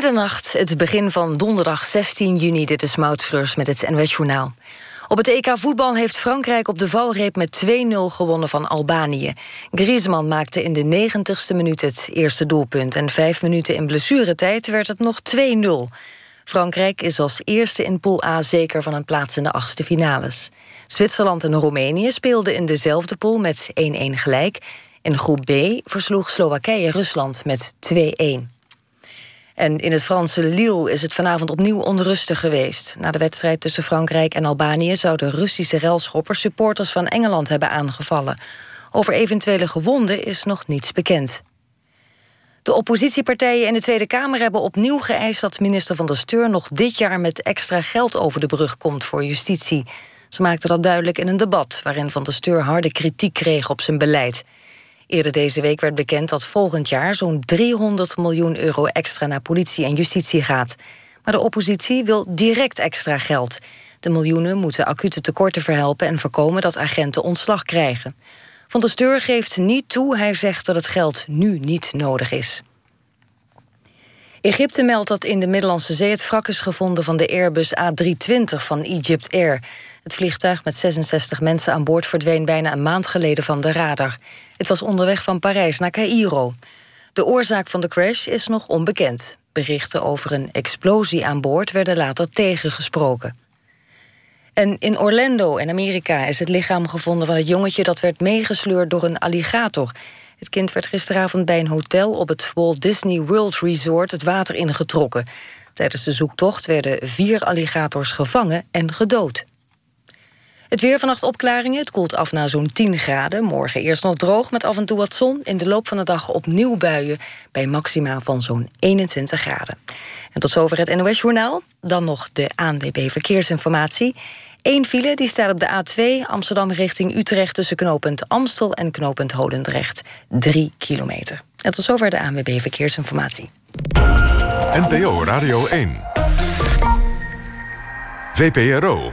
Middernacht, het begin van donderdag 16 juni. Dit is Mautschreurs met het NWS Journaal. Op het EK voetbal heeft Frankrijk op de valreep met 2-0 gewonnen van Albanië. Griezmann maakte in de 90ste minuut het eerste doelpunt... en vijf minuten in blessuretijd werd het nog 2-0. Frankrijk is als eerste in pool A zeker van een plaats in de achtste finales. Zwitserland en Roemenië speelden in dezelfde pool met 1-1 gelijk... In groep B versloeg Slowakije Rusland met 2-1. En in het Franse Lille is het vanavond opnieuw onrustig geweest. Na de wedstrijd tussen Frankrijk en Albanië... zouden Russische relschoppers supporters van Engeland hebben aangevallen. Over eventuele gewonden is nog niets bekend. De oppositiepartijen in de Tweede Kamer hebben opnieuw geëist... dat minister Van der Steur nog dit jaar met extra geld over de brug komt voor justitie. Ze maakte dat duidelijk in een debat... waarin Van der Steur harde kritiek kreeg op zijn beleid... Eerder deze week werd bekend dat volgend jaar zo'n 300 miljoen euro extra naar politie en justitie gaat. Maar de oppositie wil direct extra geld. De miljoenen moeten acute tekorten verhelpen en voorkomen dat agenten ontslag krijgen. Van der Steur geeft niet toe, hij zegt dat het geld nu niet nodig is. Egypte meldt dat in de Middellandse Zee het wrak is gevonden van de Airbus A320 van Egypt Air. Het vliegtuig met 66 mensen aan boord verdween bijna een maand geleden van de radar. Het was onderweg van Parijs naar Cairo. De oorzaak van de crash is nog onbekend. Berichten over een explosie aan boord werden later tegengesproken. En in Orlando in Amerika is het lichaam gevonden van het jongetje dat werd meegesleurd door een alligator. Het kind werd gisteravond bij een hotel op het Walt Disney World Resort het water ingetrokken. Tijdens de zoektocht werden vier alligators gevangen en gedood. Het weer vannacht opklaringen. Het koelt af naar zo'n 10 graden. Morgen eerst nog droog met af en toe wat zon. In de loop van de dag opnieuw buien bij maxima van zo'n 21 graden. En tot zover het NOS-journaal. Dan nog de ANWB Verkeersinformatie. Eén file die staat op de A2 Amsterdam richting Utrecht... tussen knooppunt Amstel en knooppunt Holendrecht. 3 kilometer. En tot zover de ANWB Verkeersinformatie. NPO Radio 1. VPRO.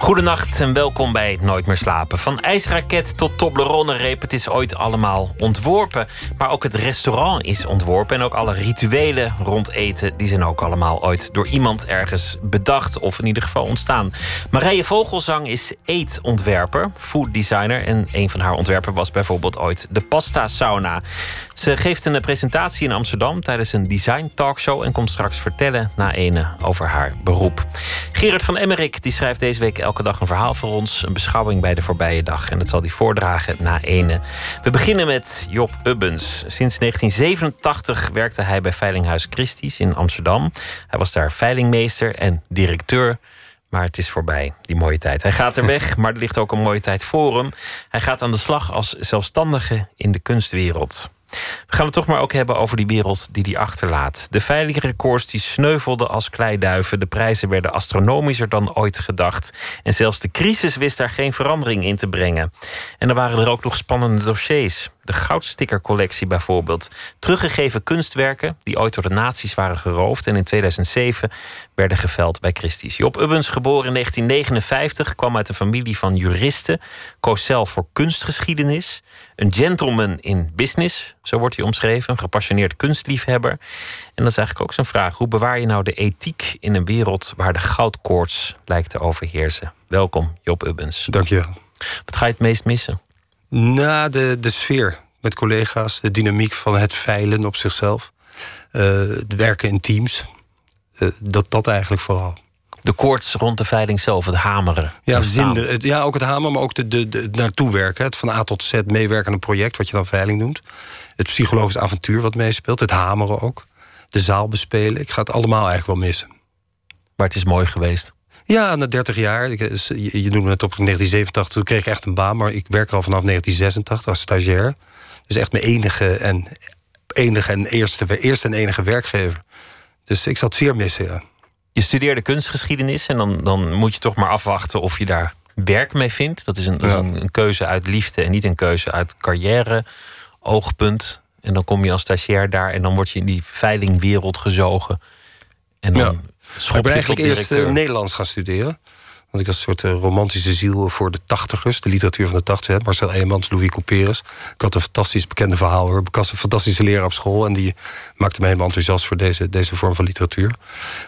Goedenacht en welkom bij Nooit meer slapen. Van ijsraket tot Toblerone-reep, het is ooit allemaal ontworpen. Maar ook het restaurant is ontworpen. En ook alle rituelen rond eten, die zijn ook allemaal ooit door iemand ergens bedacht. Of in ieder geval ontstaan. Marije Vogelzang is eetontwerper, food designer. En een van haar ontwerpen was bijvoorbeeld ooit de pasta sauna. Ze geeft een presentatie in Amsterdam tijdens een design talkshow. En komt straks vertellen na ene over haar beroep. Gerard van Emmerik die schrijft deze week elke dag een verhaal voor ons. Een beschouwing bij de voorbije dag. En dat zal hij voordragen na ene. We beginnen met Job Ubbens. Sinds 1987 werkte hij bij Veilinghuis Christie's in Amsterdam. Hij was daar veilingmeester en directeur. Maar het is voorbij, die mooie tijd. Hij gaat er weg, maar er ligt ook een mooie tijd voor hem. Hij gaat aan de slag als zelfstandige in de kunstwereld. We gaan het toch maar ook hebben over die wereld die hij achterlaat. De veilingrecords die sneuvelden als kleiduiven. De prijzen werden astronomischer dan ooit gedacht. En zelfs de crisis wist daar geen verandering in te brengen. En er waren er ook nog spannende dossiers. De goudstickercollectie bijvoorbeeld. Teruggegeven kunstwerken die ooit door de nazi's waren geroofd... en in 2007 werden geveld bij Christie's. Job Ubbens, geboren in 1959, kwam uit een familie van juristen... koos zelf voor kunstgeschiedenis. Een gentleman in business, zo wordt hij omschreven. Een gepassioneerd kunstliefhebber. En dat is eigenlijk ook zijn vraag. Hoe bewaar je nou de ethiek in een wereld... waar de goudkoorts lijkt te overheersen? Welkom, Job Ubbens. Dankjewel. Wat ga je het meest missen? Na de, de sfeer met collega's, de dynamiek van het veilen op zichzelf, uh, het werken in teams, uh, dat, dat eigenlijk vooral. De koorts rond de veiling zelf, het hameren. Ja, zinder, het, ja ook het hameren, maar ook de, de, de, naartoe werken. Het van A tot Z meewerken aan een project, wat je dan veiling noemt. Het psychologisch avontuur wat meespeelt, het hameren ook. De zaal bespelen. Ik ga het allemaal eigenlijk wel missen. Maar het is mooi geweest. Ja, na 30 jaar. Je, je noemde het op 1987, toen kreeg ik echt een baan. Maar ik werk al vanaf 1986 als stagiair. Dus echt mijn enige en, enige en eerste, eerste en enige werkgever. Dus ik zat zeer missen, ja. Je studeerde kunstgeschiedenis en dan, dan moet je toch maar afwachten of je daar werk mee vindt. Dat is, een, dat is een, een, keuze uit liefde en niet een keuze uit carrière oogpunt. En dan kom je als stagiair daar en dan word je in die veilingwereld gezogen. En dan Ik ben eigenlijk eerst uh, Nederlands gaan studeren. Want ik was een soort uh, romantische ziel voor de tachtigers. De literatuur van de tachtigers. Marcel Eemans, Louis Couperus. Ik had een fantastisch bekende verhaal. Ik was een fantastische leraar op school. En die maakte me helemaal enthousiast voor deze, deze vorm van literatuur.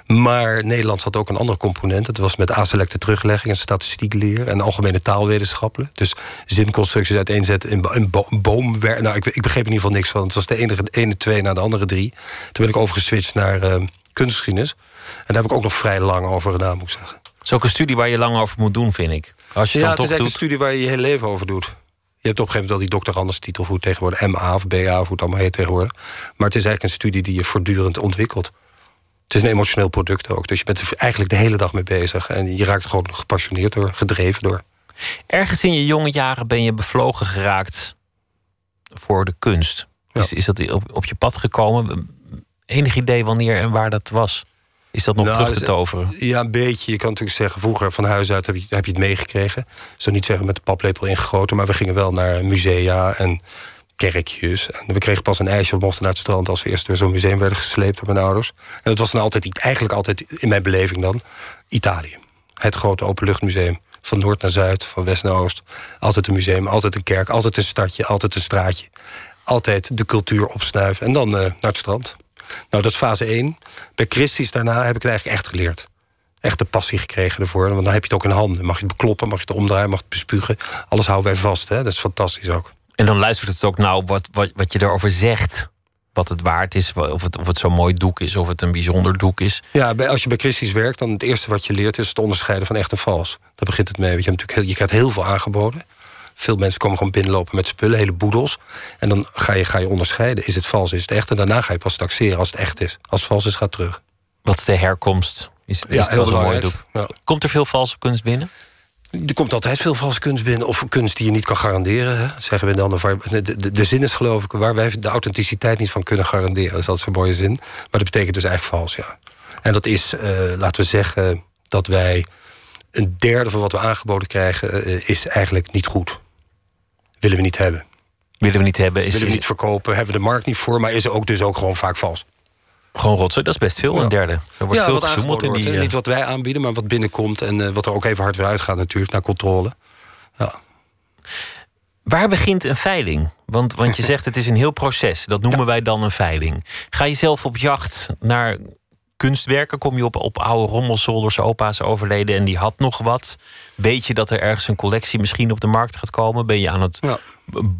Maar Nederlands had ook een andere component. Het was met aselecte teruglegging en statistiek leren. En algemene taalwetenschappen. Dus zinconstructies uiteenzetten in, in boomwerk. Nou, ik, ik begreep in ieder geval niks van. Het was de ene, ene twee na de andere drie. Toen ben ik overgeswitcht naar uh, kunstgeschiedenis. En daar heb ik ook nog vrij lang over gedaan, moet ik zeggen. Het is ook een studie waar je lang over moet doen, vind ik. Als je ja, het is eigenlijk een studie waar je je hele leven over doet. Je hebt op een gegeven moment wel die dokter Anders titel voor tegenwoordig. MA of BA, of hoe het allemaal heet tegenwoordig. Maar het is eigenlijk een studie die je voortdurend ontwikkelt. Het is een emotioneel product ook. Dus je bent er eigenlijk de hele dag mee bezig. En je raakt gewoon gepassioneerd door, gedreven door. Ergens in je jonge jaren ben je bevlogen geraakt voor de kunst. Is, is dat op, op je pad gekomen? Enig idee wanneer en waar dat was? Is dat nog nou, terug te toveren? Ja, een beetje. Je kan natuurlijk zeggen, vroeger van huis uit heb je, heb je het meegekregen. Zou niet zeggen met de paplepel ingegoten, maar we gingen wel naar musea en kerkjes. En we kregen pas een ijsje, we mochten naar het strand als we eerst door zo'n museum werden gesleept door mijn ouders. En dat was dan altijd, eigenlijk altijd in mijn beleving dan, Italië. Het grote openluchtmuseum. Van noord naar zuid, van west naar oost. Altijd een museum, altijd een kerk, altijd een stadje, altijd een straatje. Altijd de cultuur opsnuiven en dan uh, naar het strand. Nou, dat is fase 1. Bij Christies daarna heb ik het eigenlijk echt geleerd. Echt de passie gekregen ervoor. Want dan heb je het ook in handen. Mag je het bekloppen, mag je het omdraaien, mag je het bespugen. Alles houden wij vast. Hè? Dat is fantastisch ook. En dan luistert het ook nou wat, wat, wat je erover zegt wat het waard is, of het, of het zo'n mooi doek is, of het een bijzonder doek is. Ja, bij, als je bij Christies werkt, dan het eerste wat je leert is het onderscheiden van echt en vals. Daar begint het mee. Je, hebt natuurlijk, je krijgt heel veel aangeboden. Veel mensen komen gewoon binnenlopen met spullen, hele boedels. En dan ga je, ga je onderscheiden. Is het vals, is het echt? En daarna ga je pas taxeren als het echt is. Als het vals is, gaat terug. Wat is de herkomst? Is, is ja, heel mooi Ja. Komt er veel valse kunst binnen? Er komt altijd veel valse kunst binnen. Of kunst die je niet kan garanderen. Hè. zeggen we dan. De, de, de, zin is geloof ik waar wij de authenticiteit niet van kunnen garanderen. Dat is altijd zo'n mooie zin. Maar dat betekent dus eigenlijk vals, ja. En dat is, uh, laten we zeggen, dat wij een derde van wat we aangeboden krijgen... Uh, is eigenlijk niet goed willen we niet hebben. Willen we niet hebben. Is, willen we niet verkopen, hebben we de markt niet voor... maar is er ook dus ook gewoon vaak vals. Gewoon rotzooi, dat is best veel, een derde. Er wordt veel gesjoemeld in die... Niet eh, wat wij aanbieden, maar wat binnenkomt... en uh, wat er ook even hard weer uitgaat natuurlijk, naar controle. Ja. Waar begint een veiling? Want, want je zegt het is een heel proces. Dat noemen wij dan een veiling. Ga je zelf op jacht naar kunstwerken? Kom je op, op oude rommelzolders, opa's overleden en die had nog wat? Weet je dat er ergens een collectie misschien op de markt gaat komen? Ben je aan het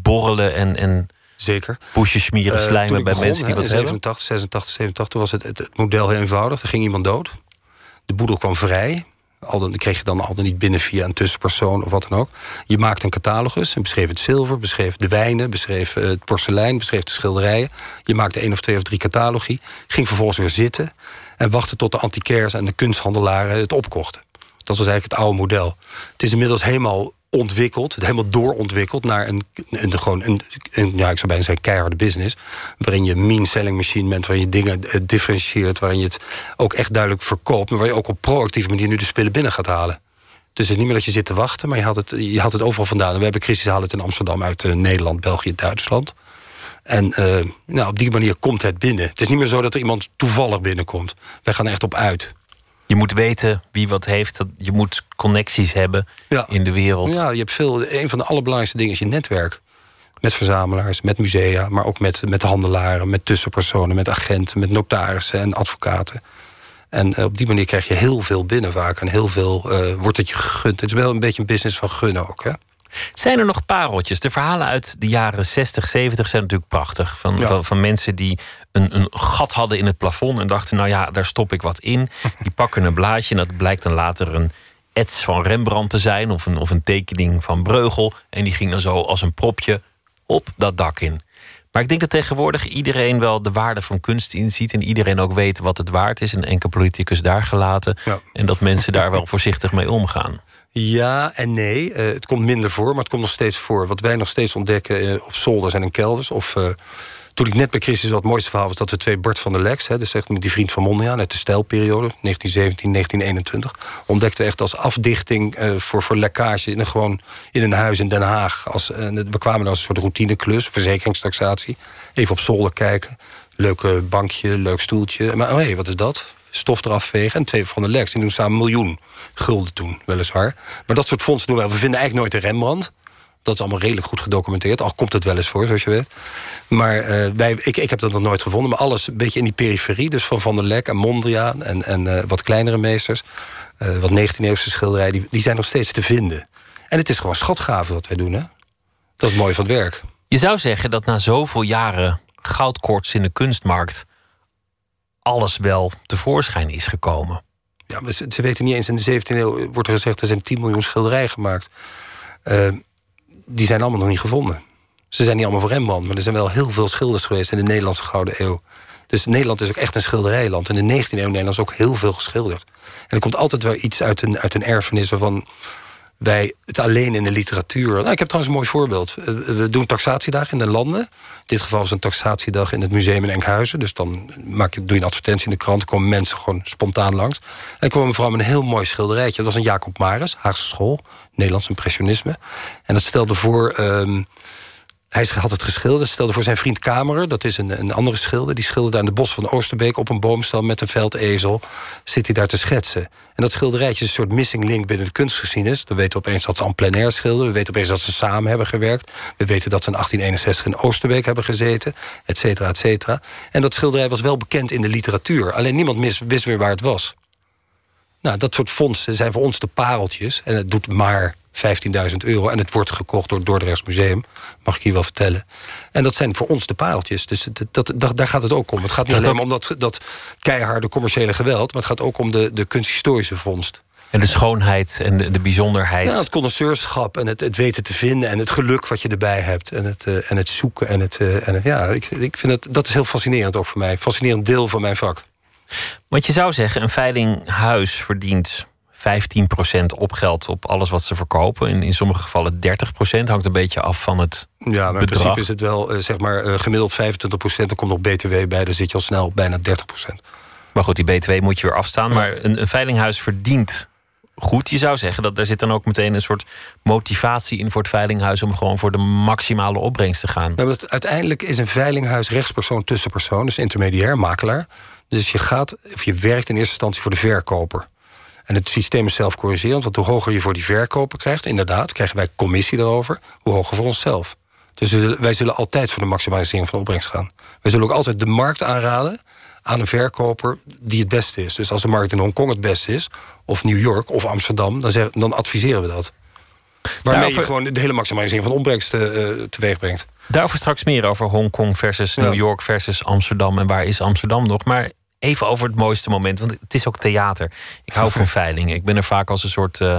borrelen en, en Zeker. Poesje smeren, eh, slijmen bij mensen die wat hebben? 87, 86, 87 was het, het, model heel eenvoudig. Er ging iemand dood. De boedel kwam vrij. Al dan, kreeg je dan altijd niet binnen via een tussenpersoon of wat dan ook. Je maakte een catalogus en beschreef het zilver, beschreef de wijnen, beschreef eh, het porselein, beschreef de schilderijen. Je maakte één of twee of drie catalogi. Ging vervolgens weer zitten en wachtte tot de antiquairs en de kunsthandelaren het opkochten. Dat was eigenlijk het oude model. Het is inmiddels helemaal ontwikkeld, helemaal doorontwikkeld naar een, een, gewoon een, ja, ik zou bijna zeggen keiharde business. Waarin je mean selling machine bent, waarin je dingen uh, differentieert, waarin je het ook echt duidelijk verkoopt, maar waar je ook op proactieve manier nu de spullen binnen gaat halen. Dus het is niet meer dat je zit te wachten, maar je had het, je had het overal vandaan. We hebben crisis halen het in Amsterdam uit uh, Nederland, België, Duitsland. En uh, nou, op die manier komt het binnen. Het is niet meer zo dat er iemand toevallig binnenkomt. Wij gaan er echt op uit. Je moet weten wie wat heeft. Je moet connecties hebben in de wereld. Ja, je hebt veel. Een van de allerbelangrijkste dingen is je netwerk. Met verzamelaars, met musea, maar ook met, met handelaren, met tussenpersonen, met agenten, met notarissen en advocaten. En uh, op die manier krijg je heel veel binnen vaak. En heel veel uh, wordt het je gegund. Het is wel een beetje een business van gunnen ook. Hè? Zijn er nog pareltjes? De verhalen uit de jaren 60, 70 zijn natuurlijk prachtig. Van, van, van, mensen die een, een gat hadden in het plafond en dachten: nou ja, daar stop ik wat in. Die pakken een blaadje en dat blijkt dan later een ets van Rembrandt te zijn of een, of een tekening van Breugel. En die ging dan zo als een propje op dat dak in. Maar ik denk dat tegenwoordig iedereen wel de waarde van kunst inziet. En iedereen ook weet wat het waard is. En enkel politicus daar gelaten. En dat mensen daar wel voorzichtig mee omgaan. Ja en nee. Uh, het komt minder voor, maar het komt nog steeds voor. Wat wij nog steeds ontdekken uh, op zolders en in kelders. Of uh, toen ik net bij Christus wat het mooiste verhaal was... dat we twee Bart van der Lex, hè, dus echt die vriend van Mondriaan... uit de stijlperiode, 1917, 1921... ontdekten we echt als afdichting voor, voor lekkage... In een, gewoon in een huis in Den Haag. Als, we kwamen als een soort routineclus, verzekeringstaxatie. Even op zolder kijken. Leuk bankje, leuk stoeltje. Maar oh, hé, wat is dat? Stof eraf vegen. En twee van de Lex, die doen samen een miljoen gulden toen, weliswaar. Maar dat soort fondsen doen wel. We vinden eigenlijk nooit een Rembrandt. Dat is allemaal redelijk goed gedocumenteerd. Al komt het wel eens voor, zoals je weet. Maar uh, wij, ik, ik heb dat nog nooit gevonden. Maar alles een beetje in die periferie. Dus van Van der Lek en Mondriaan en, en uh, wat kleinere meesters. Uh, wat 19e-eeuwse schilderijen. Die, die zijn nog steeds te vinden. En het is gewoon schatgave wat wij doen. Hè? Dat is mooi van het werk. Je zou zeggen dat na zoveel jaren goudkorts in de kunstmarkt... alles wel tevoorschijn is gekomen. Ja, maar ze, weten niet eens... in de 17e eeuw wordt er gezegd... er zijn 10 miljoen schilderijen gemaakt. Uh, die zijn allemaal nog niet gevonden. Ze zijn niet allemaal voor Rembrandt... maar er zijn wel heel veel schilders geweest... in de Nederlandse Gouden Eeuw. Dus Nederland is ook echt een schilderijland. In de 19e eeuw Nederland is ook heel veel geschilderd. En er komt altijd wel iets uit een, uit een erfenis... waarvan wij het alleen in de literatuur... Nou, ik heb trouwens een mooi voorbeeld. Eh, we doen taxatiedagen in de landen. In dit geval was een taxatiedag in het museum in Enkhuizen. Dus dan maak je, doe je een advertentie in de krant... komen mensen gewoon spontaan langs. En kwam een mevrouw met een heel mooi schilderijtje. Dat was een Jacob Maris, Haagse school. Nederlands impressionisme. En dat stelde voor... Um, hij had het geschilderd, stelde voor zijn vriend Kamerer... dat is een, een andere schilder, die schilderde aan de bos van Oosterbeek... op een boomstal met een veldezel, zit hij daar te schetsen. En dat schilderijtje is een soort missing link binnen de kunstgeschiedenis. We weten opeens dat ze aan plein air schilderen. We weten opeens dat ze samen hebben gewerkt. We weten dat ze in 1861 in Oosterbeek hebben gezeten, et cetera, et cetera. En dat schilderij was wel bekend in de literatuur. Alleen niemand wist meer waar het was. Nou, dat soort fondsen zijn voor ons de pareltjes. En het doet maar 15.000 euro. En het wordt gekocht door het Dordrechts Museum. Mag ik hier wel vertellen. En dat zijn voor ons de pareltjes. Dus dat, dat, daar gaat het ook om. Het gaat niet alleen om dat, dat keiharde commerciële geweld... maar het gaat ook om de, de kunsthistorische vondst. En de schoonheid en de, de bijzonderheid. Ja, het connoisseurschap en het, het weten te vinden... en het geluk wat je erbij hebt. En het, uh, en het zoeken. En het, uh, en het, ja, ik, ik vind het, dat is heel fascinerend ook voor mij. Fascinerend deel van mijn vak. Want je zou zeggen, een veilinghuis verdient 15% opgeld op alles wat ze verkopen. In, in sommige gevallen 30%. Hangt een beetje af van het Ja, maar in principe is het wel uh, zeg maar uh, gemiddeld 25%. Er komt nog BTW bij, dan zit je al snel bijna 30%. Maar goed, die BTW moet je weer afstaan. Ja. Maar een, een veilinghuis verdient goed. Je zou zeggen dat er zit dan ook meteen een soort motivatie in voor het veilinghuis om gewoon voor de maximale opbrengst te gaan. Ja, uiteindelijk is een veilinghuis rechtspersoon tussenpersoon, dus intermediair, makelaar. Dus je gaat, of je werkt in eerste instantie voor de verkoper. En het systeem is zelfcorrigerend, want hoe hoger je voor die verkoper krijgt, inderdaad, krijgen wij commissie erover, hoe hoger voor onszelf. Dus wij zullen altijd voor de maximalisering van de opbrengst gaan. Wij zullen ook altijd de markt aanraden aan een verkoper die het beste is. Dus als de markt in Hongkong het beste is, of New York of Amsterdam, dan, zeg, dan adviseren we dat. Waarmee Daarover... je gewoon de hele maximalisering van de opbrengst uh, teweeg brengt. Daarover straks meer over Hongkong versus New York versus Amsterdam. En waar is Amsterdam nog? Maar even over het mooiste moment, want het is ook theater. Ik hou van veilingen. Ik ben er vaak als een soort uh,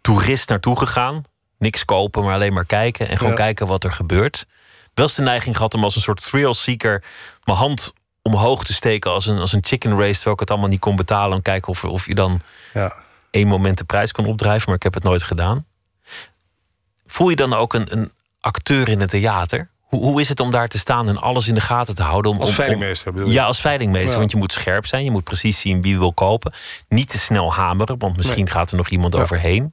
toerist naartoe gegaan. Niks kopen, maar alleen maar kijken. En gewoon ja. kijken wat er gebeurt. Wel eens de neiging gehad om als een soort thrill seeker mijn hand omhoog te steken als een, als een chicken race, terwijl ik het allemaal niet kon betalen. En kijken of, of je dan ja. één moment de prijs kan opdrijven, maar ik heb het nooit gedaan. Voel je dan ook een, een acteur in het theater? Hoe, hoe is het om daar te staan en alles in de gaten te houden? Om, als veilingmeester bedoel je? Ja, als veilingmeester. Ja. Want je moet scherp zijn. Je moet precies zien wie wil kopen. Niet te snel hameren, want misschien nee. gaat er nog iemand ja. overheen.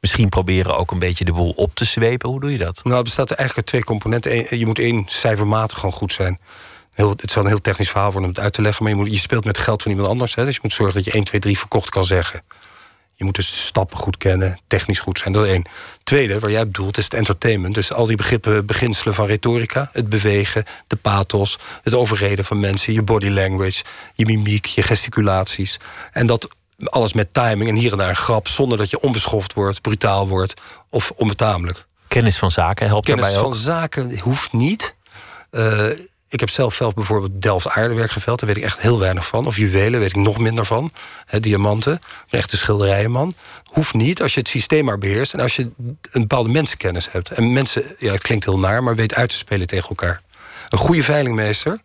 Misschien proberen ook een beetje de boel op te zwepen. Hoe doe je dat? Nou, het bestaat er eigenlijk uit twee componenten. Je moet één cijfermatig gewoon goed zijn. Heel, het zal een heel technisch verhaal worden om het uit te leggen. Maar je, moet, je speelt met geld van iemand anders. Hè, dus je moet zorgen dat je 1, 2, 3 verkocht kan zeggen. Je moet dus de stappen goed kennen, technisch goed zijn. Dat is één. Tweede, waar jij bedoelt, is het entertainment. Dus al die begrippen, beginselen van retorica. Het bewegen, de pathos, het overreden van mensen... je body language, je mimiek, je gesticulaties. En dat alles met timing en hier en daar een grap... zonder dat je onbeschoft wordt, brutaal wordt of onbetamelijk. Kennis van zaken helpt Kennis daarbij ook? Kennis van zaken hoeft niet... Uh, ik heb zelf zelf bijvoorbeeld Delft aardewerk geveld. Daar weet ik echt heel weinig van. Of juwelen weet ik nog minder van. Diamanten. Echte schilderijenman. Hoeft niet als je het systeem maar beheerst. En als je een bepaalde mensenkennis hebt. En mensen, ja, het klinkt heel naar, maar weet uit te spelen tegen elkaar. Een goede veilingmeester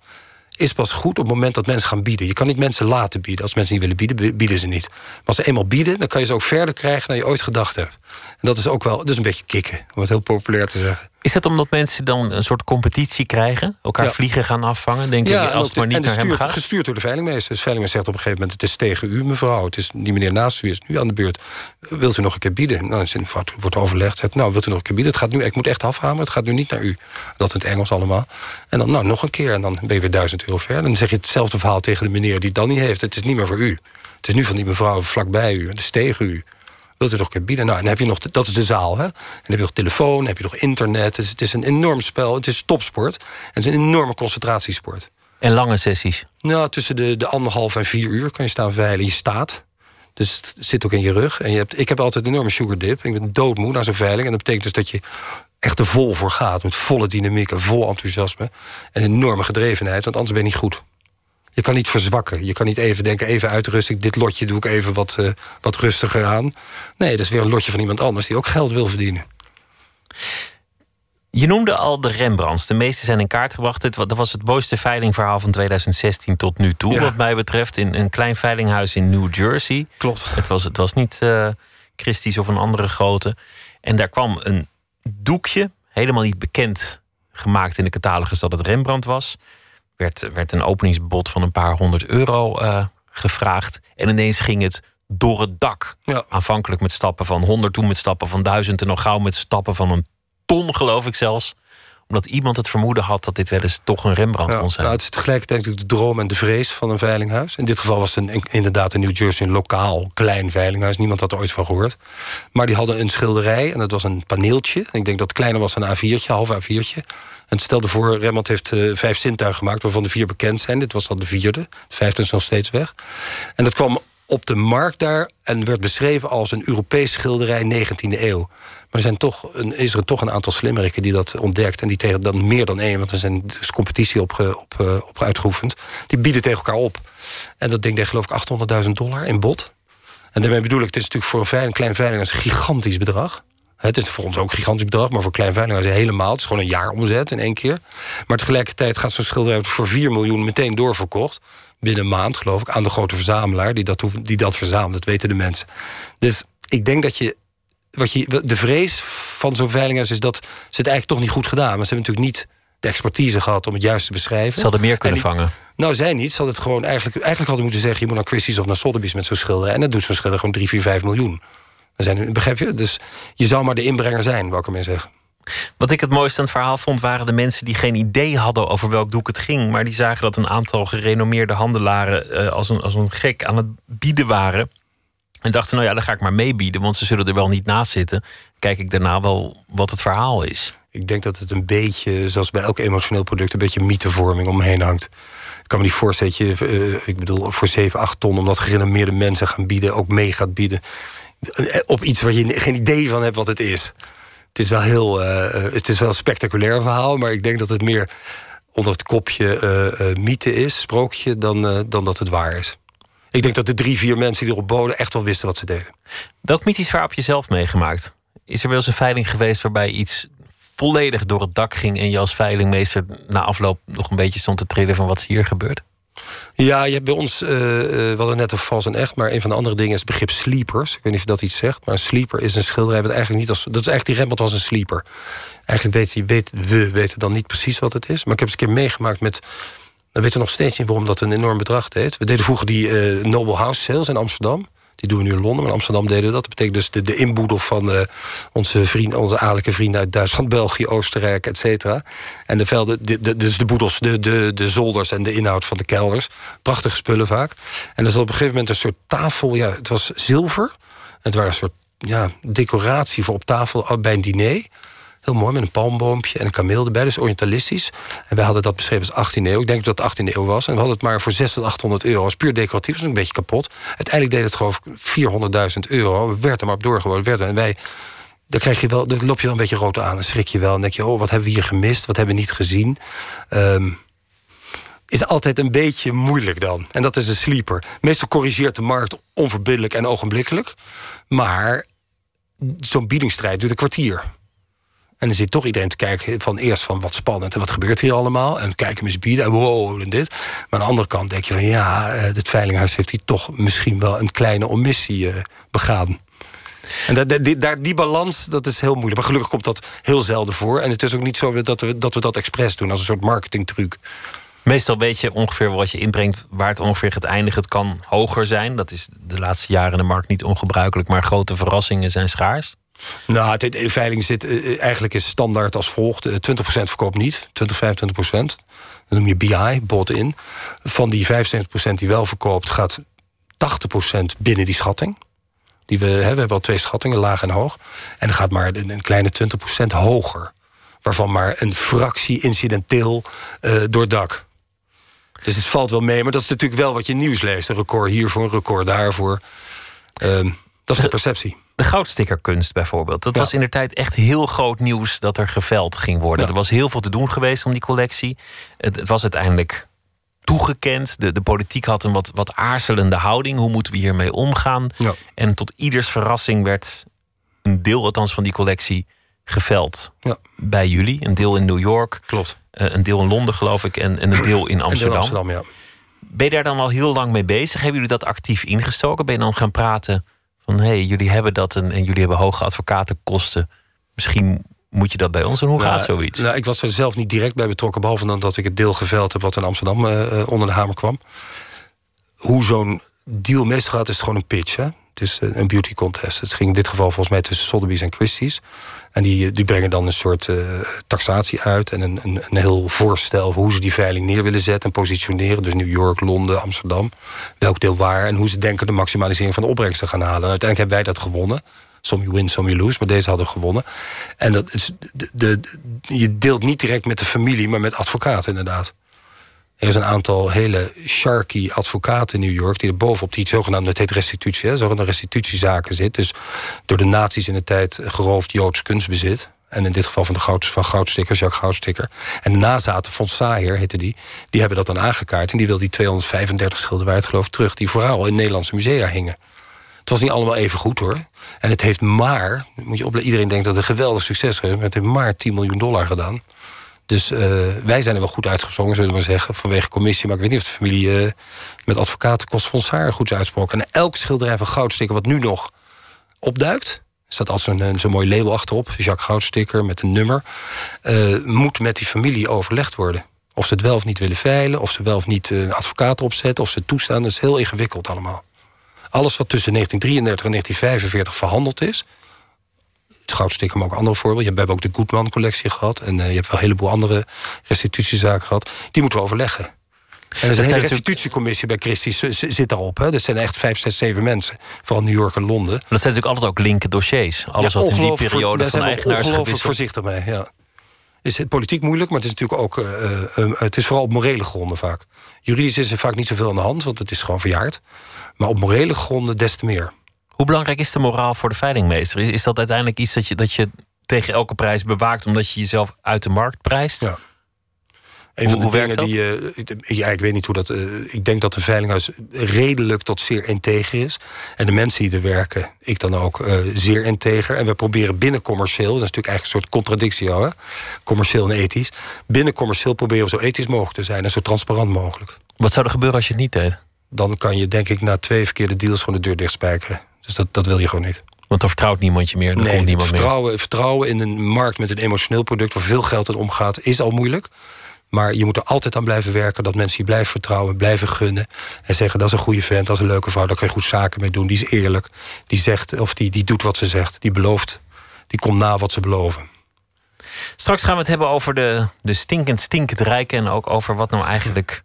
is pas goed op het moment dat mensen gaan bieden. Je kan niet mensen laten bieden. Als mensen niet willen bieden, bieden ze niet. Maar als ze eenmaal bieden, dan kan je ze ook verder krijgen dan je ooit gedacht hebt. En dat is ook wel, dus een beetje kicken, om het heel populair te zeggen. Is dat omdat mensen dan een soort competitie krijgen? Elkaar Ja. vliegen gaan afvangen? Denk Ja, en als het maar niet en naar hem gestuurd, gaat? Gestuurd door de veilingmeester. Dus de veilingmeester zegt op een gegeven moment... het is tegen u, mevrouw. Het is die meneer naast u is nu aan de beurt. Wilt u nog een keer bieden? Nou, dan wordt- overlegd. Zegt, nou, wilt u nog een keer bieden? Het gaat nu, ik moet echt afhameren. Het gaat nu niet naar u. Dat in het Engels allemaal. En dan, nou, nog een keer. En dan ben je weer duizend euro ver. En dan zeg je hetzelfde verhaal tegen de meneer die het dan niet heeft. Het is niet meer voor u. Het is nu van die mevrouw vlakbij u. Het is tegen u. Wilt u nog een keer bieden? Nou, en dan heb je nog, dat is de zaal. Hè? En dan heb je nog telefoon, dan heb je nog internet. Het is, het is een enorm spel. Het is topsport. En het is een enorme concentratiesport. En lange sessies. Nou, tussen de, de anderhalf en vier uur kan je staan veilen. Je staat. Dus het zit ook in je rug. En je hebt, ik heb altijd een enorme sugar dip. Ik ben doodmoe na zo'n veiling. En dat betekent dus dat je echt er vol voor gaat. Met volle dynamiek en vol enthousiasme. En enorme gedrevenheid. Want anders ben je niet goed. Je kan niet verzwakken. Je kan niet even denken, even uitrusten. Dit lotje doe ik even wat, eh, wat rustiger aan. Nee, dat is weer een lotje van iemand anders die ook geld wil verdienen. Je noemde al de Rembrandts. De meeste zijn in kaart gebracht. Dat was het mooiste veilingverhaal van 2016 tot nu toe, Ja. wat mij betreft. In een klein veilinghuis in New Jersey. Klopt. Het was, het was niet eh Christie's of een andere grote. En daar kwam een doekje, helemaal niet bekend gemaakt in de catalogus dat het Rembrandt was. Werd, werd een openingsbod van een paar honderd euro eh, gevraagd. En ineens ging het door het dak. Ja. Aanvankelijk met stappen van 100, toen met stappen van 1000 en nog gauw met stappen van een ton, geloof ik zelfs. Omdat iemand het vermoeden had dat dit wel eens toch een Rembrandt Ja, kon zijn. nou, het is tegelijkertijd natuurlijk de droom en de vrees van een veilinghuis. In dit geval was het een, inderdaad in New Jersey een lokaal klein veilinghuis. Niemand had er ooit van gehoord. Maar die hadden een schilderij en dat was een paneeltje. Ik denk dat het kleiner was dan een A4'tje, half A4'tje. En stel voor, Rembrandt heeft eh, vijf zintuigen gemaakt... waarvan de vier bekend zijn. Dit was dan de vierde. De vijfde is nog steeds weg. En dat kwam op de markt daar en werd beschreven als een Europees schilderij 19e eeuw. Maar zijn toch een, is er toch een aantal slimmerikken die dat ontdekt... en die tegen dan meer dan één, want er zijn, is competitie op, op, eh, op uitgeoefend... die bieden tegen elkaar op. En dat ding deed geloof ik 800.000 dollar in bod. En daarmee bedoel ik, het is natuurlijk voor een veiling, klein veiling... een gigantisch bedrag. Het is voor ons ook een gigantisch bedrag, maar voor klein veiling helemaal. Het is gewoon een jaar omzet in één keer. Maar tegelijkertijd gaat zo'n schilderij voor 4 miljoen meteen doorverkocht. Binnen een maand, geloof ik, aan de grote verzamelaar die dat, die dat verzamelt. Dat weten de mensen. Dus ik denk dat je. Wat je de vrees van zo'n veilinghuis is dat ze het eigenlijk toch niet goed gedaan. Maar ze hebben natuurlijk niet de expertise gehad om het juist te beschrijven. Ze hadden meer kunnen vangen. Nou, zij niet. Ze hadden het gewoon eigenlijk, eigenlijk hadden moeten zeggen... je moet naar Christie's of naar Sotheby's met zo'n schilderij. En dat doet zo'n schilder gewoon 3, 4, 5 miljoen. Dan zijn, begrijp je? Dus je zou maar de inbrenger zijn, wou ik ermee zeggen. Wat ik het mooiste aan het verhaal vond, waren de mensen die geen idee hadden over welk doek het ging. Maar die zagen dat een aantal gerenommeerde handelaren eh, als, een, als een gek aan het bieden waren. En dachten, nou ja, dan ga ik maar meebieden, want ze zullen er wel niet naast zitten. Kijk ik daarna wel wat het verhaal is. Ik denk dat het een beetje, zoals bij elk emotioneel product... een beetje mythevorming omheen hangt. Ik kan me niet voorstellen dat je, eh, ik bedoel, voor 7, 8 ton... omdat gerenommeerde mensen gaan bieden, ook mee gaat bieden... eh, op iets waar je geen idee van hebt wat het is. Het is wel heel, eh, eh, het is wel een spectaculair verhaal... maar ik denk dat het meer onder het kopje eh, mythe is, sprookje... Dan, dan dat het waar is. Ik denk dat de drie, vier mensen die erop boden... echt wel wisten wat ze deden. Welk mythisch verhaal heb je zelf meegemaakt? Is er wel eens een veiling geweest waarbij iets volledig door het dak ging... en je als veilingmeester na afloop nog een beetje stond te trillen van wat is hier gebeurt? Ja, je hebt bij ons, eh, we hadden net over vals en echt... maar een van de andere dingen is het begrip sleepers. Ik weet niet of dat iets zegt, maar een sleeper is een schilderij... wat eigenlijk niet als, dat is eigenlijk die Rembrandt als een sleeper. Eigenlijk weet, weet, we weten dan niet precies wat het is. Maar ik heb eens een keer meegemaakt met... we weten nog steeds niet waarom dat een enorm bedrag deed. We deden vroeger die eh, Noble House Sales in Amsterdam... Die doen we nu in Londen, maar in Amsterdam deden dat. Dat betekent dus de, de inboedel van eh, onze, vrienden, onze adellijke vrienden uit Duitsland, België, Oostenrijk, et cetera. En de velden, de, de, dus de boedels, de, de, de zolders en de inhoud van de kelders. Prachtige spullen vaak. En er zat op een gegeven moment een soort tafel, ja, het was zilver. Het was een soort ja, decoratie voor op tafel bij een diner. Heel mooi, met een palmboompje en een kameel erbij, dus orientalistisch. En wij hadden dat beschreven als 18e eeuw. Ik denk dat het 18e eeuw was. En we hadden het maar voor 600 800 euro. Was puur decoratief, is een beetje kapot. Uiteindelijk deed het geloof ik 400.000 euro. We werden maar op doorgeworden. Werden. En wij, dan, krijg je wel, dan loop je wel een beetje rood aan. Dan schrik je wel. En denk je, oh, wat hebben we hier gemist? Wat hebben we niet gezien? Ehm, is altijd een beetje moeilijk dan. En dat is een sleeper. Meestal corrigeert de markt onverbiddelijk en ogenblikkelijk. Maar zo'n biedingsstrijd duurt een kwartier. En dan zit toch iedereen te kijken van eerst van wat spannend en wat gebeurt hier allemaal. En kijken eens bieden en wow en dit. Maar aan de andere kant denk je van ja, eh, het veilinghuis heeft hier toch misschien wel een kleine omissie eh, begaan. En dat, die, die balans, dat is heel moeilijk. Maar gelukkig komt dat heel zelden voor. En het is ook niet zo dat we dat, we dat expres doen... als een soort marketingtruc. Meestal weet je ongeveer wat je inbrengt, waar het ongeveer gaat eindigen. Het kan hoger zijn. Dat is de laatste jaren in de markt niet ongebruikelijk. Maar grote verrassingen zijn schaars. Nou, het, de veiling zit eh, eigenlijk is standaard als volgt: 20% eh, verkoopt niet, 20, 25%. Dat noem je BI, bought in. Van die 75% die wel verkoopt, gaat 80% binnen die schatting. Die we, hè, we hebben al twee schattingen, laag en hoog. En gaat maar een, kleine 20% hoger. Waarvan maar een fractie incidenteel door dak. Dus het valt wel mee, maar dat is natuurlijk wel wat je nieuws leest. Een record hiervoor, een record daarvoor. Um, dat is de perceptie. De goudstickerkunst bijvoorbeeld. Dat was in de tijd echt heel groot nieuws dat er geveld ging worden. Er was heel veel te doen geweest om die collectie. Het, het was uiteindelijk toegekend. De, de politiek had een wat, wat aarzelende houding. Hoe moeten we hiermee omgaan? Ja. En tot ieders verrassing werd een deel althans van die collectie geveld. Ja. Bij jullie. Een deel in New York. Klopt. Uh, een deel in Londen, geloof ik. En, en een deel in Amsterdam. In Amsterdam ja. Ben je daar dan al heel lang mee bezig? Hebben jullie dat actief ingestoken? Ben je dan gaan praten van... hé, hey, jullie hebben dat en, en jullie hebben hoge advocatenkosten. Misschien moet je dat bij ons en hoe gaat nou, zoiets? Nou, ik was er zelf niet direct bij betrokken, behalve dan dat ik het deel geveld heb wat in Amsterdam uh, onder de hamer kwam. Hoe zo'n deal meestal gaat, is het gewoon een pitch. Hè? Het is een beauty contest. Het ging in dit geval volgens mij tussen Sotheby's en Christie's. En die, die brengen dan een soort uh, taxatie uit en een, een, een, heel voorstel voor hoe ze die veiling neer willen zetten en positioneren. Dus New York, Londen, Amsterdam. Welk deel waar en hoe ze denken de maximalisering van de opbrengst te gaan halen. En uiteindelijk hebben wij dat gewonnen. Some you win, some you lose. Maar deze hadden gewonnen. En dat is, de, je deelt niet direct met de familie, maar met advocaten inderdaad. Er is een aantal hele sharky advocaten in New York... die er bovenop die zogenaamde, het heet restitutie... Hè, zogenaamde restitutiezaken zit. Dus door de nazi's in de tijd geroofd Joods kunstbezit. En in dit geval van, de goud, van Jacques Goudstikker. En de nazaten von Saer, heette die... die hebben dat dan aangekaart. En die wil die 235 schilderijen, geloof ik, terug... die vooral in Nederlandse musea hingen. Het was niet allemaal even goed hoor. En het heeft maar, moet je opletten, iedereen denkt dat het een geweldig succes is, maar het heeft maar 10 miljoen dollar gedaan. Dus uh, wij zijn er wel goed uitgesprongen, zullen we zeggen, vanwege commissie. Maar ik weet niet of de familie uh, met advocatenkosten van Saar goed is uitgesproken. En elk schilderij van Goudstikker wat nu nog opduikt, staat altijd zo'n zo mooi label achterop, Jacques Goudstikker met een nummer, moet met die familie overlegd worden. Of ze het wel of niet willen veilen, of ze wel of niet een advocaat opzetten, of ze toestaan. Dat is heel ingewikkeld allemaal. Alles wat tussen 1933 en 1945 verhandeld is. Het goudstikker, maar ook andere voorbeelden. We hebben ook de Goodman-collectie gehad. En uh, je hebt wel een heleboel andere restitutiezaken gehad. Die moeten we overleggen. En er is een hele restitutiecommissie bij Christie's zit daarop. Hè. Dat zijn echt vijf, zes, zeven mensen. Vooral New York en Londen. Dat zijn natuurlijk altijd ook linker dossiers. Alles wat in die periode van eigenaars gewisseld. voorzichtig mee, ja. Is het politiek moeilijk, maar het is natuurlijk ook... Uh, uh, het is vooral op morele gronden vaak. Juridisch is er vaak niet zoveel aan de hand, want het is gewoon verjaard. Maar op morele gronden des te meer. Hoe belangrijk is de moraal voor de veilingmeester? Is, dat uiteindelijk iets dat je, dat je tegen elke prijs bewaakt... omdat je jezelf uit de markt prijst? Ja. Een van de dingen die. Uh, ja, ik weet niet hoe dat. Uh, ik denk dat de veilinghuis redelijk tot zeer integer is. En de mensen die er werken, ik dan ook, uh, zeer integer. En we proberen binnen commercieel, dat is natuurlijk eigenlijk een soort contradictie al, hè? commercieel en ethisch. Binnen commercieel proberen we zo ethisch mogelijk te zijn en zo transparant mogelijk. Wat zou er gebeuren als je het niet deed? dan kan je denk ik na twee verkeerde deals gewoon de deur dichtspijkeren. Dus dat, dat wil je gewoon niet. Want dan vertrouwt niemand je meer. Dan nee, komt niemand vertrouwen, meer. vertrouwen in een markt met een emotioneel product waar veel geld in omgaat, is al moeilijk. Maar je moet er altijd aan blijven werken dat mensen je blijven vertrouwen, blijven gunnen. En zeggen dat is een goede vent, dat is een leuke vrouw, daar kan je goed zaken mee doen. Die is eerlijk, die zegt of die, die doet wat ze zegt, die belooft, die komt na wat ze beloven. Straks gaan we het hebben over de, de stinkend stinkend rijken en ook over wat nou eigenlijk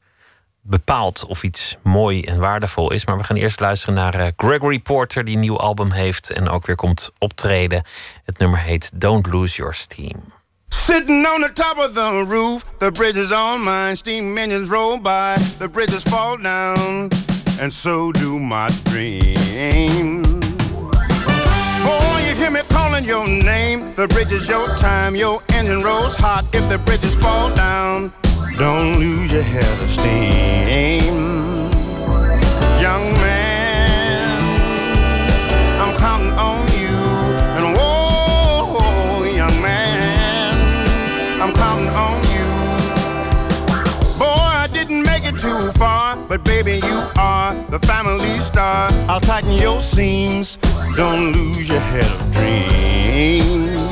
bepaalt of iets mooi en waardevol is. Maar we gaan eerst luisteren naar uh, Gregory Porter, die een nieuw album heeft en ook weer komt optreden. Het nummer heet Don't Lose Your Steam. Sitting on the top of the roof, the bridge is on mine. Steam engines roll by, the bridges fall down, and so do my dreams. Oh, you hear me calling your name. The bridge is your time, your engine rolls hot. If the bridges fall down, Don't lose your head of steam. Young man, I'm counting on you. And whoa, young man, I'm counting on you. Boy, I didn't make it too far, but baby, you are the family star I'll tighten your seams. Don't lose your head of dreams.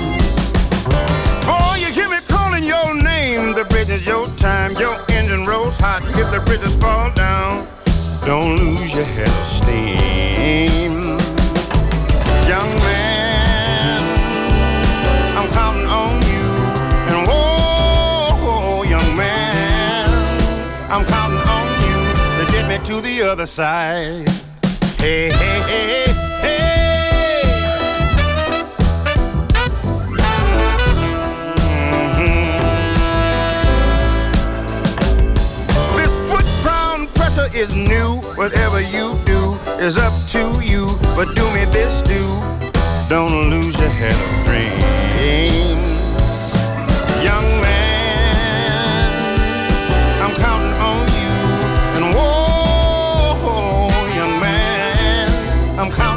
The bridge is your time. Your engine rolls hot. If the bridges fall down, don't lose your head of steam. Young man, I'm counting on you. And whoa, young man, I'm counting on you to get me to the other side. Hey, hey, hey. Pressure is new. Whatever you do is up to you. But do me this, do. Don't lose your head of dreams. Young man, I'm counting on you. And whoa, young man, I'm counting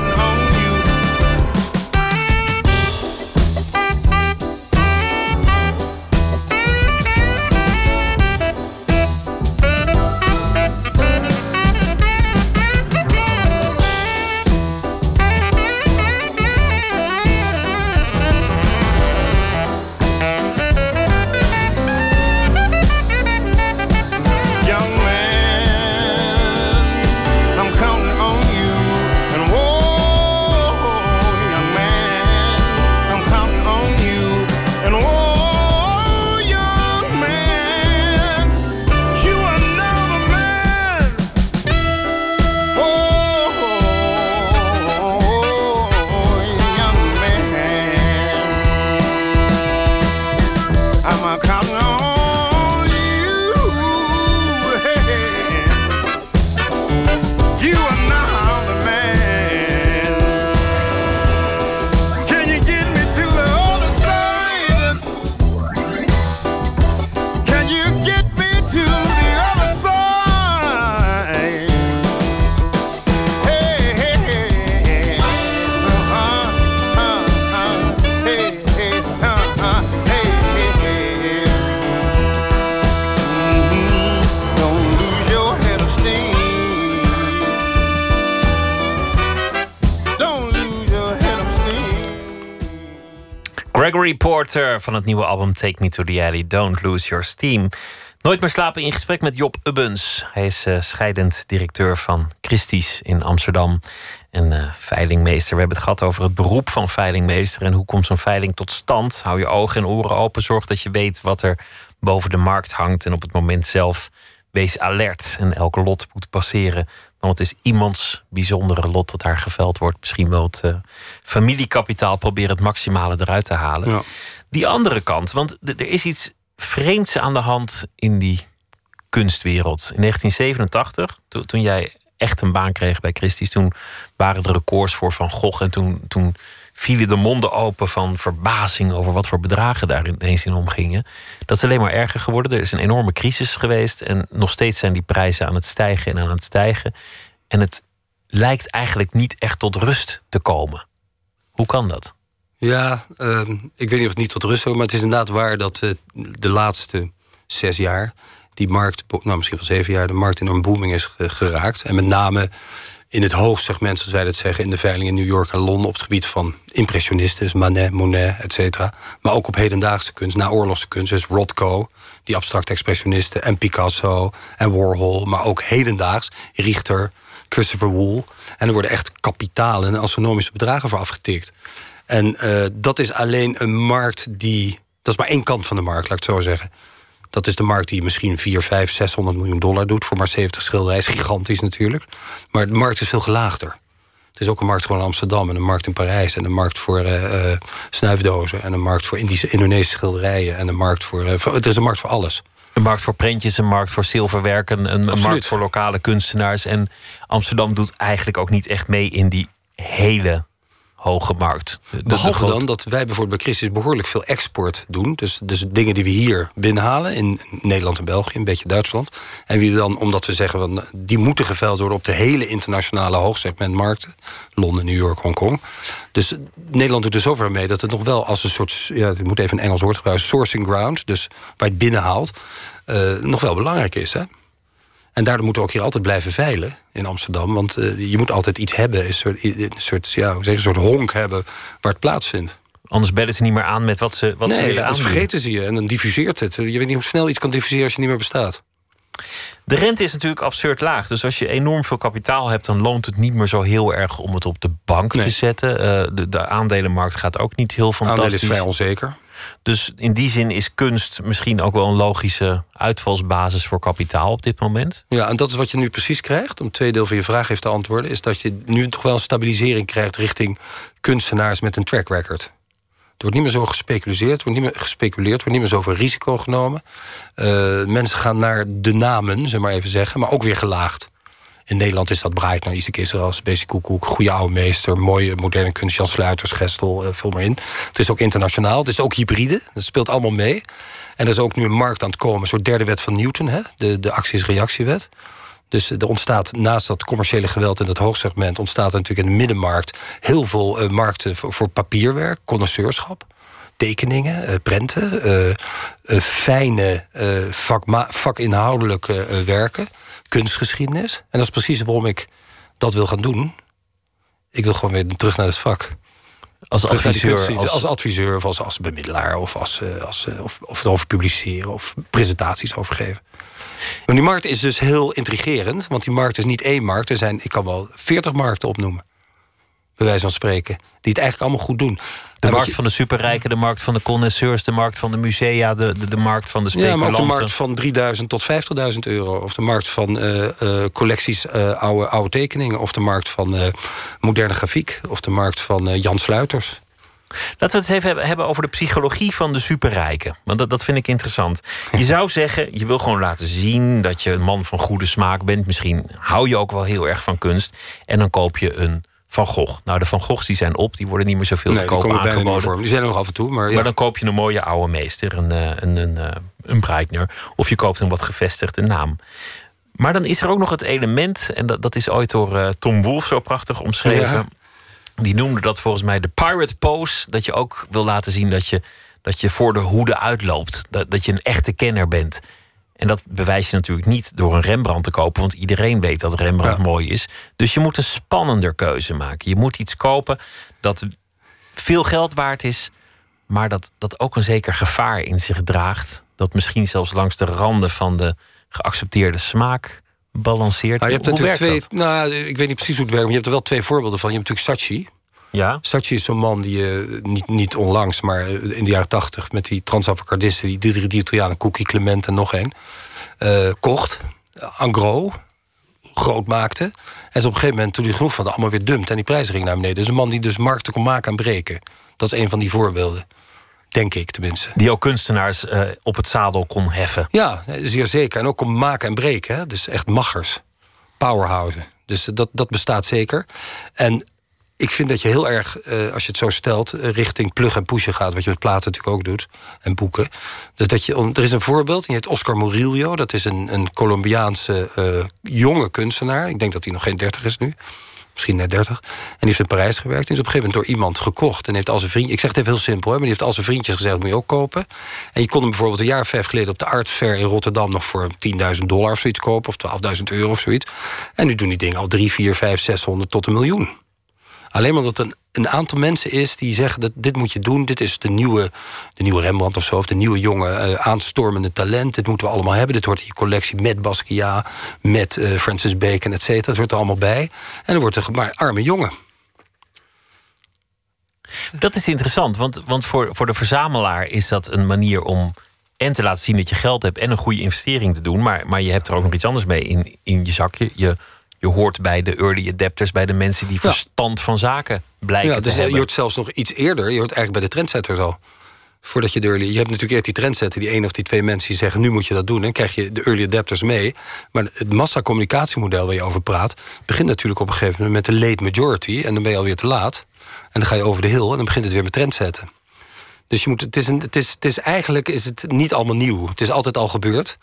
Gregory van het nieuwe album Take Me to the Alley, Don't Lose Your Steam. Nooit meer slapen in gesprek met Job Ubbens. Hij is eh, scheidend directeur van Christie's in Amsterdam en eh, veilingmeester. We hebben het gehad over het beroep van veilingmeester en hoe komt zo'n veiling tot stand. Hou je ogen en oren open, zorg dat je weet wat er boven de markt hangt en op het moment zelf wees alert en elke lot moet passeren. Want het is iemands bijzondere lot dat daar geveld wordt. Misschien wel het eh, familiekapitaal proberen het maximale eruit te halen. Ja. Die andere kant, want er is iets vreemds aan de hand in die kunstwereld. In 1987, to- toen jij echt een baan kreeg bij Christie's, toen waren er records voor Van Gogh. En toen, toen vielen de monden open van verbazing over wat voor bedragen daar ineens in omgingen. Dat is alleen maar erger geworden. Er is een enorme crisis geweest. En nog steeds zijn die prijzen aan het stijgen en aan het stijgen. En het lijkt eigenlijk niet echt tot rust te komen. Hoe kan dat? Ja, ehm, ik weet niet of het niet tot rust komt, maar het is inderdaad waar dat eh, de laatste zes jaar die markt, nou misschien wel zeven jaar, de markt enorm booming is ge- geraakt. En met name in het hoogsegment, zoals wij dat zeggen, in de veiling in New York en Londen op het gebied van impressionisten, Manet, Monet, et cetera. Maar ook op hedendaagse kunst, naoorlogse kunst, dus Rothko, die abstracte expressionisten, en Picasso en Warhol, maar ook hedendaags, Richter, Christopher Wool. En er worden echt kapitalen en astronomische bedragen voor afgetikt. En eh, dat is alleen een markt die. Dat is maar één kant van de markt, laat ik het zo zeggen. Dat is de markt die misschien 4, 5, 600 miljoen dollar doet voor maar 70 schilderijen. Is gigantisch natuurlijk. Maar de markt is veel gelaagder. Het is ook een markt gewoon in Amsterdam en een markt in Parijs. En een markt voor eh, eh, snuifdozen. En een markt voor Indische, Indonesische schilderijen. En een markt voor. eh, voor- het is een markt voor alles. Een markt voor prentjes, een markt voor zilverwerk, een, een- markt voor lokale kunstenaars. En Amsterdam doet eigenlijk ook niet echt mee in die hele hoge markt. De- Behalve dan dat wij bijvoorbeeld bij Christus behoorlijk veel export doen. Dus, dus dingen die we hier binnenhalen in Nederland en België, een beetje Duitsland. En wie dan, omdat we zeggen, van, die moeten geveild worden op de hele internationale hoogsegmentmarkten. Londen, New York, Hongkong. Dus Nederland doet er zover mee dat het nog wel als een soort, ja, ik moet even een Engels woord gebruiken, sourcing ground. Dus waar je het binnenhaalt, eh, nog wel belangrijk is. Hè? En daardoor moeten we ook hier altijd blijven veilen in Amsterdam. Want eh, je moet altijd iets hebben, een soort, een soort, ja, hoe zeg, je, een soort honk hebben waar het plaatsvindt. Anders bellen ze niet meer aan met wat ze, wat ze Nee, willen aanbieden. vergeten ze je en dan diffuseert het. Je weet niet hoe snel iets kan diffuseren als je niet meer bestaat. De rente is natuurlijk absurd laag. Dus als je enorm veel kapitaal hebt, dan loont het niet meer zo heel erg om het op de bank te zetten. Eh, de, de aandelenmarkt gaat ook niet heel Aandelen is fantastisch. vrij onzeker. Dus in die zin is kunst misschien ook wel een logische uitvalsbasis voor kapitaal op dit moment. Ja, en dat is wat je nu precies krijgt. Om twee deel van je vraag even te antwoorden... is dat je nu toch wel een stabilisering krijgt... richting kunstenaars met een track record. Er wordt niet meer zo gespeculeerd, er wordt niet meer gespeculeerd, er wordt niet meer zoveel risico genomen. Eh, mensen gaan naar de namen, zeg maar even zeggen, maar ook weer gelaagd. In Nederland is dat Breitner, Isaac Israëls, Basic Koekoek, goede oude meester, mooie moderne kunst, Jan Sluiters, Gestel, eh, vul maar in. Het is ook internationaal, het is ook hybride, dat speelt allemaal mee. En er is ook nu een markt aan het komen, een soort derde wet van Newton, hè? De, de acties-reactiewet. Dus er ontstaat naast dat commerciële geweld in dat hoogsegment... ontstaat er natuurlijk in de middenmarkt heel veel eh, markten voor, voor papierwerk, connoisseurschap, tekeningen, eh, prenten, eh, eh, fijne eh, vakinhoudelijke eh, werken, kunstgeschiedenis. En dat is precies waarom ik dat wil gaan doen. Ik wil gewoon weer terug naar het vak. Als Terug adviseur. Als, Als, adviseur of als, als bemiddelaar of, als, eh, als, eh, of, of erover publiceren of presentaties over geven. Maar die markt is dus heel intrigerend, want die markt is niet één markt. Er zijn, ik kan wel veertig markten opnoemen, bij wijze van spreken, die het eigenlijk allemaal goed doen. De markt van de superrijken, de markt van de connoisseurs, de markt van de musea, de, de, de markt van de Ja, maar ook speculanten. de markt van 3000 tot 50.000 euro. Of de markt van eh, eh, collecties eh, oude, oude tekeningen. Of de markt van moderne grafiek. Of de markt van Jan Sluiters. Laten we het eens even hebben- hebben over de psychologie van de superrijken. Want dat, dat vind ik interessant. Je zou zeggen, je wil gewoon laten zien dat je een man van goede smaak bent. Misschien hou je ook wel heel erg van kunst. En dan koop je een Van Gogh. Nou, de Van Goghs die zijn op, die worden niet meer zoveel Nee, te koop aangeboden. Die zijn er nog af en toe. Maar, ja. Maar dan koop je een mooie oude meester, een, eh, een, een, eh, een Breitner. Of je koopt een wat gevestigde naam. Maar dan is er ook nog het element, en dat, dat is ooit door eh, Tom Wolfe zo prachtig omschreven. Ja. Die noemde dat volgens mij de pirate pose. Dat je ook wil laten zien dat je, dat je voor de hoede uitloopt. Dat, dat je een echte kenner bent. En dat bewijs je natuurlijk niet door een Rembrandt te kopen, want iedereen weet dat Rembrandt Ja. mooi is. Dus je moet een spannender keuze maken. Je moet iets kopen dat veel geld waard is, maar dat, dat ook een zeker gevaar in zich draagt. Dat misschien zelfs langs de randen van de geaccepteerde smaak balanceert. Je hebt Hoe natuurlijk werkt twee. dat? Nou, ik weet niet precies hoe het werkt, maar je hebt er wel twee voorbeelden van. Je hebt natuurlijk Saatchi. Ja, is zo'n man die eh, niet, niet onlangs, maar in de jaren tachtig... met die transavocardisten, die, die, die Italianen, Cookie Clement en nog één... eh, kocht, eh, en gros, groot maakte. En op een gegeven moment, toen hij genoeg van allemaal weer dumpt... en die prijzen ging naar beneden. Dus een man die dus markten kon maken en breken. Dat is een van die voorbeelden. Denk ik tenminste. die ook kunstenaars op het zadel kon heffen. Ja, zeer zeker. En ook kon maken en breken. Hè? Dus echt machers. Powerhousen. Dus dat, dat bestaat zeker. En ik vind dat je heel erg, eh, als je het zo stelt... eh, richting plug en pushen gaat. Wat je met platen natuurlijk ook doet. En boeken. Dus dat je, er is een voorbeeld. Die heet Oscar Murillo. Dat is een, een Colombiaanse eh, jonge kunstenaar. Ik denk dat hij nog geen 30 is nu. Misschien net 30. En die heeft in Parijs gewerkt. En is op een gegeven moment door iemand gekocht. En heeft al zijn vriend. Ik zeg het even heel simpel, hè, maar die heeft al zijn vriendjes gezegd: moet je ook kopen. En je kon hem bijvoorbeeld een jaar of vijf geleden op de Art Fair in Rotterdam nog voor 10.000 dollar of zoiets kopen. Of 12.000 euro of zoiets. En nu doen die dingen al 3, 4, 5, 600 tot een miljoen. Alleen maar dat een, een aantal mensen is die zeggen dat dit moet je doen. Dit is de nieuwe, de nieuwe Rembrandt of zo. Of de nieuwe jonge eh, aanstormende talent. Dit moeten we allemaal hebben. Dit hoort in je collectie met Basquiat, met eh, Francis Bacon, et cetera. Dat hoort er allemaal bij. En dan wordt er maar arme jongen. Dat is interessant, want, want voor, voor de verzamelaar is dat een manier om en te laten zien dat je geld hebt en een goede investering te doen. Maar, maar je hebt er ook nog iets anders mee in, in je zakje. Je, je hoort bij de early adapters, bij de mensen die verstand van zaken blijken Ja, te dus eh, je hebben. hoort zelfs nog iets eerder. Je hoort eigenlijk bij de trendsetters al. Voordat je de early... Je hebt natuurlijk eerst die trendsetter, die één of die twee mensen die zeggen... nu moet je dat doen, en dan krijg je de early adapters mee. Maar het massacommunicatiemodel waar je over praat... begint natuurlijk op een gegeven moment met de late majority... en dan ben je alweer te laat. En dan ga je over de hill en dan begint het weer met trendsetten. Dus je moet, het, is een, het, is, het is eigenlijk is het niet allemaal nieuw. Het is altijd al gebeurd.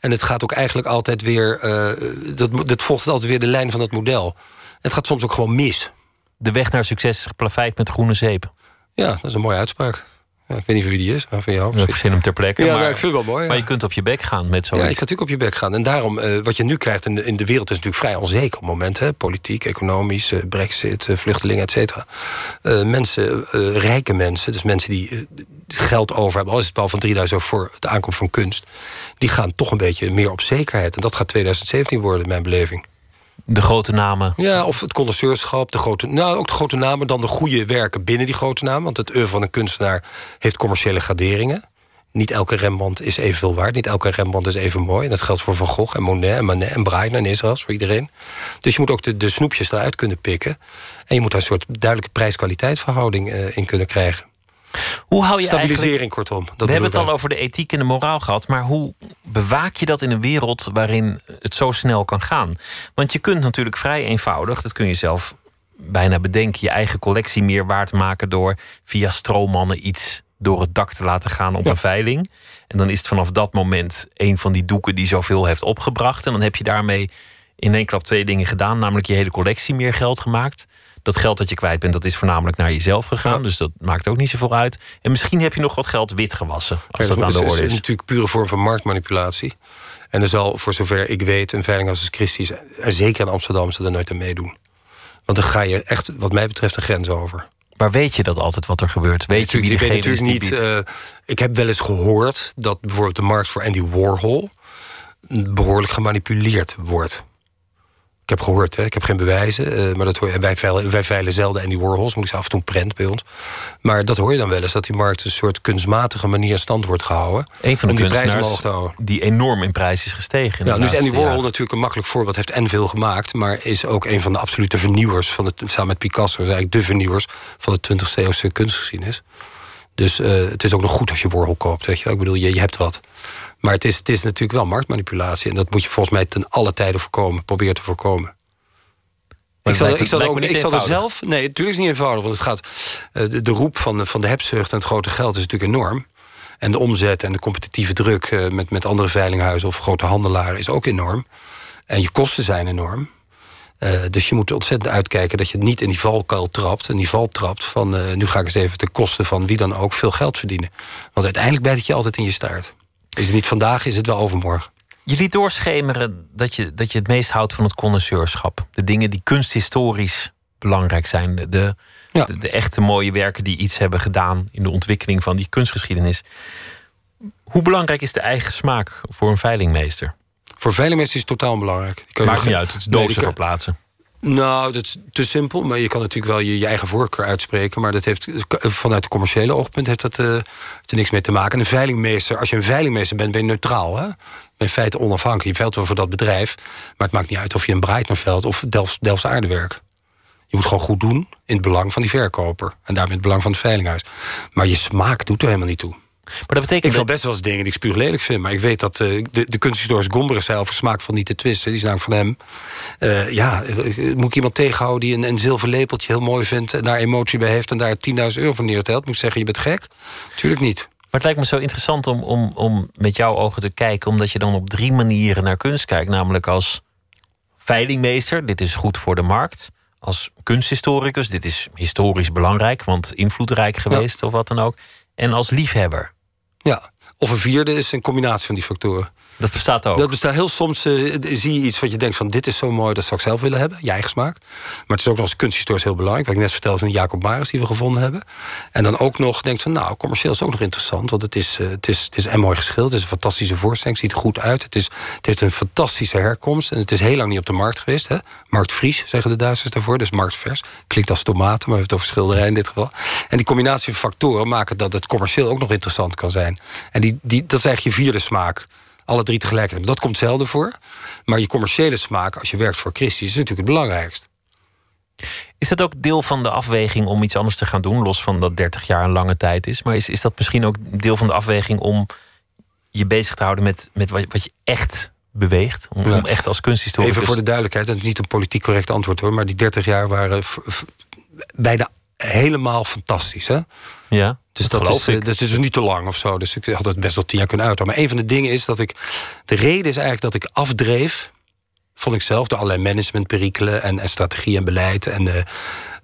En het gaat ook eigenlijk altijd weer... eh dat, dat volgt altijd weer de lijn van dat model. Het gaat soms ook gewoon mis. De weg naar succes is geplaveid met groene zeep. Ja, dat is een mooie uitspraak. Ja, ik weet niet van wie die is, maar van jou. Ik verzin hem ter plekke. Ja, maar, nou, ik vind het wel mooi. maar ja. je kunt op je bek gaan met Ja, zoiets. je kan natuurlijk op je bek gaan. En daarom, eh, wat je nu krijgt in de, in de wereld is natuurlijk vrij onzeker op momenten. Hè? Politiek, economisch, eh, brexit, eh, vluchtelingen, et cetera. Mensen, rijke mensen, dus mensen die geld over hebben... al is het wel van 3000 euro voor de aankomst van kunst... die gaan toch een beetje meer op zekerheid. En dat gaat 2017 worden, in mijn beleving. De grote namen. Ja, of het connoisseurschap, de grote, nou, ook de grote namen... dan de goede werken binnen die grote namen. Want het oeuvre van een kunstenaar heeft commerciële graderingen. Niet elke Rembrandt is evenveel waard. Niet elke Rembrandt is even mooi. En dat geldt voor Van Gogh en Monet en Manet en en Israëls, voor iedereen. Dus je moet ook de, de snoepjes eruit kunnen pikken. En je moet daar een soort duidelijke prijs-kwaliteitsverhouding eh, in kunnen krijgen. Hoe hou je. Stabilisering, kortom. We hebben het ik. over de ethiek en de moraal gehad, maar hoe bewaak je dat in een wereld waarin het zo snel kan gaan? Want je kunt natuurlijk vrij eenvoudig, dat kun je zelf bijna bedenken, je eigen collectie meer waard maken door via stroommannen iets door het dak te laten gaan op Ja. een veiling. En dan is het vanaf dat moment een van die doeken die zoveel heeft opgebracht. En dan heb je daarmee in één klap twee dingen gedaan, namelijk je hele collectie meer geld gemaakt. Dat geld dat je kwijt bent, dat is voornamelijk naar jezelf gegaan. Ja. Dus dat maakt ook niet zoveel uit. En misschien heb je nog wat geld wit gewassen. Als dat aan de is- orde is is. natuurlijk pure vorm van marktmanipulatie. En er zal, voor zover ik weet, een veiling als Christie's... en zeker in Amsterdam, ze er nooit aan meedoen. Want dan ga je echt, wat mij betreft, een grens over. Maar weet je dat altijd wat er gebeurt? Weet je wie ik weet natuurlijk niet. eh, ik heb wel eens gehoord dat bijvoorbeeld de markt voor Andy Warhol behoorlijk gemanipuleerd wordt. Ik heb gehoord, hè? ik heb geen bewijzen, eh, maar dat hoor. Wij veilen, wij veilen zelden Andy Warhols, moet ik zeggen, af en toe prent bij ons. Maar dat hoor je dan wel eens, dat die markt een soort kunstmatige manier in stand wordt gehouden. Een van de die kunstenaars die enorm in prijs is gestegen. Ja, is Andy Warhol jaren. natuurlijk een makkelijk voorbeeld. Heeft en veel gemaakt, maar is ook een van de absolute vernieuwers. Van het, samen met Picasso is eigenlijk de vernieuwers van de 20e eeuwse kunstgeschiedenis. Dus eh, het is ook nog goed als je Warhol koopt. Weet je. wel. Ik bedoel, je, je hebt wat. Maar het is, het is natuurlijk wel marktmanipulatie. En dat moet je volgens mij ten alle tijden voorkomen. Proberen te voorkomen. Ik zal, lijkt ik zal, er ook, ik zal er zelf. Nee, natuurlijk is het niet eenvoudig. Want het gaat. eh, de, de roep van, de- van de hebzucht en het grote geld is natuurlijk enorm. En de omzet en de competitieve druk eh, met, met andere veilinghuizen of grote handelaren is ook enorm. En je kosten zijn enorm. Eh, dus je moet ontzettend uitkijken dat je niet in die valkuil trapt. En die val trapt van nu ga ik eens even ten koste van wie dan ook veel geld verdienen. Want uiteindelijk bijt het je altijd in je staart. Is het niet vandaag, is het wel overmorgen. Je liet doorschemeren dat je, dat je het meest houdt van het connoisseurschap. De dingen die kunsthistorisch belangrijk zijn. De, de, Ja. de, de echte mooie werken die iets hebben gedaan in de ontwikkeling van die kunstgeschiedenis. Hoe belangrijk is de eigen smaak voor een veilingmeester? Voor veilingmeesters is het totaal. Die je Maakt niet uit, het is dozen verplaatsen. Nou, dat is te simpel. Maar je kan natuurlijk wel je, eigen voorkeur uitspreken. Maar dat heeft, vanuit de commerciële oogpunt heeft dat heeft er niks mee te maken. En een veilingmeester, als je een veilingmeester bent, ben je neutraal. Hè? Ben in feite onafhankelijk. Je veilt wel voor dat bedrijf. Maar het maakt niet uit of je een Breitner of Delfts, Delfts aardewerk. Je moet gewoon goed doen in het belang van die verkoper. En daarmee het belang van het veilinghuis. Maar je smaak doet er helemaal niet toe. Maar dat betekent Ik wil best wel eens dingen die ik spuug lelijk vind. Maar ik weet dat eh, de, de kunsthistoricus Gombrich zei over smaak van niet te twisten. Die is namelijk van hem. Eh, ja, eh, moet ik iemand tegenhouden die een, een zilver lepeltje heel mooi vindt... en daar emotie bij heeft en daar 10.000 euro voor neertelt? Moet ik zeggen, je bent gek? Tuurlijk niet. Maar het lijkt me zo interessant om, om, om met jouw ogen te kijken, omdat je dan op drie manieren naar kunst kijkt. Namelijk als veilingmeester, dit is goed voor de markt. Als kunsthistoricus, dit is historisch belangrijk, want invloedrijk geweest of wat dan ook. En als liefhebber. Ja. Of een vierde is een combinatie van die factoren. Dat bestaat ook. Dat bestaat heel soms, eh, zie je iets wat je denkt van... dit is zo mooi, dat zou ik zelf willen hebben, je eigen smaak. Maar het is ook nog als kunsthistorisch heel belangrijk... wat ik net vertelde van Jacob Maris die we gevonden hebben. En dan ook nog denkt van, nou, commercieel is ook nog interessant... want het is, eh, het is, het is en mooi geschilderd, het is een fantastische voorstelling... het ziet er goed uit, het, is, het heeft een fantastische herkomst... en het is heel lang niet op de markt geweest. Hè? Markt Fries, zeggen de Duitsers daarvoor, dus marktvers. Klinkt als tomaten, maar we hebben het over schilderij in dit geval. En die combinatie van factoren maken dat het commercieel ook nog interessant kan zijn. En die, die, dat is eigenlijk je vierde smaak alle drie tegelijkertijd. Dat komt zelden voor. Maar je commerciële smaak, als je werkt voor Christie, is natuurlijk het belangrijkst. Is dat ook deel van de afweging om iets anders te gaan doen? Los van dat 30 jaar een lange tijd is. Maar is, is dat misschien ook deel van de afweging om je bezig te houden met, met wat, wat je echt beweegt? Om, Ja. om echt als kunsthistoricus... Even voor de duidelijkheid, dat is niet een politiek correct antwoord hoor, maar die 30 jaar waren v- bijna helemaal fantastisch. Hè? Ja, Dus dat dat, is, ik. dat is dus niet te lang of zo. Dus ik had het best wel tien jaar kunnen uiten. Maar een van de dingen is dat ik. De reden is eigenlijk dat ik afdreef. Vond ik zelf door allerlei managementperikelen en, en strategie en beleid. En, eh,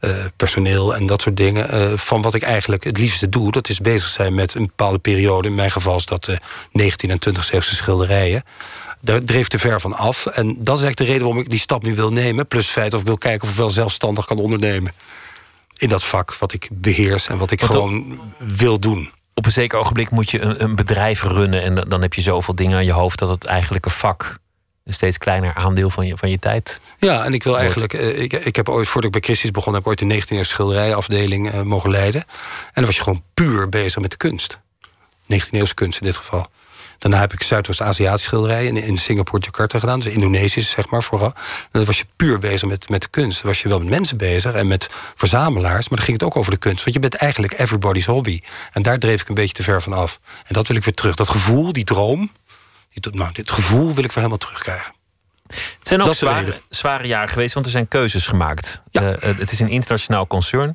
eh, personeel en dat soort dingen. Eh, van wat ik eigenlijk het liefste doe, dat is bezig zijn met een bepaalde periode. In mijn geval is dat 19 en 20 eeuwse schilderijen. Daar dreef te ver van af. En dat is eigenlijk de reden waarom ik die stap nu wil nemen. Plus het feit of ik wil kijken of ik wel zelfstandig kan ondernemen. In dat vak wat ik beheers en wat ik gewoon wil doen op een zeker ogenblik moet je een, een bedrijf runnen. En dan heb je zoveel dingen aan je hoofd dat het eigenlijk een vak een steeds kleiner aandeel van je, van je tijd. Ja, en ik wil eigenlijk. Eh, ik, ik heb ooit, voordat ik bij Christus begon, heb ik ooit de 19e schilderijafdeling uh, mogen leiden. En dan was je gewoon puur bezig met de kunst. 19e kunst in dit geval. Daarna heb ik Zuidoost-Aziatische schilderijen in, in Singapore, Jakarta gedaan. Dus Indonesisch, zeg maar, vooral. dan was je puur bezig met, met de kunst. Dan was je wel met mensen bezig en met verzamelaars. Maar dan ging het ook over de kunst. Want je bent eigenlijk everybody's hobby. En daar dreef ik een beetje te ver van af. En dat wil ik weer terug. Dat gevoel, die droom. Die, nou, dit gevoel wil ik weer helemaal terugkrijgen. Het zijn ook zware, zware jaren geweest, want er zijn keuzes gemaakt. Ja. Uh, het is een internationaal concern.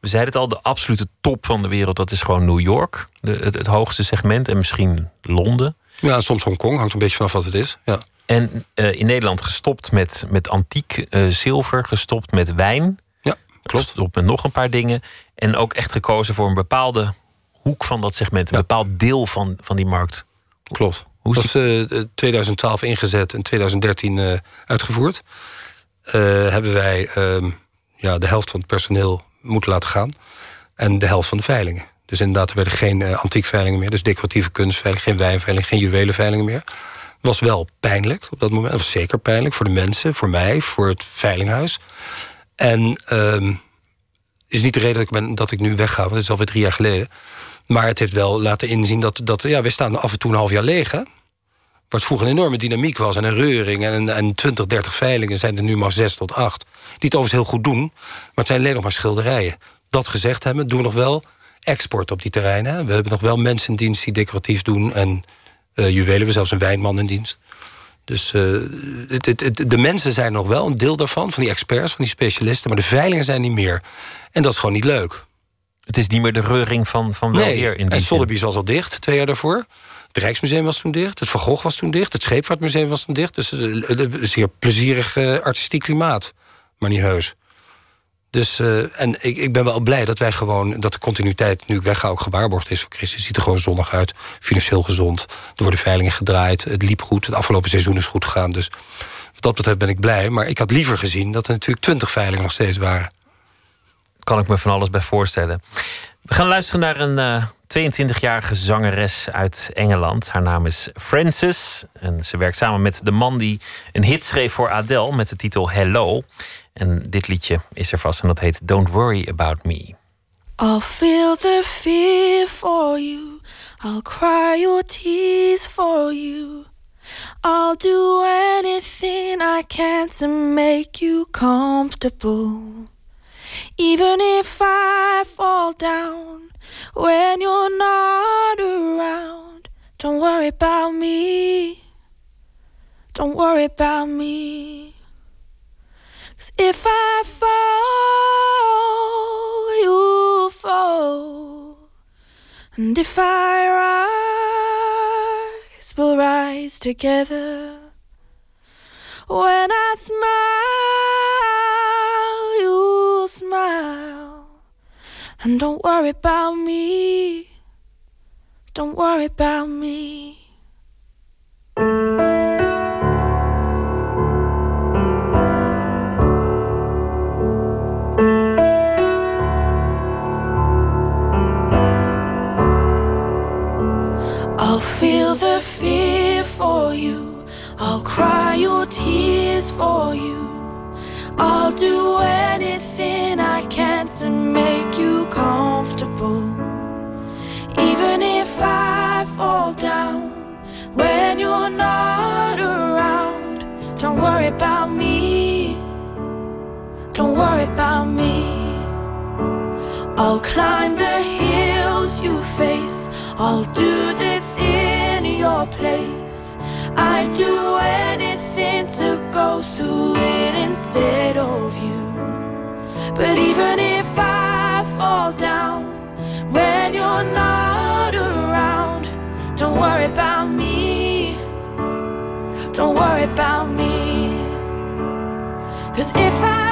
We zeiden het al, de absolute top van de wereld, dat is gewoon New York. De, het, het, hoogste segment en misschien Londen. Ja, soms Hongkong, hangt een beetje vanaf wat het is. Ja. En uh, in Nederland gestopt met, met antiek uh, zilver, gestopt met wijn. Ja, klopt. Gestopt met nog een paar dingen. En ook echt gekozen voor een bepaalde hoek van dat segment. Een bepaald deel van, van die markt. Klopt. Hoe dat is uh, 2012 ingezet en 2013 uitgevoerd. hebben wij ehm, ja, de helft van het personeel moeten laten gaan. En de helft van de veilingen. Dus inderdaad, er werden geen uh, antiekveilingen meer. Dus decoratieve kunstveilingen, geen wijnveilingen, geen juwelenveilingen meer. was wel pijnlijk op dat moment. Was zeker pijnlijk voor de mensen, voor mij, voor het veilinghuis. En uh, is niet de reden dat ik, ben, dat ik nu wegga, want het is alweer drie jaar geleden. Maar het heeft wel laten inzien dat, dat ja, we staan af en toe een half jaar leeg. Wat vroeger een enorme dynamiek was en een reuring en, en 20, 30 veilingen zijn er nu maar 6 tot 8. Die het overigens heel goed doen, maar het zijn alleen nog maar schilderijen. Dat gezegd hebben, doen we nog wel export op die terreinen. We hebben nog wel mensen in dienst die decoratief doen en uh, juwelen. We hebben zelfs een wijnman in dienst. Dus uh, het, het, het, de mensen zijn nog wel een deel daarvan, van die experts, van die specialisten, maar de veilingen zijn niet meer. En dat is gewoon niet leuk. Het is niet meer de reuring van, van wel nee, in die En Sotheby's was al dicht, twee jaar daarvoor. Het Rijksmuseum was toen dicht. Het Van Gogh was toen dicht. Het Scheepvaartmuseum was toen dicht. Dus een zeer plezierig uh, artistiek klimaat. Maar niet heus. Dus, uh, en ik, ik ben wel blij dat wij gewoon... dat de continuïteit nu ik wegga ook gewaarborgd is voor Christus. ziet er gewoon zonnig uit. Financieel gezond. Er worden veilingen gedraaid. Het liep goed. Het afgelopen seizoen is goed gegaan. Dus wat dat betreft ben ik blij. Maar ik had liever gezien dat er natuurlijk twintig veilingen nog steeds waren. Kan ik me van alles bij voorstellen. We gaan luisteren naar een uh, 22-jarige zangeres uit Engeland. Haar naam is Frances. En ze werkt samen met de man die een hit schreef voor Adele met de titel Hello. En dit liedje is er vast en dat heet Don't Worry About Me. I'll feel the fear for you. I'll cry your tears for you. I'll do anything I can to make you comfortable. Even if I fall down when you're not around, don't worry about me. Don't worry about me. Cause if I fall, you'll fall. And if I rise, we'll rise together. When I smile, smile. And don't worry about me. Don't worry about me. I'll feel the fear for you. I'll cry your tears for you. I'll do anything I can to make you comfortable. Even if I fall down when you're not around, don't worry about me. Don't worry about me. I'll climb the hills you face. I'll do this in your place. I'd do anything to go through it instead of you. But even if I fall down when you're not around, don't worry about me. Don't worry about me. Cause if I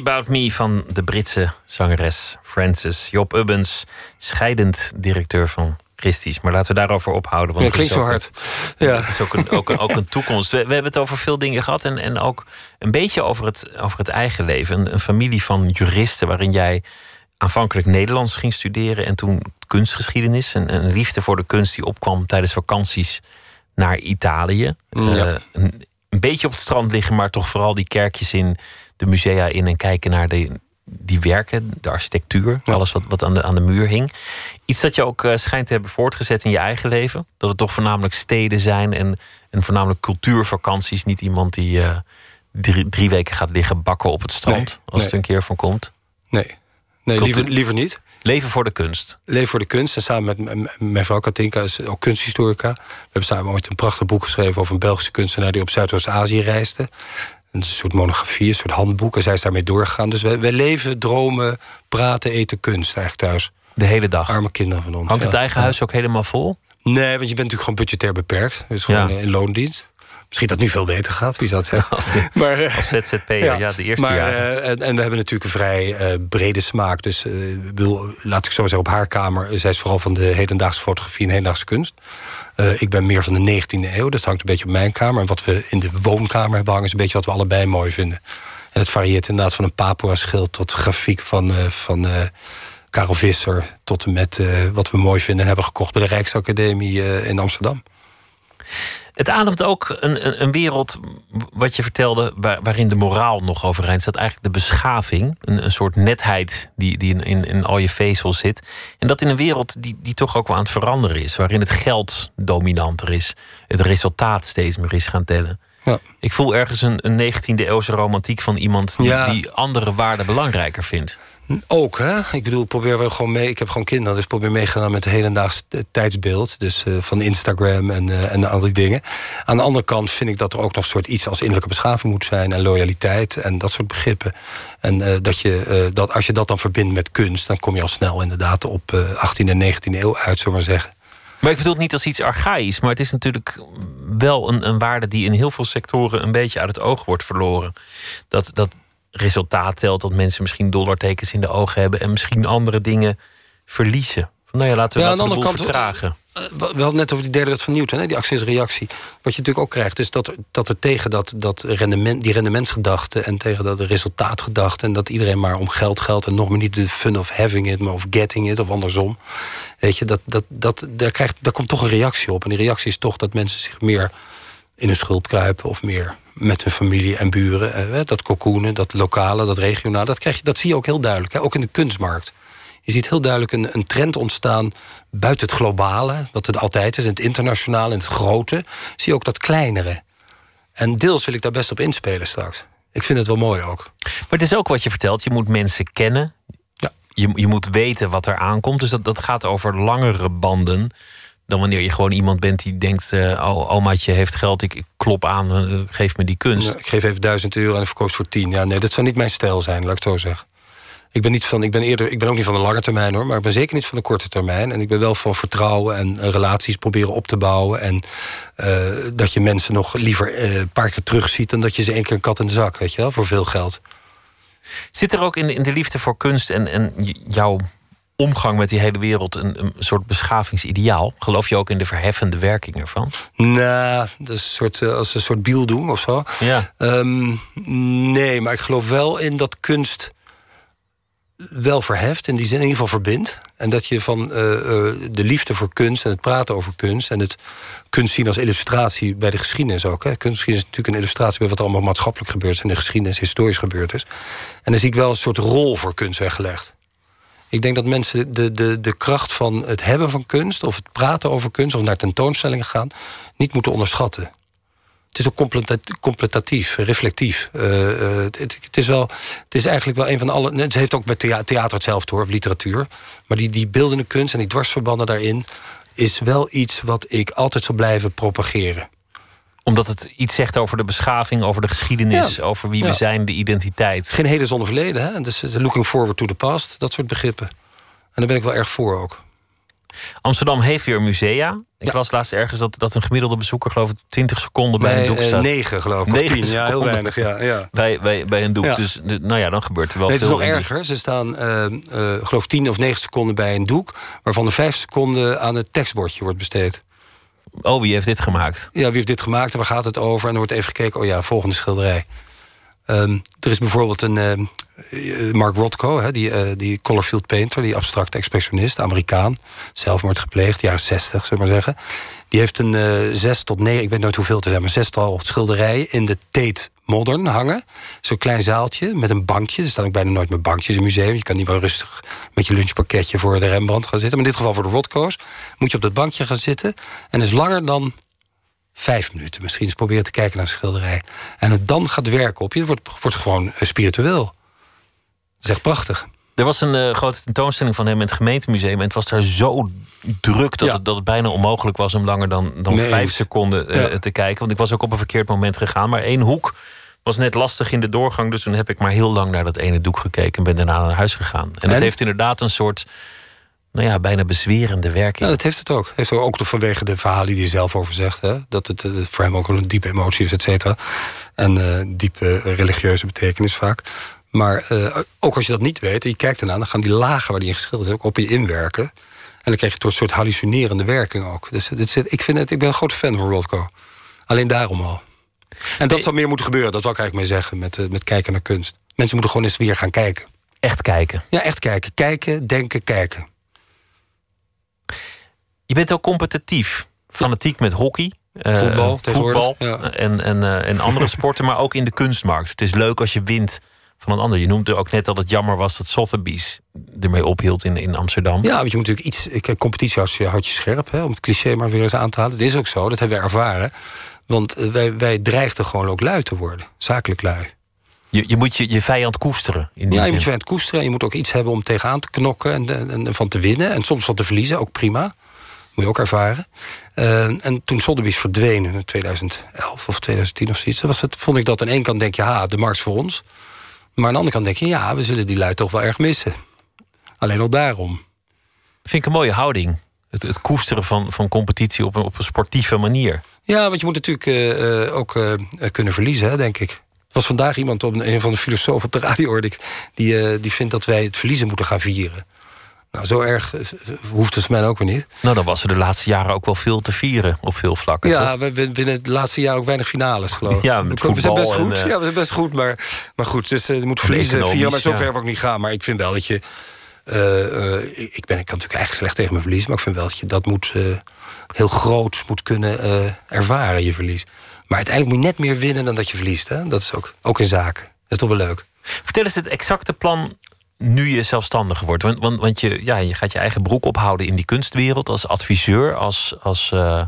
About Me van de Britse zangeres Frances Job Ubbens, scheidend directeur van Christie's. Maar laten we daarover ophouden. Want Ja, klinkt zo hard. een- Ja. Het is ook een, ook een, ook een toekomst. We, we hebben het over veel dingen gehad en, en ook een beetje over het, over het eigen leven. Een, een familie van juristen waarin jij aanvankelijk Nederlands ging studeren en toen kunstgeschiedenis. En een liefde voor de kunst die opkwam tijdens vakanties naar Italië. Mm, ja. Eh, een, een beetje op het strand liggen, maar toch vooral die kerkjes in, de musea in en kijken naar de, die werken, de architectuur, Ja. alles wat, wat aan, de, aan de muur hing. Iets dat je ook eh, schijnt te hebben voortgezet in je eigen leven. Dat het toch voornamelijk steden zijn en, en voornamelijk cultuurvakanties. Niet iemand die eh, drie, drie weken gaat liggen bakken op het strand, Nee, als nee. het een keer van komt. Nee, nee liever, liever niet. Leven voor de kunst. Leven voor de kunst. En samen met mijn vrouw Katinka is ook kunsthistorica. We hebben samen ooit een prachtig boek geschreven over een Belgische kunstenaar die op Zuidoost-Azië reisde. Een soort monografie, een soort handboek. En zij is daarmee doorgegaan. Dus wij, wij leven, dromen, praten, eten kunst eigenlijk thuis. De hele dag. Arme kinderen van ons. Hangt het ja. eigen huis ook helemaal vol? Nee, want je bent natuurlijk gewoon budgetair beperkt. Dus gewoon Ja. in loondienst. Misschien dat nu veel beter gaat, wie zou het zeggen. Als, de, Maar, eh, als ZZP'er, ja. de eerste maar, jaren. eh, en, en we hebben natuurlijk een vrij eh, brede smaak. Dus bedoel, laat ik zo zeggen, op haar kamer... zij is vooral van de hedendaagse fotografie en hedendaagse kunst. Ik ben meer van de 19e eeuw. Dat hangt een beetje op mijn kamer. En wat we in de woonkamer hebben hangen... is een beetje wat we allebei mooi vinden. En het varieert inderdaad van een Papua-schild... tot grafiek van, van eh, Karel Visser... tot en met wat we mooi vinden en hebben gekocht... bij de Rijksacademie in Amsterdam. Het ademt ook een, een, een wereld, wat je vertelde, waar, waarin de moraal nog overeind staat. Eigenlijk de beschaving, een, een soort netheid die, die in, in, in al je vezels zit. En dat in een wereld die, die toch ook wel aan het veranderen is. Waarin het geld dominanter is, het resultaat steeds meer is gaan tellen. Ja. Ik voel ergens een, een 19e eeuwse romantiek van iemand die, Ja. die andere waarden belangrijker vindt. Ook, hè? Ik bedoel, probeer wel gewoon mee. Ik heb gewoon kinderen, dus probeer meegaan met het hedendaags eh, tijdsbeeld. Dus eh, van Instagram en, eh, en al die dingen. Aan de andere kant vind ik dat er ook nog soort iets als innerlijke beschaving moet zijn. En loyaliteit en dat soort begrippen. En dat, je, dat als je dat dan verbindt met kunst, dan kom je al snel inderdaad op eh 18e en 19e eeuw uit, zullen maar zeggen. Maar ik bedoel het niet als iets archaïs, maar het is natuurlijk wel een, een waarde die in heel veel sectoren een beetje uit het oog wordt verloren. Dat, dat resultaat telt, dat mensen misschien dollartekens in de ogen hebben en misschien andere dingen verliezen. Van, nou ja, laten we, Ja, laten aan we de de andere kant- vertragen. Eh, We we hadden net over die derde wet van Newton, hè, die actie is reactie. Wat je natuurlijk ook krijgt, is dat, er- dat er tegen dat, dat rendement, die rendementsgedachte... en tegen dat de resultaatgedachte... en dat iedereen maar om geld geldt... en nog maar niet de fun of having it, maar of getting it, of andersom. Weet je, dat, dat, dat, daar, krijgt, daar komt toch een reactie op. En die reactie is toch dat mensen zich meer in hun schulp kruipen... of meer met hun familie en buren. eh, dat cocoonen, dat lokale, dat regionale... Dat, krijg je, dat zie je ook heel duidelijk, hè, ook in de kunstmarkt. Je ziet heel duidelijk een, een trend ontstaan buiten het globale, wat het altijd is, in het internationale, in het grote. Zie je ook dat kleinere. En deels wil ik daar best op inspelen straks. Ik vind het wel mooi ook. Maar het is ook wat je vertelt, je moet mensen kennen. Ja. Je, je moet weten wat er aankomt. Dus dat, dat gaat over langere banden dan wanneer je gewoon iemand bent die denkt... eh oh, omaatje heeft geld, ik, ik klop aan, eh, geef me die kunst. Ja, ik geef even duizend euro en ik verkoop het voor tien. Ja, nee, dat zou niet mijn stijl zijn, laat ik het zo zeggen. Ik ben, niet van, ik, ben eerder, ik ben ook niet van de lange termijn hoor, maar ik ben zeker niet van de korte termijn. En ik ben wel van vertrouwen en eh, relaties proberen op te bouwen. En dat je mensen nog liever een paar keer terugziet dan dat je ze één keer een kat in de zak, weet je wel, voor veel geld. Zit er ook in, in de liefde voor kunst en, en jouw omgang met die hele wereld een, een soort beschavingsideaal? Geloof je ook in de verheffende werking ervan? Nou, dat is een soort, eh, als een soort bieldoen of zo. Ja. Ehm, nee, maar ik geloof wel in dat kunst wel verheft, in die zin in ieder geval verbindt. En dat je van eh, eh, de liefde voor kunst en het praten over kunst... en het kunst zien als illustratie bij de geschiedenis ook. Hè. Kunstgeschiedenis is natuurlijk een illustratie... bij wat er allemaal maatschappelijk gebeurd is... en de geschiedenis historisch gebeurd is. En dan zie ik wel een soort rol voor kunst weggelegd. Ik denk dat mensen de, de, de kracht van het hebben van kunst... of het praten over kunst of naar tentoonstellingen gaan... niet moeten onderschatten. het is ook completa- completatief, reflectief. Eh, eh, het, het is wel, het is eigenlijk wel een van alle. Het heeft ook thea- theater hetzelfde hoor, of literatuur. Maar die, die beeldende kunst en die dwarsverbanden daarin is wel iets wat ik altijd zal blijven propageren. Omdat het iets zegt over de beschaving, over de geschiedenis, Ja. over wie we zijn, de identiteit. Geen heden zonder verleden, hè? Dus eh, looking forward to the past, dat soort begrippen. En daar ben ik wel erg voor ook. Amsterdam heeft weer musea. Ik Ja. las laatst ergens dat, dat een gemiddelde bezoeker, geloof ik, 20 seconden bij, Bij een doek eh, staat. negen, geloof ik. Of Negen tien, ja, heel weinig. Ja, ja. Bij, bij, bij een doek. Ja. Dus de- nou ja, dan gebeurt er wel Nee, het is veel. nog die- erger. Ze staan, eh, eh, geloof ik, tien of negen seconden bij een doek... waarvan er vijf seconden aan het tekstbordje wordt besteed. Oh, wie heeft dit gemaakt? Ja, wie heeft dit gemaakt en waar gaat het over? En dan wordt even gekeken, oh ja, volgende schilderij. Ehm, er is bijvoorbeeld een ehm, eh, Mark Rothko, hè, die, eh, die colorfield painter... die abstracte expressionist, Amerikaan. Zelfmoord gepleegd, jaren 60, zullen maar zeggen. Die heeft een eh, zes tot negen, ik weet nooit hoeveel te zijn... maar zestal schilderijen in de Tate Modern hangen. Zo'n klein zaaltje met een bankje. Er staan ook bijna nooit meer bankjes in een museum. Je kan niet meer rustig met je lunchpakketje voor de Rembrandt gaan zitten. Maar in dit geval voor de Rothko's moet je op dat bankje gaan zitten. En is langer dan vijf minuten misschien eens proberen te kijken naar een schilderij. En het dan gaat werken op je, het wordt, wordt gewoon eh, spiritueel. Dat is echt prachtig. Er was een eh, grote tentoonstelling van hem in het gemeentemuseum. En het was daar zo druk dat, Ja. het, dat het bijna onmogelijk was om langer dan, dan Nee vijf seconden eh, Ja. te kijken. Want ik was ook op een verkeerd moment gegaan. Maar één hoek was net lastig in de doorgang. Dus toen heb ik maar heel lang naar dat ene doek gekeken en ben daarna naar huis gegaan. En, het En? heeft inderdaad een soort, nou ja, bijna bezwerende werking. Ja, dat heeft het ook. Heeft ook vanwege de verhalen die hij zelf over zegt. Hè? Dat het eh, voor hem ook een diepe emotie is, et cetera. En diepe religieuze betekenis vaak. Maar eh, ook als je dat niet weet en je kijkt ernaar... dan gaan die lagen waar die in geschilderd is ook op je inwerken. En dan krijg je toch een soort hallucinerende werking ook. Dus dit zit, ik, vind het, ik ben een grote fan van Rothko. Alleen daarom al. En dat zou meer moeten gebeuren, dat wil ik eigenlijk mee zeggen... met, eh, met kijken naar kunst. Mensen moeten gewoon eens weer gaan kijken. Echt kijken. Ja, echt kijken. Kijken, denken, kijken. Je bent ook competitief. Fanatiek met hockey. eh, Voetbal voetbal ja. en, en, eh, en andere sporten, maar ook in de kunstmarkt. Het is leuk als je wint van een ander. Je noemde ook net dat het jammer was dat Sotheby's ermee ophield in, in Amsterdam. Ja, want je moet natuurlijk iets. Kijk, competitie houdt je, je scherp, hè, om het cliché maar weer eens aan te halen. Het is ook zo, dat hebben we ervaren. Want eh, wij, wij dreigden gewoon ook lui te worden, zakelijk lui. Je, je moet je, je vijand koesteren. In die Ja, je zin. moet je het koesteren en je moet ook iets hebben om tegenaan te knokken en, en, en van te winnen. En soms van te verliezen, ook prima. Moet je ook ervaren. Eh, en toen Sotheby's verdween in 2011 of 2010 of zoiets... Was het, vond ik dat aan één kant denk je, ha, de markt is voor ons. Maar aan de andere kant denk je, ja, we zullen die lui toch wel erg missen. Alleen al daarom. Vind ik een mooie houding. Het, het koesteren van, van competitie op een, op een sportieve manier. Ja, want je moet natuurlijk eh, eh, ook eh, kunnen verliezen, hè, denk ik. Er was vandaag iemand, op een, van de filosofen op de radio, hoorde ik, die, die vindt dat wij het verliezen moeten gaan vieren. Nou, zo erg eh, hoeft het mij ook weer niet. Nou, dan was er de laatste jaren ook wel veel te vieren op veel vlakken. Ja, toch? we we winnen het laatste jaar ook weinig finales, geloof ik. Ja, met we, we zijn best goed. en, eh, ja, we zijn best goed, maar, maar goed, dus eh, je moet verliezen, vieren, maar zover ja. ik niet gaan. Maar ik vind wel dat je, eh, eh, ik, ben, ik kan natuurlijk eigenlijk slecht tegen mijn verlies, maar ik vind wel dat je dat moet eh, heel groot moet kunnen eh, ervaren, je verlies. Maar uiteindelijk moet je net meer winnen dan dat je verliest. Hè? Dat is ook, ook in zaken. Dat is toch wel leuk. Vertel eens het exacte plan nu je zelfstandiger wordt. Want, want, want je, ja, je gaat je eigen broek ophouden in die kunstwereld als adviseur, als, als eh,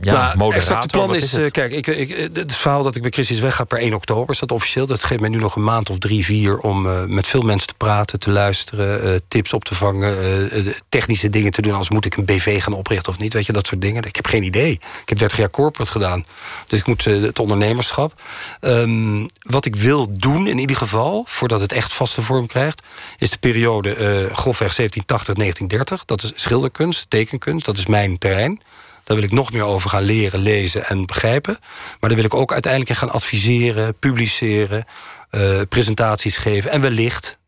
ja, moderator. plan is, eh, kijk, ik, ik, het verhaal dat ik bij Christus wegga per 1 oktober is dat officieel. Dat geeft mij nu nog een maand of drie, vier om eh, met veel mensen te praten, te luisteren, eh, tips op te vangen, eh, eh, technische dingen te doen. Als moet ik een BV gaan oprichten of niet, weet je, dat soort dingen. Ik heb geen idee. Ik heb 30 jaar corporate gedaan, dus ik moet eh, het ondernemerschap. Ehm, wat ik wil doen in ieder geval, voordat het echt vaste vorm krijgt, is de periode eh grofweg 1780-1930. Dat is schilderkunst, tekenkunst, dat is mijn terrein. Daar wil ik nog meer over gaan leren, lezen en begrijpen. Maar daar wil ik ook uiteindelijk in gaan adviseren, publiceren, eh, presentaties geven en wellicht,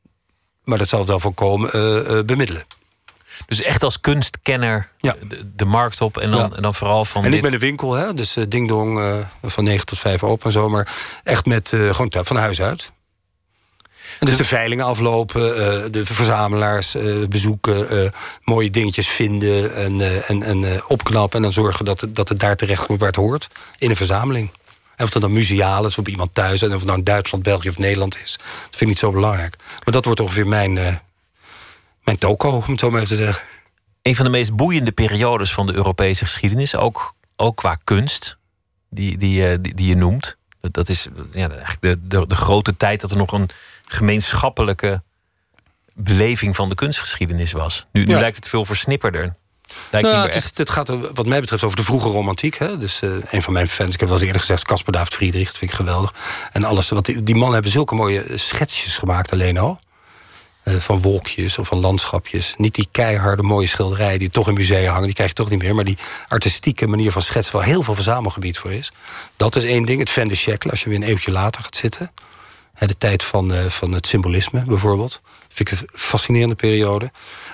maar dat zal wel voorkomen, eh eh, bemiddelen. Dus echt als kunstkenner Ja. de, de markt op en dan, Ja. en dan vooral van en ik ben de winkel, hè, dus eh, ding dong van 9 tot 5 open en zo, maar echt met gewoon van huis uit. En dus de veilingen aflopen, eh, de verzamelaars eh, bezoeken, eh, mooie dingetjes vinden en, en, en opknappen. En dan zorgen dat het, dat het daar terecht komt waar het hoort, in een verzameling. En of het dan museaal is, of iemand thuis, en of het nou in Duitsland, België of Nederland is, dat vind ik niet zo belangrijk. Maar dat wordt ongeveer mijn, mijn toko, om het zo maar even te zeggen. Een van de meest boeiende periodes van de Europese geschiedenis, ook, ook qua kunst. die, die, die, die je noemt. Dat, dat is ja, eigenlijk de, de, de grote tijd dat er nog een gemeenschappelijke beleving van de kunstgeschiedenis was. Nu, nu Ja. lijkt het veel versnipperder. Lijkt Nou, het, is- echt. het gaat er, wat mij betreft over de vroege romantiek. Hè? Dus eh, een van mijn fans, ik heb wel eens eerder gezegd... Caspar David Friedrich, dat vind ik geweldig. En alles, want die, die mannen hebben zulke mooie eh, schetsjes gemaakt alleen al. Eh, van wolkjes of van landschapjes. Niet die keiharde mooie schilderijen die toch in musea hangen. Die krijg je toch niet meer. Maar die artistieke manier van schetsen... waar heel veel verzamelgebied voor is. Dat is één ding. Het Van de Shekel, als je weer een eeuwtje later gaat zitten. De tijd van, eh, van het symbolisme bijvoorbeeld. Vind ik een fascinerende periode.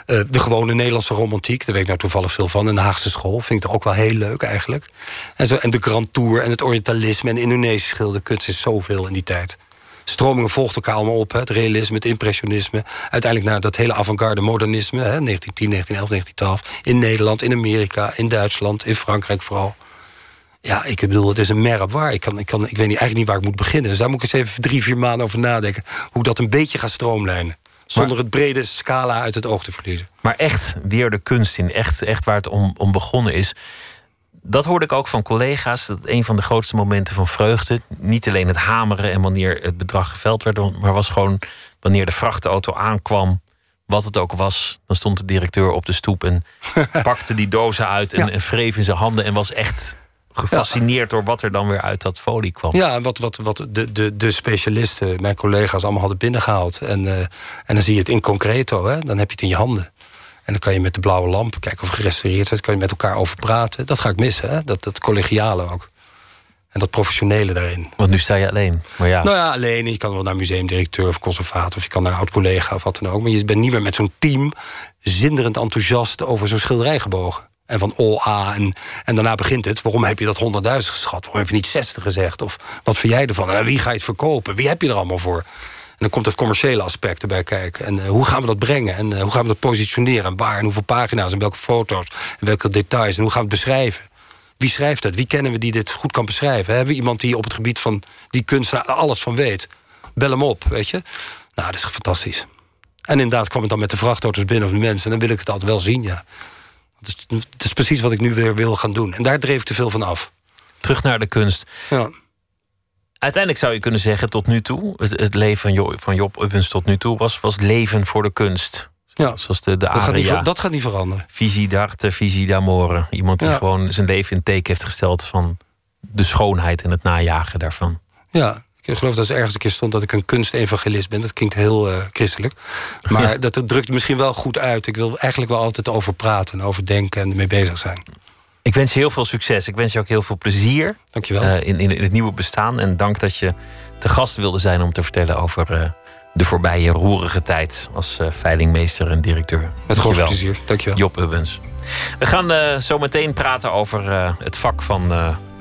Eh, de gewone Nederlandse romantiek, daar weet ik nou toevallig veel van. En de Haagse school vind ik toch ook wel heel leuk eigenlijk. En, zo, en de Grand Tour en het Orientalisme en Indonesische schilderkunst is zoveel in die tijd. Stromingen volgden elkaar allemaal op. Het realisme, het impressionisme. Uiteindelijk naar dat hele avant-garde modernisme. Hè. 1910, 1911, 1912. In Nederland, in Amerika, in Duitsland, in Frankrijk vooral. Ja, ik bedoel, het is een merk waar. Ik, kan, ik, kan, ik weet niet, eigenlijk niet waar ik moet beginnen. Dus daar moet ik eens even drie, vier maanden over nadenken. Hoe ik dat een beetje ga stroomlijnen. Zonder het brede scala uit het oog te verliezen. Maar echt weer de kunst in. Echt, echt waar het om, om begonnen is. Dat hoorde ik ook van collega's. Dat een van de grootste momenten van vreugde. Niet alleen het hameren en wanneer het bedrag geveld werd. Maar was gewoon wanneer de vrachtauto aankwam. Wat het ook was. Dan stond de directeur op de stoep en pakte die dozen uit. En, Ja. en wreef in zijn handen. En was echt gefascineerd door wat er dan weer uit dat folie kwam. Ja, wat, wat, wat de, de, de specialisten, mijn collega's, allemaal hadden binnengehaald. En, eh, en dan zie je het in concreto, hè? dan heb je het in je handen. En dan kan je met de blauwe lamp kijken of het gerestaureerd is. kan je met elkaar over praten. Dat ga ik missen, hè? Dat, dat collegiale ook. En dat professionele daarin. Want nu sta je alleen. Maar ja, Nou ja, alleen. Je kan wel naar museumdirecteur of conservator... of je kan naar een oud-collega of wat dan ook. Maar je bent niet meer met zo'n team... zinderend enthousiast over zo'n schilderij gebogen. En van oh ah, en, en daarna begint het. Waarom heb je dat 100.000 geschat? Waarom heb je niet 60 gezegd? Of wat vind jij ervan? En wie ga je het verkopen? Wie heb je er allemaal voor? En dan komt het commerciële aspect erbij kijken. En eh, hoe gaan we dat brengen? En eh, hoe gaan we dat positioneren? En waar? En hoeveel pagina's? En welke foto's? En welke details? En hoe gaan we het beschrijven? Wie schrijft het? Wie kennen we die dit goed kan beschrijven? Hebben we iemand die op het gebied van die kunst alles van weet? Bel hem op, weet je? Nou, dat is fantastisch. En inderdaad kwam het dan met de vrachtauto's binnen of de mensen. En dan wil ik het altijd wel zien, ja. Dat is, precies wat ik nu weer wil gaan doen. En daar dreef ik te veel van af. terug naar de kunst. Ja. Uiteindelijk zou je kunnen zeggen, tot nu toe, het, het leven van Job, van Job Ubbens tot nu toe was, was leven voor de kunst. Ja. Zoals de, de Dat, gaat niet, dat gaat niet veranderen. Visie d'arte, visie d'amore. Iemand die Ja. gewoon zijn leven in teken heeft gesteld van de schoonheid en het najagen daarvan. Ja, ik geloof dat er ergens een keer stond dat ik een kunstevangelist ben. Dat klinkt heel eh, christelijk. Maar Ja. dat, dat drukt misschien wel goed uit. Ik wil eigenlijk wel altijd over praten, en over denken en ermee bezig zijn. Ik wens je heel veel succes. Ik wens je ook heel veel plezier Dankjewel. eh, in, in, in het nieuwe bestaan. En dank dat je te gast wilde zijn om te vertellen over eh, de voorbije roerige tijd als veilingmeester en directeur. Met groot plezier. Dankjewel. Job Ubbens. We gaan zo meteen praten over het vak van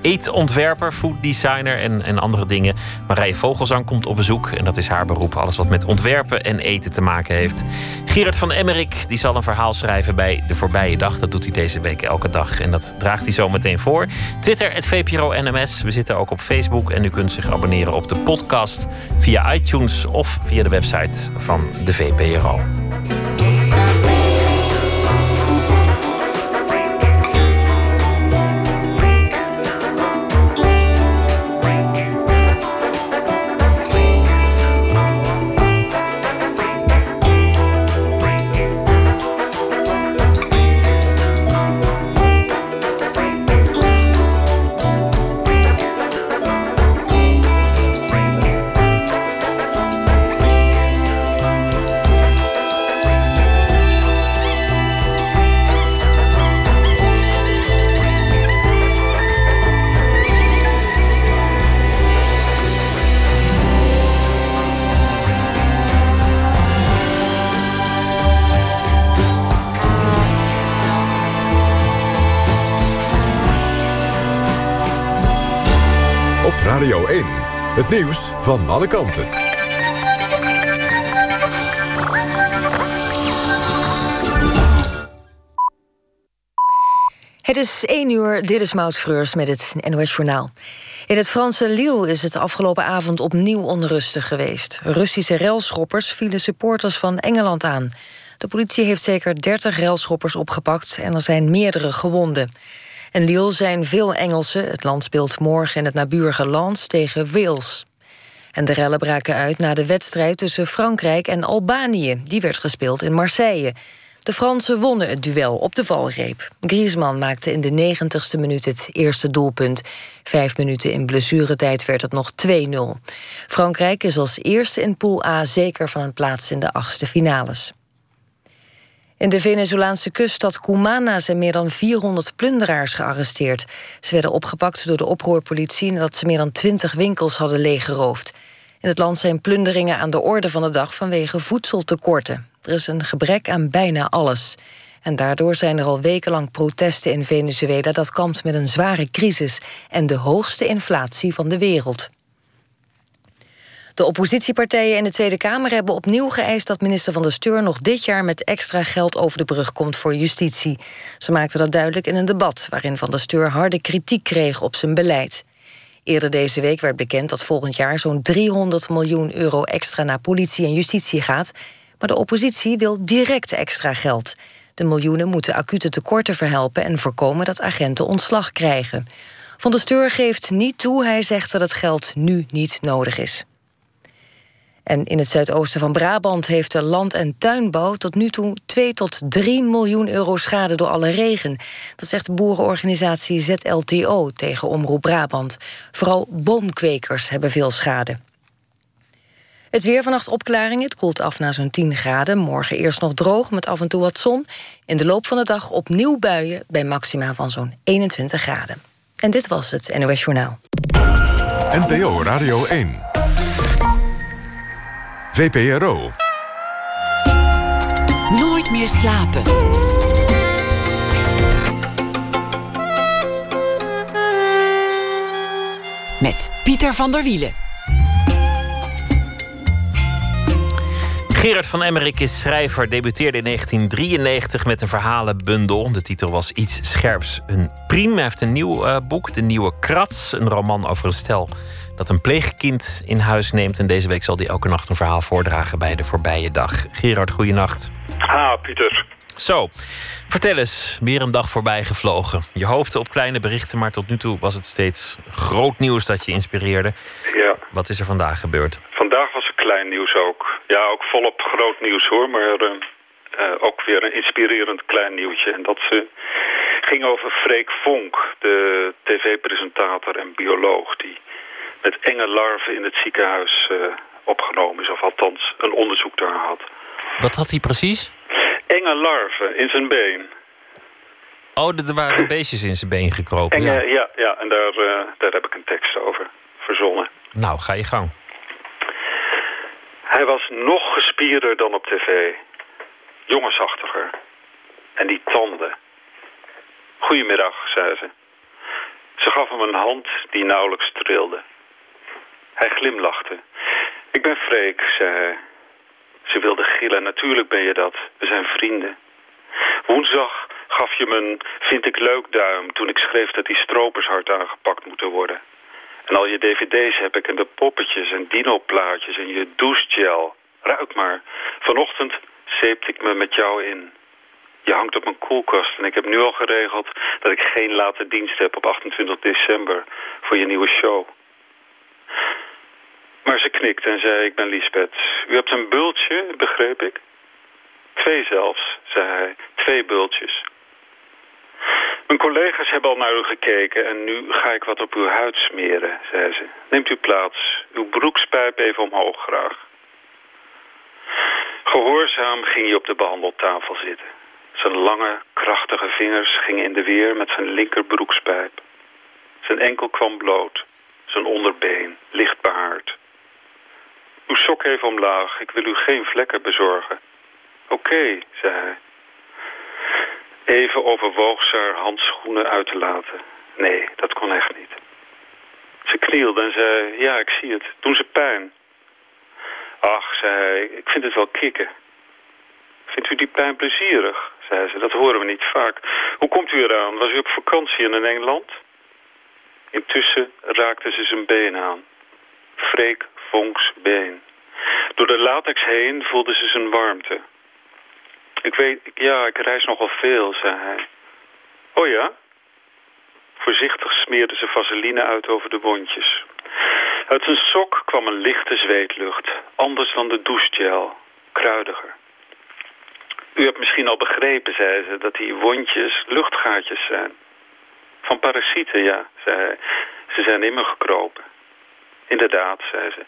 eetontwerper, food designer en, en andere dingen. Marije Vogelzang komt op bezoek en dat is haar beroep. Alles wat met ontwerpen en eten te maken heeft. Gerard van Emmerik die zal een verhaal schrijven bij De Voorbije Dag. Dat doet hij deze week elke dag en dat draagt hij zo meteen voor. Twitter, het VPRO NMS. We zitten ook op Facebook en u kunt zich abonneren op de podcast via iTunes of via de website van de VPRO. Het nieuws van alle kanten. Het is 1 uur, dit is Maud Schreurs met het NOS Journaal. In het Franse Lille is het afgelopen avond opnieuw onrustig geweest. Russische relschoppers vielen supporters van Engeland aan. De politie heeft zeker 30 relschoppers opgepakt en er zijn meerdere gewonden. In Lille zijn veel Engelsen. Het land speelt morgen in het naburige Lens tegen Wales. En de rellen braken uit na de wedstrijd tussen Frankrijk en Albanië. Die werd gespeeld in Marseille. De Fransen wonnen het duel op de valreep. Griezmann maakte in de negentigste minuut het eerste doelpunt. Vijf minuten in blessuretijd werd het nog 2-0. Frankrijk is als eerste in Pool A zeker van een plaats in de achtste finales. In de Venezolaanse kuststad Cumana zijn meer dan 400 plunderaars gearresteerd. Ze werden opgepakt door de oproerpolitie nadat ze meer dan 20 winkels hadden leeggeroofd. In het land zijn plunderingen aan de orde van de dag vanwege voedseltekorten. Er is een gebrek aan bijna alles. En daardoor zijn er al wekenlang protesten in Venezuela dat kampt met een zware crisis en de hoogste inflatie van de wereld. De oppositiepartijen in de Tweede Kamer hebben opnieuw geëist dat minister Van der Steur nog dit jaar met extra geld over de brug komt voor justitie. Ze maakten dat duidelijk in een debat waarin Van der Steur harde kritiek kreeg op zijn beleid. Eerder deze week werd bekend dat volgend jaar zo'n 300 miljoen euro extra naar politie en justitie gaat. Maar de oppositie wil direct extra geld. De miljoenen moeten acute tekorten verhelpen en voorkomen dat agenten ontslag krijgen. Van der Steur geeft niet toe, hij zegt dat het geld nu niet nodig is. En in het zuidoosten van Brabant heeft de land- en tuinbouw tot nu toe 2 tot 3 miljoen euro schade door alle regen. Dat zegt de boerenorganisatie ZLTO tegen Omroep Brabant. Vooral boomkwekers hebben veel schade. Het weer vannacht opklaring. Het koelt af naar zo'n 10 graden. Morgen eerst nog droog met af en toe wat zon. In de loop van de dag opnieuw buien bij maxima van zo'n 21 graden. En dit was het NOS Journaal. NPO Radio 1. VPRO. Nooit meer slapen. Met Pieter van der Wielen. Gerard van Emmerik is schrijver, debuteerde in 1993 met een verhalenbundel. De titel was Iets Scherps. Een priem. Hij heeft een nieuw uh, boek, De Nieuwe Krats. Een roman over een stel dat een pleegkind in huis neemt. En deze week zal hij elke nacht een verhaal voordragen bij de voorbije dag. Gerard, goeienacht. Ha, Pieter. Zo, vertel eens, weer een dag voorbij gevlogen. Je hoopte op kleine berichten, maar tot nu toe was het steeds groot nieuws dat je inspireerde. Ja. Wat is er vandaag gebeurd? Vandaag was er klein nieuws ook. Ja, ook volop groot nieuws hoor, maar uh, uh, ook weer een inspirerend klein nieuwtje. En dat uh, ging over Freek Vonk, de tv-presentator en bioloog... die met enge larven in het ziekenhuis opgenomen is, of althans een onderzoek daar had. Wat had hij precies? Enge larven in zijn been. Oh, er waren beestjes in zijn been gekropen. Enge, ja. ja, ja, en daar, uh, daar heb ik een tekst over verzonnen. Nou, ga je gang. Hij was nog gespierder dan op tv. Jongensachtiger. En die tanden. Goedemiddag, zei ze. Ze gaf hem een hand die nauwelijks trilde. Hij glimlachte. Ik ben Freek, zei hij. Ze wilde gillen. Natuurlijk ben je dat. We zijn vrienden. Woensdag gaf je me een vind ik leuk duim toen ik schreef dat die stropers hard aangepakt moeten worden. En al je dvd's heb ik en de poppetjes en dino-plaatjes en je douchegel. Ruik maar. Vanochtend zeepte ik me met jou in. Je hangt op mijn koelkast en ik heb nu al geregeld dat ik geen late dienst heb op 28 december voor je nieuwe show. Maar ze knikte en zei, ik ben Liesbeth. U hebt een bultje, begreep ik? Twee zelfs, zei hij. Twee bultjes. Mijn collega's hebben al naar u gekeken en nu ga ik wat op uw huid smeren, zei ze. Neemt u plaats. Uw broekspijp even omhoog graag. Gehoorzaam ging hij op de behandeltafel zitten. Zijn lange, krachtige vingers gingen in de weer met zijn linkerbroekspijp. Zijn enkel kwam bloot. Zijn onderbeen, licht behaard. Uw sok even omlaag. Ik wil u geen vlekken bezorgen. Oké, zei hij. Even overwoog ze haar handschoenen uit te laten. Nee, dat kon echt niet. Ze knielde en zei, ja, ik zie het. Doen ze pijn? Ach, zei hij, ik vind het wel kicken. Vindt u die pijn plezierig? zei ze, dat horen we niet vaak. Hoe komt u eraan? Was u op vakantie in Engeland? Intussen raakte ze zijn been aan. Freek Been. Door de latex heen voelde ze zijn warmte. Ik weet, ja, ik reis nogal veel, zei hij. Oh ja? Voorzichtig smeerde ze vaseline uit over de wondjes. Uit zijn sok kwam een lichte zweetlucht, anders dan de douchegel, kruidiger. U hebt misschien al begrepen, zei ze, dat die wondjes luchtgaatjes zijn. Van parasieten, ja, zei hij. Ze zijn in me gekropen. Inderdaad, zei ze.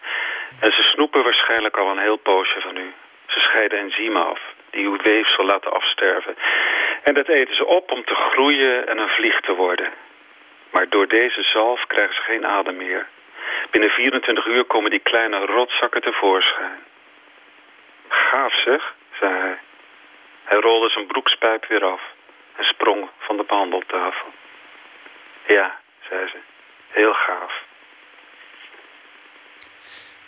En ze snoepen waarschijnlijk al een heel poosje van u. Ze scheiden enzymen af, die uw weefsel laten afsterven. En dat eten ze op om te groeien en een vlieg te worden. Maar door deze zalf krijgen ze geen adem meer. Binnen 24 uur komen die kleine rotzakken tevoorschijn. Gaaf zeg, zei hij. Hij rolde zijn broekspijp weer af en sprong van de behandeltafel. Ja, zei ze, heel gaaf.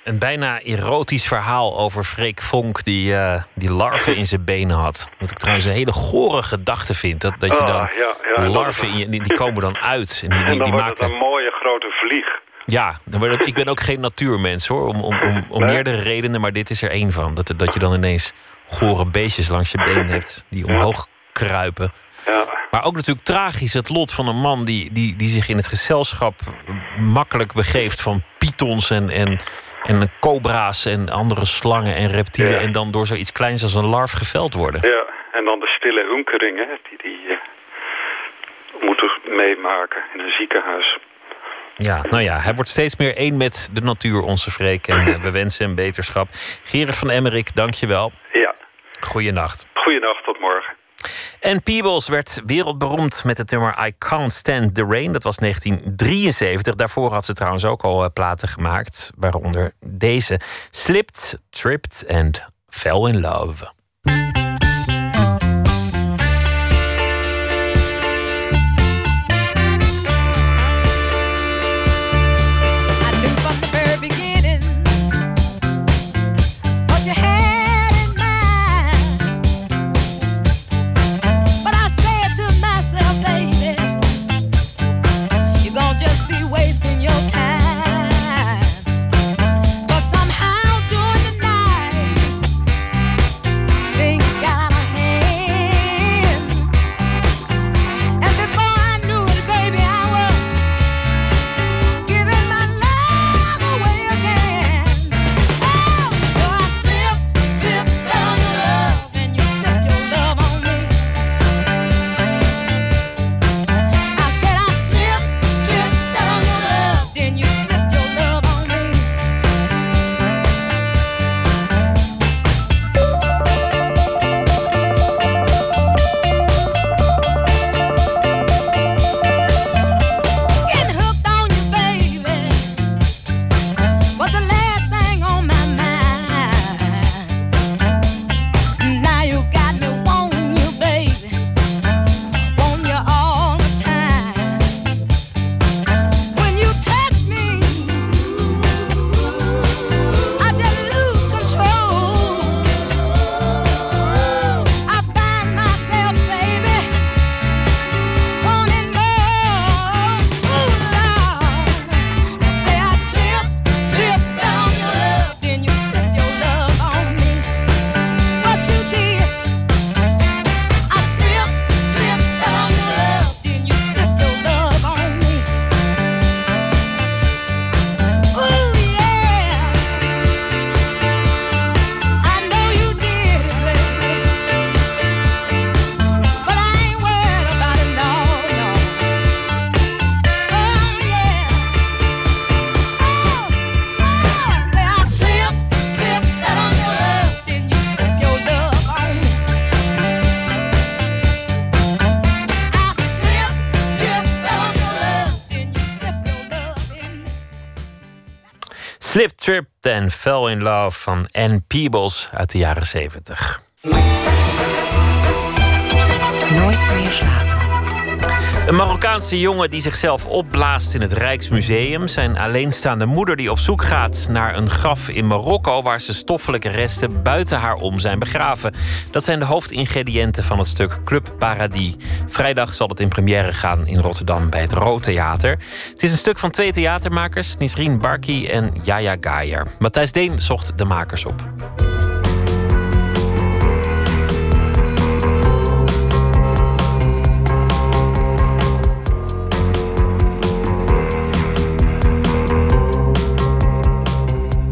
Een bijna erotisch verhaal over Freek Vonk die, uh, die larven in zijn benen had. Wat ik trouwens een hele gore gedachte vind. Dat, dat je Ah, dan ja, ja, en larven in je, die, die komen dan uit. En die, En die, dan die maken... een mooie grote vlieg. Ja, maar ik ben ook geen natuurmens hoor. Om, om, om, om Nee? meerdere redenen, maar dit is er één van. Dat, dat je dan ineens gore beestjes langs je been hebt die omhoog kruipen. Ja, Maar ook natuurlijk tragisch het lot van een man die, die, die zich in het gezelschap makkelijk begeeft van pythons en, en, en cobra's en andere slangen en reptielen. Ja. En dan door zoiets kleins als een larf geveld worden. ja. En dan de stille hunkeringen die die eh, moeten meemaken in een ziekenhuis. Ja, nou ja, hij wordt steeds meer één met de natuur, onze Freek. En eh, we wensen hem beterschap. Gerard van Emmerik, dank je wel. Ja, Goeienacht. goeienacht, tot. En Peebles werd wereldberoemd met het nummer I Can't Stand the Rain. Dat was 1973. Daarvoor had ze trouwens ook al eh, platen gemaakt. Waaronder deze. Slipped, Tripped and Fell in Love. And Fell in Love van Ann Peebles uit de jaren 70. Nooit meer slapen. Een Marokkaanse jongen die zichzelf opblaast in het Rijksmuseum. Zijn alleenstaande moeder die op zoek gaat naar een graf in Marokko... waar ze stoffelijke resten buiten haar om zijn begraven. Dat zijn de hoofdingrediënten van het stuk Club Paradis. Vrijdag zal het in première gaan in Rotterdam bij het Rood Theater. Het is een stuk van twee theatermakers, Nisreen Barki en Jaya Gayer. Matthijs Deen zocht de makers op.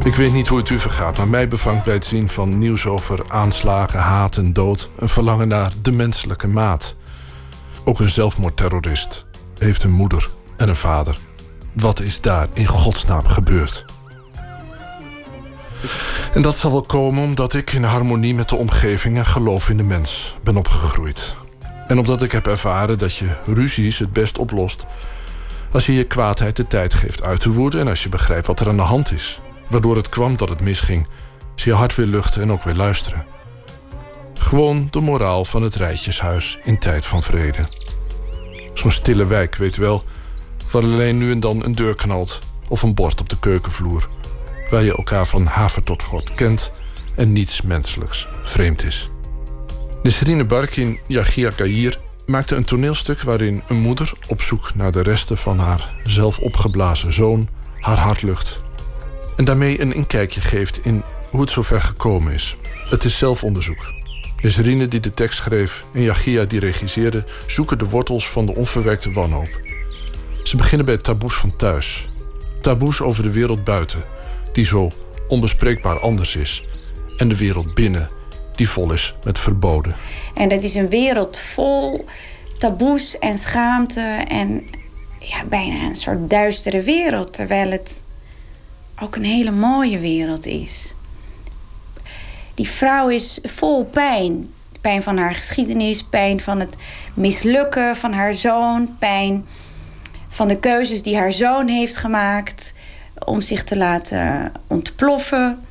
Ik weet niet hoe het u vergaat, maar mij bevangt bij het zien van nieuws over aanslagen, haat en dood een verlangen naar de menselijke maat. Ook een zelfmoordterrorist heeft een moeder en een vader. Wat is daar in godsnaam gebeurd? En dat zal wel komen omdat ik in harmonie met de omgeving en geloof in de mens ben opgegroeid. En omdat ik heb ervaren dat je ruzies het best oplost als je je kwaadheid de tijd geeft uit te woeden en als je begrijpt wat er aan de hand is. Waardoor het kwam dat het misging, ze je hart weer luchten en ook weer luisteren. Gewoon de moraal van het rijtjeshuis in tijd van vrede. Zo'n stille wijk, weet wel, waar alleen nu en dan een deur knalt of een bord op de keukenvloer. Waar je elkaar van haver tot god kent en niets menselijks vreemd is. Nesrine Barkin Yagia Kair maakte een toneelstuk waarin een moeder op zoek naar de resten van haar zelf opgeblazen zoon haar hart lucht. En daarmee een inkijkje geeft in hoe het zover gekomen is. Het is zelfonderzoek. Nesrine die de tekst schreef en Yagia die regisseerde zoeken de wortels van de onverwerkte wanhoop. Ze beginnen bij taboes van thuis. Taboes over de wereld buiten, die zo onbespreekbaar anders is. En de wereld binnen, die vol is met verboden. En dat is een wereld vol taboes en schaamte en ja, bijna een soort duistere wereld. Terwijl het ook een hele mooie wereld is. Die vrouw is vol pijn. Pijn van haar geschiedenis, pijn van het mislukken van haar zoon, pijn van de keuzes die haar zoon heeft gemaakt om zich te laten ontploffen.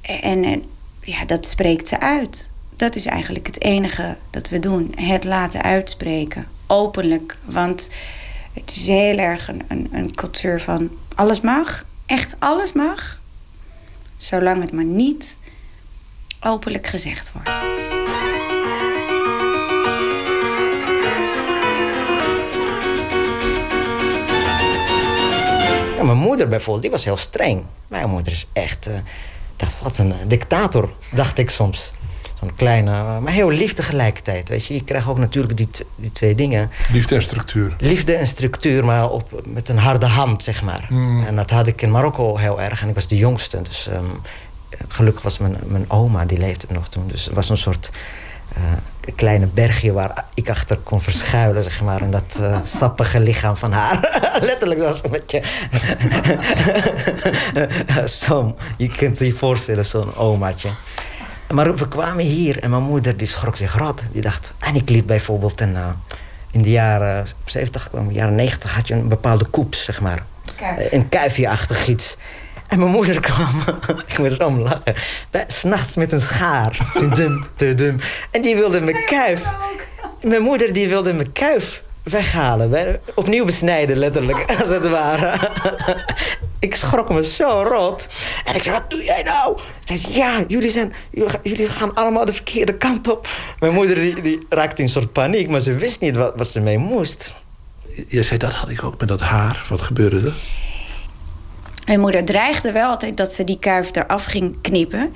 En, en ja, dat spreekt ze uit. Dat is eigenlijk het enige dat we doen. Het laten uitspreken. Openlijk. Want het is heel erg een, een, een cultuur van alles mag. Echt alles mag. Zolang het maar niet openlijk gezegd wordt. Ja, mijn moeder bijvoorbeeld, die was heel streng. Mijn moeder is echt... eh, dacht, wat een dictator, dacht ik soms. Zo'n kleine, maar heel lief tegelijkertijd. Weet je, je krijgt ook natuurlijk die, die twee dingen. Liefde en structuur. Liefde en structuur, maar op, met een harde hand, zeg maar. Mm. En dat had ik in Marokko heel erg. En ik was de jongste. Dus ehm, gelukkig was mijn, mijn oma, die leefde nog toen. Dus het was een soort kleine bergje waar ik achter kon verschuilen, zeg maar. In dat eh, sappige lichaam van haar. Letterlijk was het een beetje... zo, je kunt je voorstellen, zo'n omaatje. Maar we kwamen hier en mijn moeder die schrok zich rot. Die dacht, en ik liep bijvoorbeeld in, eh, in de jaren 70, de jaren 90 had je een bepaalde koeps, zeg maar. Kuif. Een kuifje-achtig iets. En mijn moeder kwam, ik moet erom lachen, s'nachts met een schaar. Tudum, tudum. En die wilde mijn kuif. Mijn moeder die wilde mijn kuif weghalen. Opnieuw besnijden, letterlijk, als het ware. ik schrok me zo rot. En ik zei, wat doe jij nou? Ze zei, ja, jullie, zijn, jullie, gaan- allemaal de verkeerde kant op. Mijn moeder die, die raakte in soort paniek, maar ze wist niet wat, wat ze mee moest. Je zei, dat had ik ook met dat haar. Wat gebeurde er? Mijn moeder dreigde wel altijd dat ze die kuif eraf ging knippen.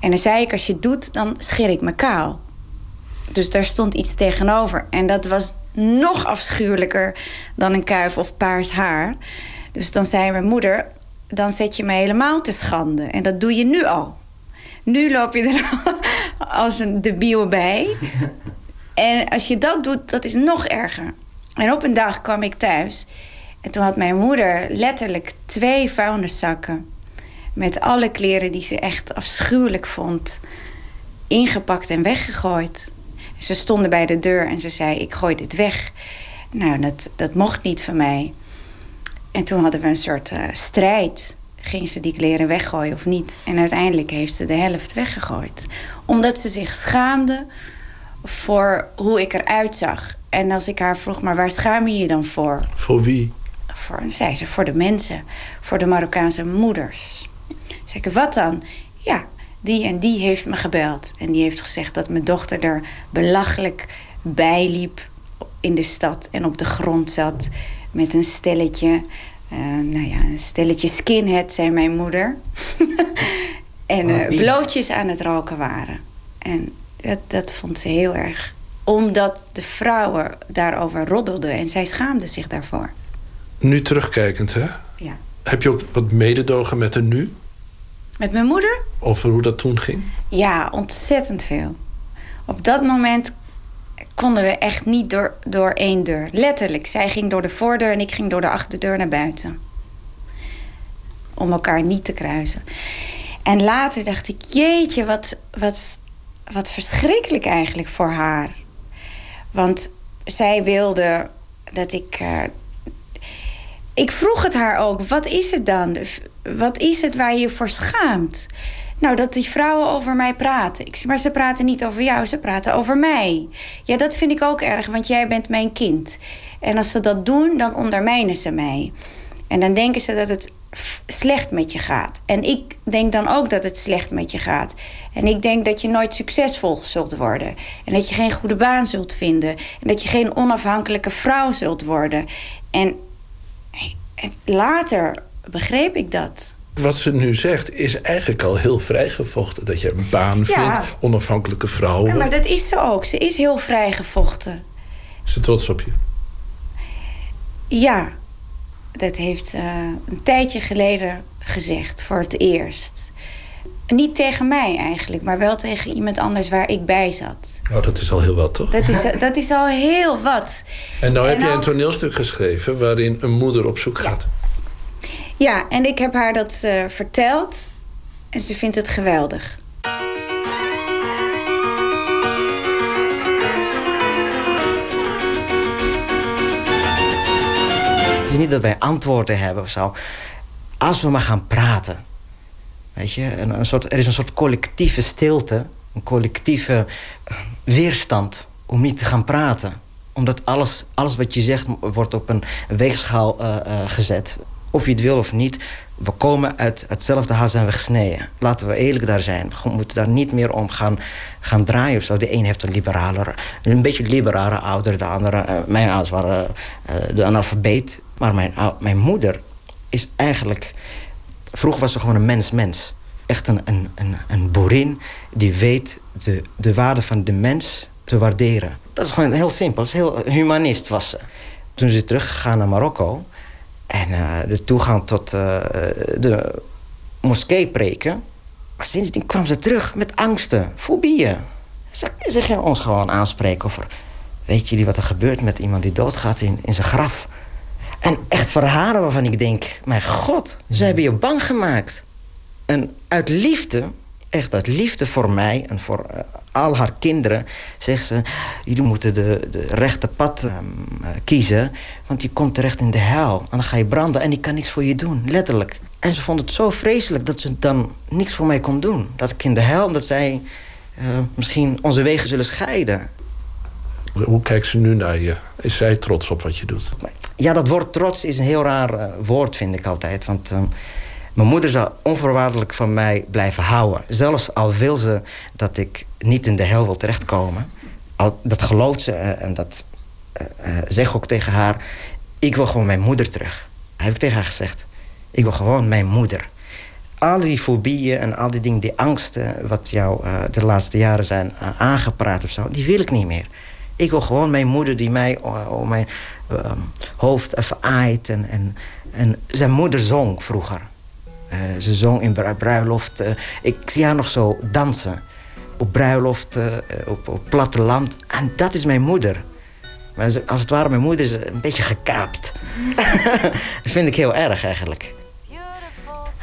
En dan zei ik, als je het doet, dan scheer ik me kaal. Dus daar stond iets tegenover. En dat was nog afschuwelijker dan een kuif of paars haar. Dus dan zei mijn moeder, dan zet je me helemaal te schande. En dat doe je nu al. Nu loop je er als een debiel bij. En als je dat doet, dat is nog erger. En op een dag kwam ik thuis. En toen had mijn moeder letterlijk twee vuilniszakken. Met alle kleren die ze echt afschuwelijk vond. Ingepakt en weggegooid. Ze stonden bij de deur en ze zei: Ik gooi dit weg. Nou, dat, dat mocht niet van mij. En toen hadden we een soort eh, strijd. Ging ze die kleren weggooien of niet? En uiteindelijk heeft ze de helft weggegooid. Omdat ze zich schaamde voor hoe ik eruit zag. En als ik haar vroeg, maar waar schaam je je dan voor? Voor wie? Voor, zei ze, voor de mensen. Voor de Marokkaanse moeders. Zeg ik, wat dan? Ja, die en die heeft me gebeld. En die heeft gezegd dat mijn dochter er belachelijk bij liep in de stad en op de grond zat met een stelletje. eh, nou ja, een stelletje skinhead, zei mijn moeder. en eh, Wat wie? blootjes aan het roken waren. En dat, dat vond ze heel erg. Omdat de vrouwen daarover roddelden en zij schaamde zich daarvoor. Nu terugkijkend, hè? Ja. Heb je ook wat mededogen met de nu? Met mijn moeder? Over hoe dat toen ging? Ja, ontzettend veel. Op dat moment konden we echt niet door, door één deur. Letterlijk. Zij ging door de voordeur en ik ging door de achterdeur naar buiten. Om elkaar niet te kruisen. En later dacht ik, jeetje, wat, wat, wat verschrikkelijk eigenlijk voor haar. Want zij wilde dat ik. eh, ik vroeg het haar ook, wat is het dan? Wat is het waar je je voor schaamt? Nou, dat die vrouwen over mij praten. Ik zeg, maar ze praten niet over jou, ze praten over mij. Ja, dat vind ik ook erg, want jij bent mijn kind. En als ze dat doen, dan ondermijnen ze mij. En dan denken ze dat het slecht met je gaat. En ik denk dan ook dat het slecht met je gaat. En ik denk dat je nooit succesvol zult worden. En dat je geen goede baan zult vinden. En dat je geen onafhankelijke vrouw zult worden. En, en later begreep ik dat. Wat ze nu zegt is eigenlijk al heel vrijgevochten. Dat je een baan Ja. vindt, onafhankelijke vrouw. Ja, maar dat is ze ook. Ze is heel vrijgevochten. Is ze trots op je? Ja, dat heeft eh, een tijdje geleden gezegd, voor het eerst. Niet tegen mij eigenlijk, maar wel tegen iemand anders waar ik bij zat. Oh, dat is al heel wat, toch? Dat is, dat is al heel wat. En nou heb jij een toneelstuk geschreven... waarin een moeder op zoek gaat. Ja, en ik heb haar dat eh, verteld en ze vindt het geweldig. Het is niet dat wij antwoorden hebben of zo. Als we maar gaan praten. Weet je, een, een soort, er is een soort collectieve stilte, een collectieve eh, weerstand om niet te gaan praten. Omdat alles, alles wat je zegt wordt op een weegschaal eh, eh, gezet. Of je het wil of niet. We komen uit hetzelfde huis en we gesneden. Laten we eerlijk daar zijn. We moeten daar niet meer om gaan, gaan draaien. Of zo. De een heeft een liberalere, een beetje liberale ouder. De andere, mijn ouders waren de analfabeet. Maar mijn, mijn moeder is eigenlijk... Vroeger was ze gewoon een mens-mens. Echt een, een, een, een boerin die weet de, de waarde van de mens te waarderen. Dat is gewoon heel simpel. Is heel humanist was ze. Toen ze teruggegaan naar Marokko. En eh, de toegang tot eh, de moskee preken. Maar sindsdien kwam ze terug met angsten, fobieën. Ze, ze ging ons gewoon aanspreken over... Weet jullie wat er gebeurt met iemand die doodgaat in, in zijn graf? En echt verhalen waarvan ik denk... Mijn god, ze hebben je bang gemaakt. En uit liefde, echt uit liefde voor mij en voor eh, al haar kinderen... zegt ze, jullie moeten de, de rechte pad ehm, eh, kiezen... want je komt terecht in de hel. En dan ga je branden en ik kan niks voor je doen, letterlijk. En ze vond het zo vreselijk dat ze dan niks voor mij kon doen. Dat ik in de hel, dat zij eh, misschien onze wegen zullen scheiden. Hoe kijkt ze nu naar je? Is zij trots op wat je doet? Ja, dat woord trots is een heel raar eh, woord, vind ik altijd. Want ehm, mijn moeder zou onvoorwaardelijk van mij blijven houden. Zelfs al wil ze dat ik niet in de hel wil terechtkomen. Al, dat gelooft ze eh, en dat eh, zeg ook tegen haar. Ik wil gewoon mijn moeder terug. Heb ik tegen haar gezegd. Ik wil gewoon mijn moeder. Al die fobieën en al die dingen, die angsten... wat jou de laatste jaren zijn aangepraat of zo... die wil ik niet meer. Ik wil gewoon mijn moeder die mij om mijn ehm, hoofd even aait. En, en, en zijn moeder zong vroeger. Eh, ze zong in bru- bruiloft. eh, ik zie haar nog zo dansen. Op bruiloft, eh, op, op platteland. En dat is mijn moeder. Maar als het ware, mijn moeder is een beetje gekaapt. dat vind ik heel erg eigenlijk.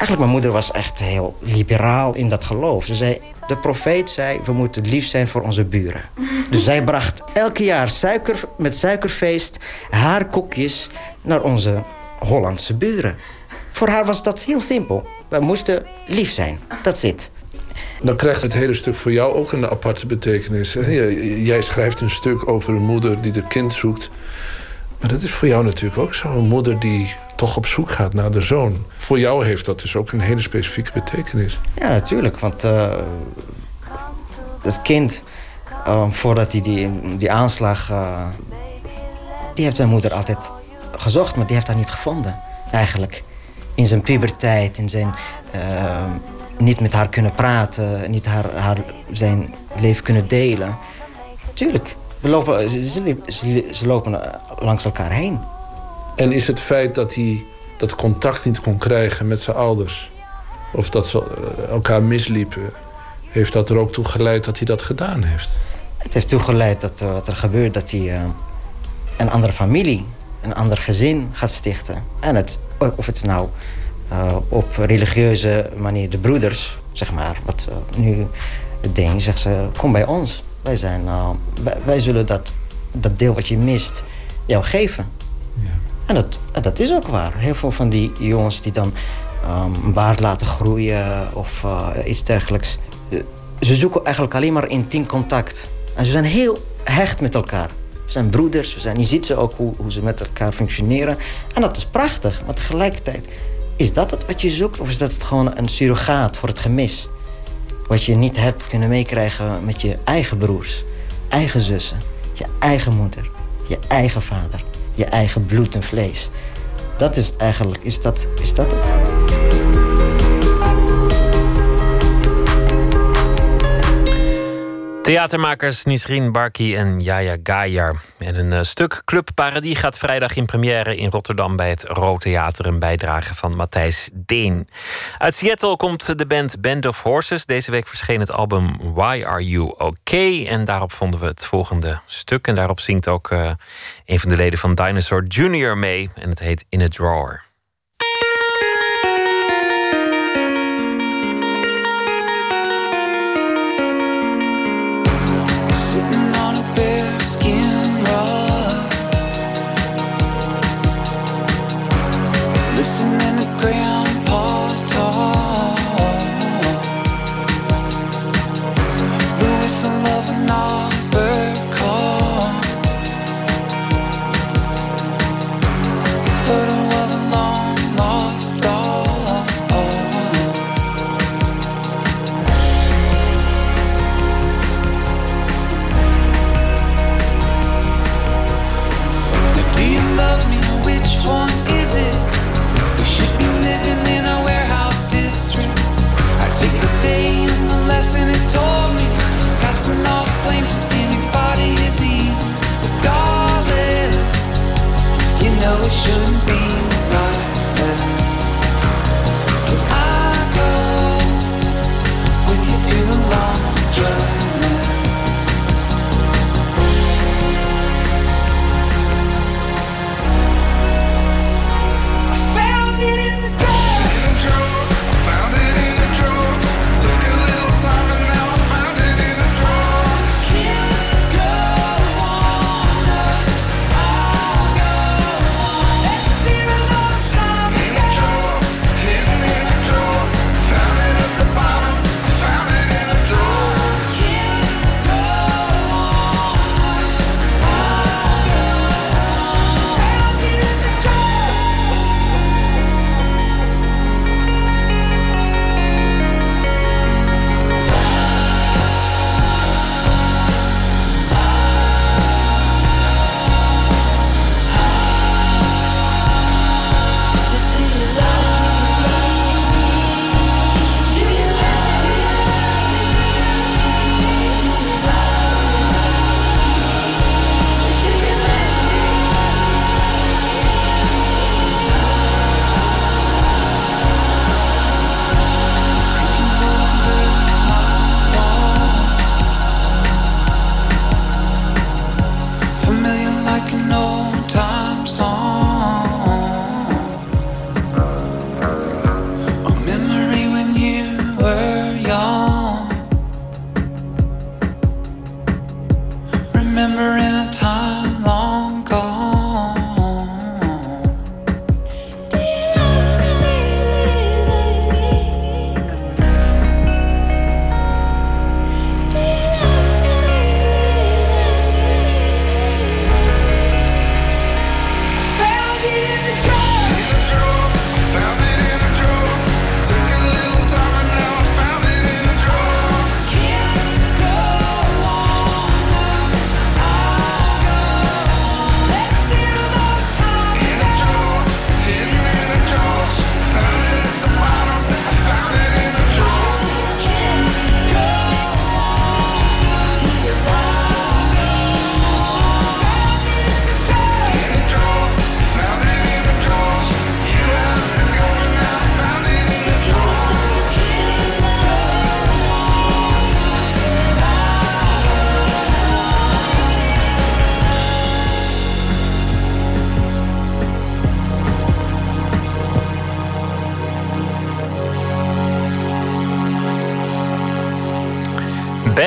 Eigenlijk, mijn moeder was echt heel liberaal in dat geloof. Ze zei, de profeet zei, we moeten lief zijn voor onze buren. Dus zij bracht elke jaar suiker, met suikerfeest haar koekjes naar onze Hollandse buren. Voor haar was dat heel simpel. We moesten lief zijn. Dat zit. Dan krijgt het hele stuk voor jou ook een aparte betekenis. Jij schrijft een stuk over een moeder die de kind zoekt. Maar dat is voor jou natuurlijk ook zo. Een moeder die toch op zoek gaat naar de zoon. Voor jou heeft dat dus ook een hele specifieke betekenis. Ja, natuurlijk. Want eh het kind, eh, voordat hij die, die aanslag... eh, die heeft zijn moeder altijd gezocht, maar die heeft haar niet gevonden. Eigenlijk. In zijn puberteit, in zijn... niet met haar kunnen praten, niet haar, haar, zijn leven kunnen delen. Tuurlijk. We lopen, ze, ze, ze- lopen langs elkaar heen. En is het feit dat hij dat contact niet kon krijgen met zijn ouders... of dat ze eh, elkaar misliepen, heeft dat er ook toe geleid dat hij dat gedaan heeft? Het heeft toegeleid dat eh, wat er gebeurt, dat hij eh, een andere familie, een ander gezin gaat stichten. En het, of het nou op religieuze manier de broeders, zeg maar, wat nu het ding, zegt ze, kom bij ons. Wij, zijn, wij, wij zullen dat, dat deel wat je mist jou geven. En dat, dat is ook waar. Heel veel van die jongens die dan ehm, een baard laten groeien of eh, iets dergelijks. eh, ze zoeken eigenlijk alleen maar intiem contact. En ze zijn heel hecht met elkaar. We zijn broeders, we zijn, je ziet ze ook hoe, hoe ze met elkaar functioneren. En dat is prachtig, maar tegelijkertijd... is dat het wat je zoekt of is dat het gewoon een surrogaat voor het gemis? Wat je niet hebt kunnen meekrijgen met je eigen broers, eigen zussen, je eigen moeder, je eigen vader, je eigen bloed en vlees. Dat is het eigenlijk, is dat, is dat het? Theatermakers Nisrin Barki en Yaya Gajar. En een eh, stuk Club Paradis gaat vrijdag in première in Rotterdam bij het Rood Theater. Een bijdrage van Matthijs Deen. Uit Seattle komt de band Band of Horses. Deze week verscheen het album Why Are You Okay? En daarop vonden we het volgende stuk. En daarop zingt ook eh, een van de leden van Dinosaur Jr. mee. En het heet In a Drawer. Shouldn't be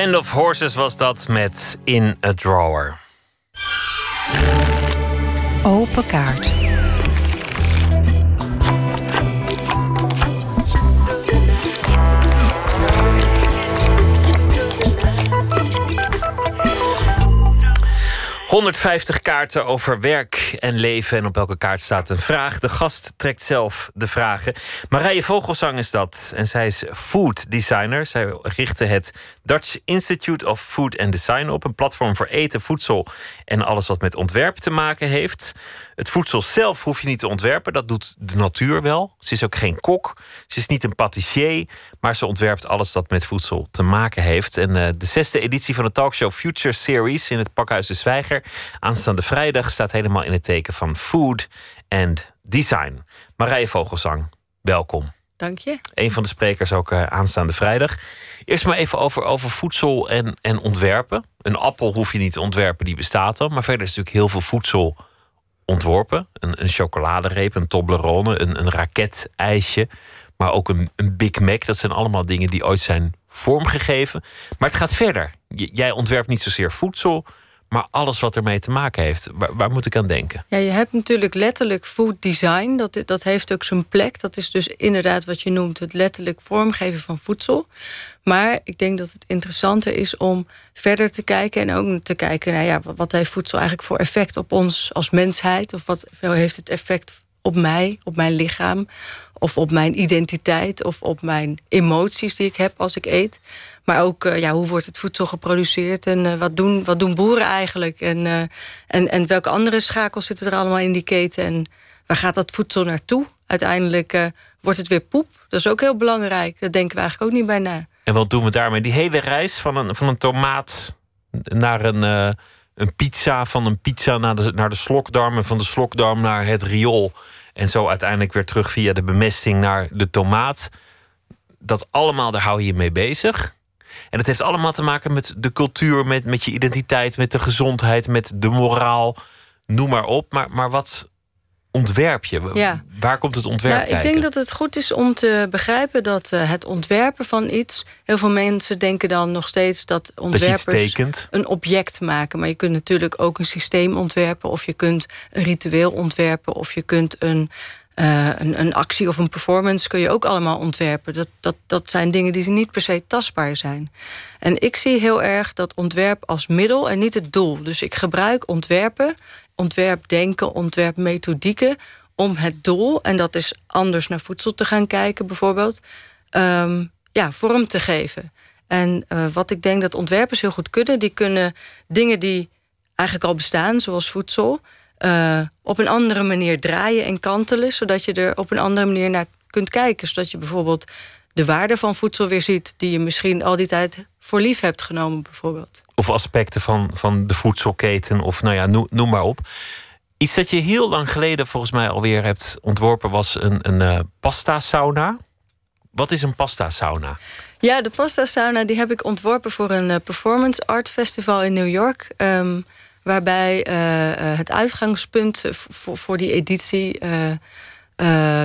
Band of Horses was dat met In a Drawer. Open kaart. ...150 kaarten over werk en leven. En op elke kaart staat een vraag. De gast trekt zelf de vragen. Marije Vogelsang is dat. En zij is food designer. Zij richtte het Dutch Institute of Food and Design op. Een platform voor eten, voedsel en alles wat met ontwerp te maken heeft. Het voedsel zelf hoef je niet te ontwerpen. Dat doet de natuur wel. Ze is ook geen kok. Ze is niet een patissier. Maar ze ontwerpt alles dat met voedsel te maken heeft. En eh, de zesde editie van de talkshow Future Series in het Pakhuis de Zwijger. Aanstaande vrijdag staat helemaal in het teken van food and design. Marije Vogelsang, welkom. Dank je. Een van de sprekers ook eh, aanstaande vrijdag. Eerst maar even over, over voedsel en, en ontwerpen. Een appel hoef je niet te ontwerpen, die bestaat al. Maar verder is natuurlijk heel veel voedsel ontworpen. Een, chocoladereep, een Toblerone, een, een raketijsje. Maar ook een, een Big Mac. Dat zijn allemaal dingen die ooit zijn vormgegeven. Maar het gaat verder. Jij ontwerpt niet zozeer voedsel, maar alles wat ermee te maken heeft. Waar, moet ik aan denken? Ja, je hebt natuurlijk letterlijk food design. Dat, dat heeft ook zijn plek. Dat is dus inderdaad wat je noemt het letterlijk vormgeven van voedsel. Maar ik denk dat het interessanter is om verder te kijken... en ook te kijken, nou ja, wat- wat heeft voedsel eigenlijk voor effect op ons als mensheid? Of wat heeft het effect op mij, op mijn lichaam... of op mijn identiteit of op mijn emoties die ik heb als ik eet... Maar ook, eh, ja, hoe wordt het voedsel geproduceerd en eh, wat, doen, wat doen boeren eigenlijk? En, eh, en, en welke andere schakels zitten er allemaal in die keten? En waar gaat dat voedsel naartoe? Uiteindelijk wordt het weer poep. Dat is ook heel belangrijk. Daar denken we eigenlijk ook niet bij na. En wat doen we daarmee? Die hele reis van een, van een tomaat naar een, een pizza, van een pizza naar de, naar de slokdarm... en van de slokdarm naar het riool. En zo uiteindelijk weer terug via de bemesting naar de tomaat. Dat allemaal, daar hou je je mee bezig. En het heeft allemaal te maken met de cultuur, met, met je identiteit... met de gezondheid, met de moraal, noem maar op. Maar, maar wat ontwerp je? Ja. Waar komt het ontwerp Ja, ik kijken? denk dat het goed is om te begrijpen dat eh, het ontwerpen van iets. Heel veel mensen denken dan nog steeds dat ontwerpers een object maken. Maar je kunt natuurlijk ook een systeem ontwerpen, of je kunt een ritueel ontwerpen, of je kunt een, eh, een, actie of een performance kun je ook allemaal ontwerpen. Dat, dat, dat zijn dingen die niet per se tastbaar zijn. En ik zie heel erg dat ontwerp als middel en niet het doel. Dus ik gebruik ontwerpen, ontwerpdenken, ontwerpmethodieken om het doel, en dat is anders naar voedsel te gaan kijken bijvoorbeeld, ehm, ja, vorm te geven. En eh, wat ik denk dat ontwerpers heel goed kunnen, die kunnen dingen die eigenlijk al bestaan, zoals voedsel, eh, op een andere manier draaien en kantelen, zodat je er op een andere manier naar kunt kijken. Zodat je bijvoorbeeld de waarde van voedsel weer ziet, die je misschien al die tijd voor lief hebt genomen, bijvoorbeeld. of aspecten van, van de voedselketen, of nou ja, noem, noem maar op. Iets dat je heel lang geleden volgens mij alweer hebt ontworpen was een, een eh, pasta sauna. Wat is een pasta sauna? Ja, de Pasta Sauna die heb ik ontworpen voor een eh, performance art festival in New York. ehm, waarbij eh, eh, het uitgangspunt voor, die editie eh,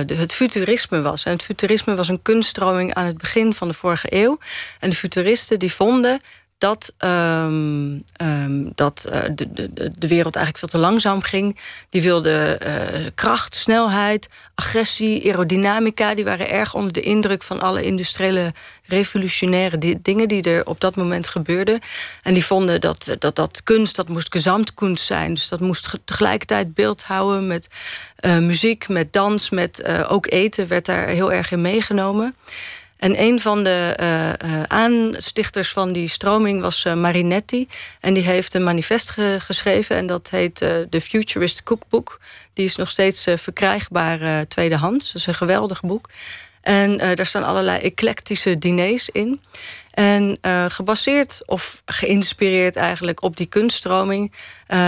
de- het futurisme was. En het futurisme was een kunststroming aan het begin van de vorige eeuw. En de futuristen die vonden dat, ehm, ehm, dat eh, de, de, de- wereld eigenlijk veel te langzaam ging. Die wilden eh, kracht, snelheid, agressie, aerodynamica. Die waren erg onder de indruk van alle industriële revolutionaire di- dingen die er op dat moment gebeurden. En die vonden dat dat, dat kunst, dat moest gezamtkunst zijn. Dus dat moest ge- tegelijkertijd beeld houden met eh, muziek, met dans, met eh, ook eten werd daar heel erg in meegenomen. En een van de eh, eh, aanstichters van die stroming was eh, Marinetti. En die heeft een manifest ge- geschreven. En dat heet The Futurist Cookbook. Die is nog steeds verkrijgbaar eh, tweedehands. Dat is een geweldig boek. En daar staan allerlei eclectische diners in. En gebaseerd of geïnspireerd eigenlijk op die kunststroming...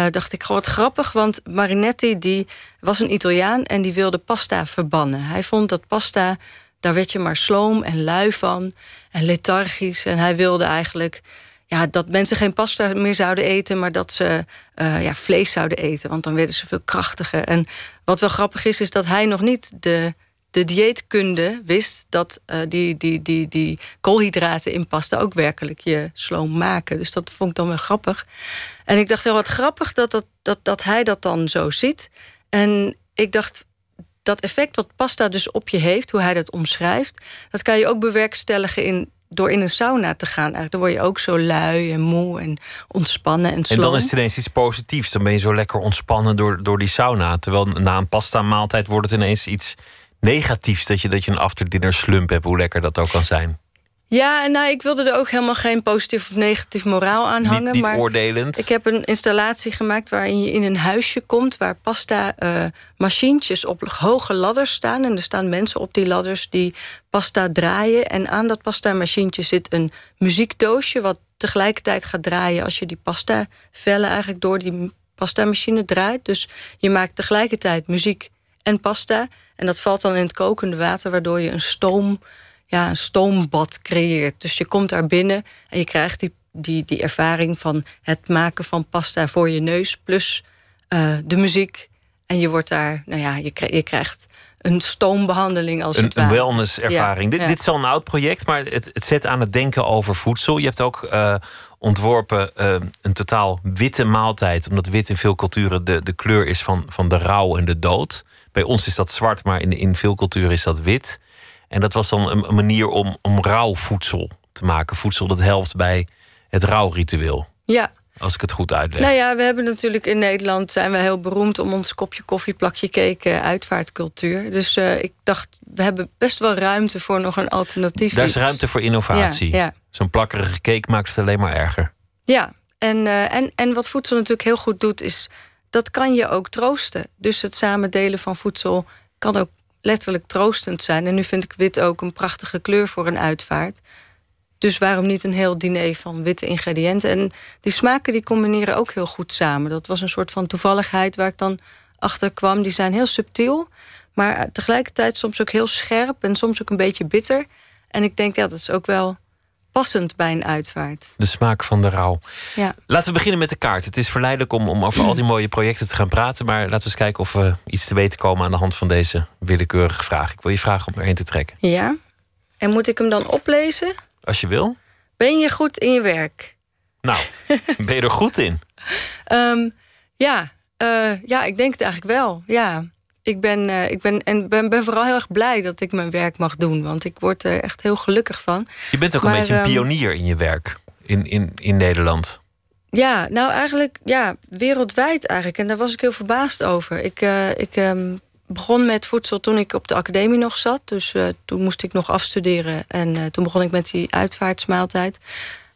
dacht ik, goh, wat grappig, want Marinetti die was een Italiaan... en die wilde pasta verbannen. Hij vond dat pasta, daar werd je maar sloom en lui van... en lethargisch. En hij wilde eigenlijk ja, dat mensen geen pasta meer zouden eten... maar dat ze eh, ja, vlees zouden eten, want dan werden ze veel krachtiger. En wat wel grappig is, is dat hij nog niet de de dieetkunde wist dat eh, die, die, die, die koolhydraten in pasta ook werkelijk je sloom maken. Dus dat vond ik dan wel grappig. En ik dacht heel wat grappig dat, dat, dat, dat hij dat dan zo ziet. En ik dacht, dat effect wat pasta dus op je heeft, hoe hij dat omschrijft, dat kan je ook bewerkstelligen in, door in een sauna te gaan. Eigenlijk, dan word je ook zo lui en moe en ontspannen en En dan is het ineens iets positiefs. Dan ben je zo lekker ontspannen door, door die sauna. Terwijl na een pasta maaltijd wordt het ineens iets negatiefs. Dat je, dat je een after dinner slump hebt, hoe lekker dat ook kan zijn. Ja, en nou, ik wilde er ook helemaal geen positief of negatief moraal aan hangen. Niet- niet maar oordelend. Ik heb een installatie gemaakt waarin je in een huisje komt... waar pasta eh machientjes op hoge ladders staan. En er staan mensen op die ladders die pasta draaien. En aan dat pasta machientje zit een muziekdoosje... wat tegelijkertijd gaat draaien als je die pasta vellen... eigenlijk door die pasta machine draait. Dus je maakt tegelijkertijd muziek en pasta. En dat valt dan in het kokende water... waardoor je een stoom ja, een stoombad creëert. Dus je komt daar binnen en je krijgt die, die, die ervaring van het maken van pasta voor je neus, plus eh, de muziek. En je wordt daar, nou ja, je, krijgt, je krijgt een stoombehandeling als Een, het een wellness-ervaring. Ja, dit, ja. dit is al een oud project, maar het, het zet aan het denken over voedsel. Je hebt ook eh, ontworpen eh, een totaal witte maaltijd. Omdat wit in veel culturen de, de kleur is van, van de rouw en de dood. Bij ons is dat zwart, maar in, in veel culturen is dat wit. En dat was dan een, een manier om, om rauw voedsel te maken. Voedsel dat helpt bij het rouwritueel. Ja. Als ik het goed uitleg. Nou ja, we hebben natuurlijk in Nederland zijn we heel beroemd om ons kopje koffie, plakje cake, eh, uitvaartcultuur. Dus eh, ik dacht, we hebben best wel ruimte voor nog een alternatief. Daar is iets. ruimte voor innovatie. Ja, ja. Zo'n plakkerige cake maakt het alleen maar erger. Ja, en, eh, en, en wat voedsel natuurlijk heel goed doet, is dat kan je ook troosten. Dus het samen delen van voedsel kan ook letterlijk troostend zijn. En nu vind ik wit ook een prachtige kleur voor een uitvaart. Dus waarom niet een heel diner van witte ingrediënten? En die smaken die combineren ook heel goed samen. Dat was een soort van toevalligheid waar ik dan achter kwam. Die zijn heel subtiel, maar tegelijkertijd soms ook heel scherp en soms ook een beetje bitter. En ik denk, ja, dat is ook wel passend bij een uitvaart. De smaak van de rouw. Ja. Laten we beginnen met de kaart. Het is verleidelijk om, om over al die mooie projecten te gaan praten. Maar laten we eens kijken of we iets te weten komen aan de hand van deze willekeurige vraag. Ik wil je vragen om erin te trekken. Ja. En moet ik hem dan oplezen? Als je wil. Ben je goed in je werk? Nou, ben je er goed in? Ehm, ja, eh, ja, ik denk het eigenlijk wel. Ja. Ik ben, eh, ik ben, en ben, ben vooral heel erg blij dat ik mijn werk mag doen. Want ik word er echt heel gelukkig van. Je bent ook een beetje een ehm, pionier in je werk. In, in, in Nederland. Ja, nou eigenlijk ja, wereldwijd eigenlijk. En daar was ik heel verbaasd over. Ik, eh, ik ehm, begon met voedsel toen ik op de academie nog zat. Dus eh, toen moest ik nog afstuderen. En toen begon ik met die uitvaartsmaaltijd.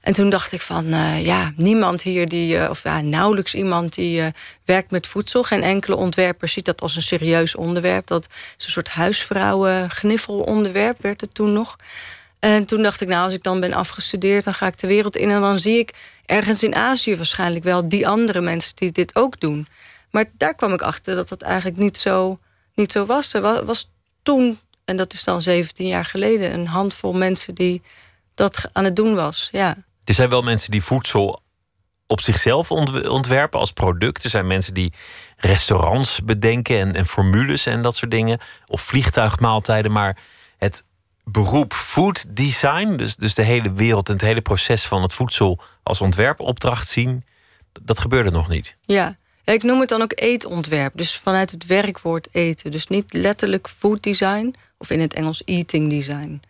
En toen dacht ik van, eh, ja, niemand hier die, eh, of ja, nauwelijks iemand die eh, werkt met voedsel. Geen enkele ontwerper ziet dat als een serieus onderwerp. Dat is een soort huisvrouwen-gniffelonderwerp, werd het toen nog. En toen dacht ik, nou, als ik dan ben afgestudeerd, dan ga ik de wereld in. En dan zie ik ergens in Azië waarschijnlijk wel die andere mensen die dit ook doen. Maar daar kwam ik achter dat dat eigenlijk niet zo, niet zo was. Er wa- was toen, en dat is dan 17 jaar geleden, een handvol mensen die dat aan het doen was. Ja. Er zijn wel mensen die voedsel op zichzelf ont- ontwerpen als product. Er zijn mensen die restaurants bedenken en, en formules en dat soort dingen. Of vliegtuigmaaltijden. Maar het beroep food design, dus, dus de hele wereld en het hele proces van het voedsel als ontwerpopdracht zien, dat gebeurde nog niet. Ja. Ik noem het dan ook eetontwerp. Dus vanuit het werkwoord eten. Dus niet letterlijk food design. Of in het Engels eating design.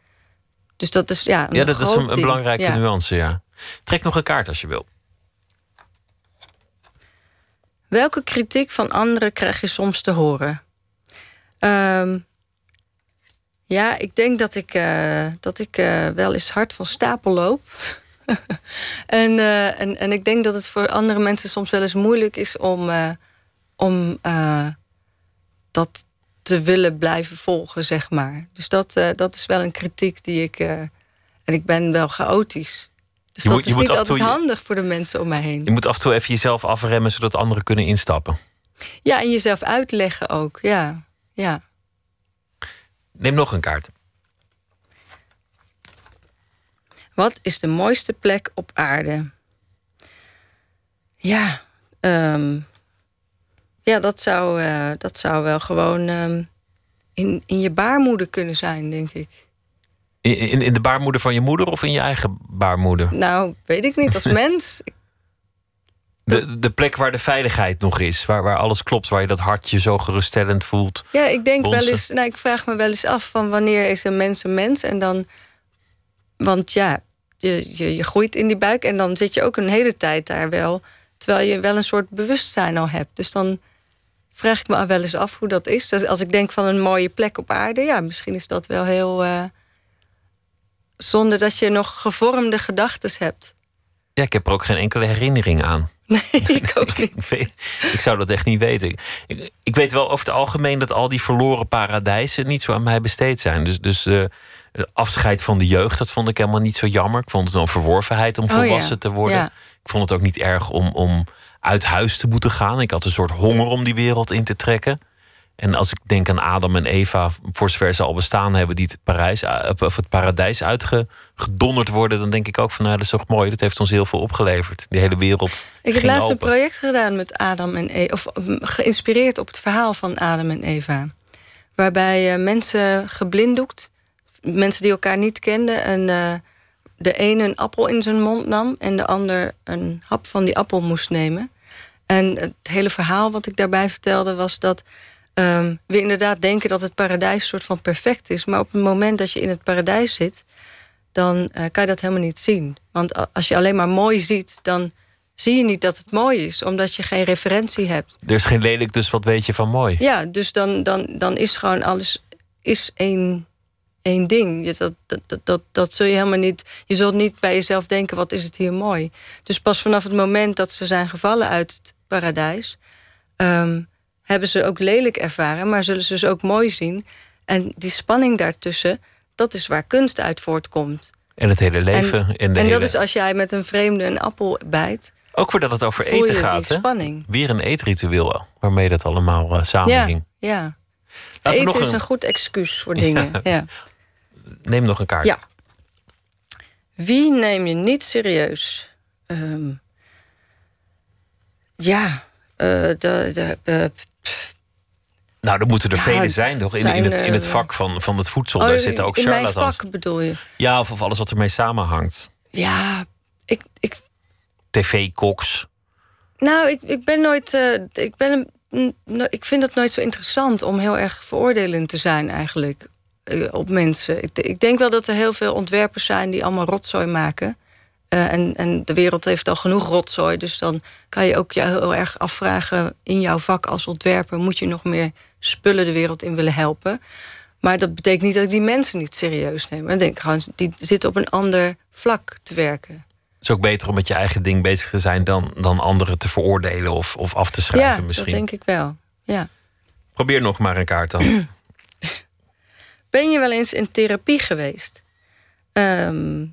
Dus dat is ja, een ja, dat is een, belangrijke Ja. nuance, ja. Trek nog een kaart als je wil. Welke kritiek van anderen krijg je soms te horen? Ehm, ja, ik denk dat ik, eh, dat ik eh, wel eens hard van stapel loop. en, eh, en, en ik denk dat het voor andere mensen soms wel eens moeilijk is om, om dat te willen blijven volgen, zeg maar. Dus dat, dat is wel een kritiek die ik. en ik ben wel chaotisch. Dus Je dat moet- je is moet niet altijd toe handig voor de mensen om mij heen. Je moet af en toe even jezelf afremmen zodat anderen kunnen instappen. Ja, en jezelf uitleggen ook. Ja, ja. Neem nog een kaart. Wat is de mooiste plek op aarde? Ja, ehm, ja dat, zou, eh, dat zou wel gewoon ehm, in, in je baarmoeder kunnen zijn, denk ik. In, in, de baarmoeder van je moeder of in je eigen baarmoeder? Nou, weet ik niet. Als mens. De, de plek waar de veiligheid nog is, waar, waar alles klopt, waar je dat hartje zo geruststellend voelt. Ja, ik denk wel eens. Nou, ik vraag me wel eens af van wanneer is een mens een mens? En dan. Want ja, je, je, je groeit in die buik en dan zit je ook een hele tijd daar wel. Terwijl je wel een soort bewustzijn al hebt. Dus dan vraag ik me wel eens af hoe dat is. Dus als ik denk van een mooie plek op aarde, ja, misschien is dat wel heel. eh, zonder dat je nog gevormde gedachten hebt. Ja, ik heb er ook geen enkele herinnering aan. Nee, ik ook niet. ik, weet- ik zou dat echt niet weten. Ik, ik weet wel over het algemeen dat al die verloren paradijzen niet zo aan mij besteed zijn. Dus, dus eh, afscheid van de jeugd, dat vond ik helemaal niet zo jammer. Ik vond het een verworvenheid om Oh ja, volwassen te worden. ja. Ik vond het ook niet erg om, om uit huis te moeten gaan. Ik had een soort honger om die wereld in te trekken. En als ik denk aan Adam en Eva, voor zover ze al bestaan hebben, die het, Parijs, of het paradijs uitgedonderd worden, dan denk ik ook van nou, dat is toch mooi. Dat heeft ons heel veel opgeleverd. Die hele wereld. Ik heb laatst een project gedaan met Adam en Eva. Of geïnspireerd op het verhaal van Adam en Eva. Waarbij eh, mensen geblinddoekt, mensen die elkaar niet kenden, en eh, de ene een appel in zijn mond nam en de ander een hap van die appel moest nemen. En het hele verhaal wat ik daarbij vertelde was dat ehm, we inderdaad denken dat het paradijs soort van perfect is. Maar op het moment dat je in het paradijs zit, dan eh, kan je dat helemaal niet zien. Want als je alleen maar mooi ziet, dan zie je niet dat het mooi is, omdat je geen referentie hebt. Er is geen lelijk, dus wat weet je van mooi? Ja, dus dan, dan, dan is gewoon alles is één, één ding. Dat, dat, dat, dat zul je helemaal niet. Je zult niet bij jezelf denken: wat is het hier mooi? Dus pas vanaf het moment dat ze zijn gevallen uit het paradijs, ehm, hebben ze ook lelijk ervaren, maar zullen ze dus ook mooi zien. En die spanning daartussen, dat is waar kunst uit voortkomt. En het hele leven. En, En, de en hele... dat is als jij met een vreemde een appel bijt. Ook weer dat het over eten gaat. Hè? Weer een eetritueel waarmee dat allemaal Ja, samenhing. ja. Laten we Eten nog is een- een goed excuus voor dingen. ja. Neem nog een kaart. Ja. Wie neem je niet serieus? Ehm, ja, de, de, de- Nou, er moeten er Ja, vele zijn, toch? In, zijn, in, het, in het eh, vak van, van het voedsel, Oh, daar zitten ook in mijn charlatans. vak bedoel je? Ja, of, of alles wat ermee samenhangt. Ja, ik, ik, TV-koks. nou, ik, ik ben nooit. eh, ik, ben, ik vind het nooit zo interessant om heel erg veroordelend te zijn, eigenlijk. eh, op mensen. Ik, ik denk wel dat er heel veel ontwerpers zijn die allemaal rotzooi maken. Eh, en, en de wereld heeft al genoeg rotzooi. Dus dan kan je ook je heel erg afvragen in jouw vak als ontwerper: moet je nog meer spullen de wereld in willen helpen? Maar dat betekent niet dat ik die mensen niet serieus neem. Ik denk gewoon, die zitten op een ander vlak te werken. Het is ook beter om met je eigen ding bezig te zijn dan, dan anderen te veroordelen of, of af te schrijven ja, misschien. dat denk ik wel. Ja. Probeer nog maar een kaart dan. Ben je wel eens in therapie geweest? Ehm,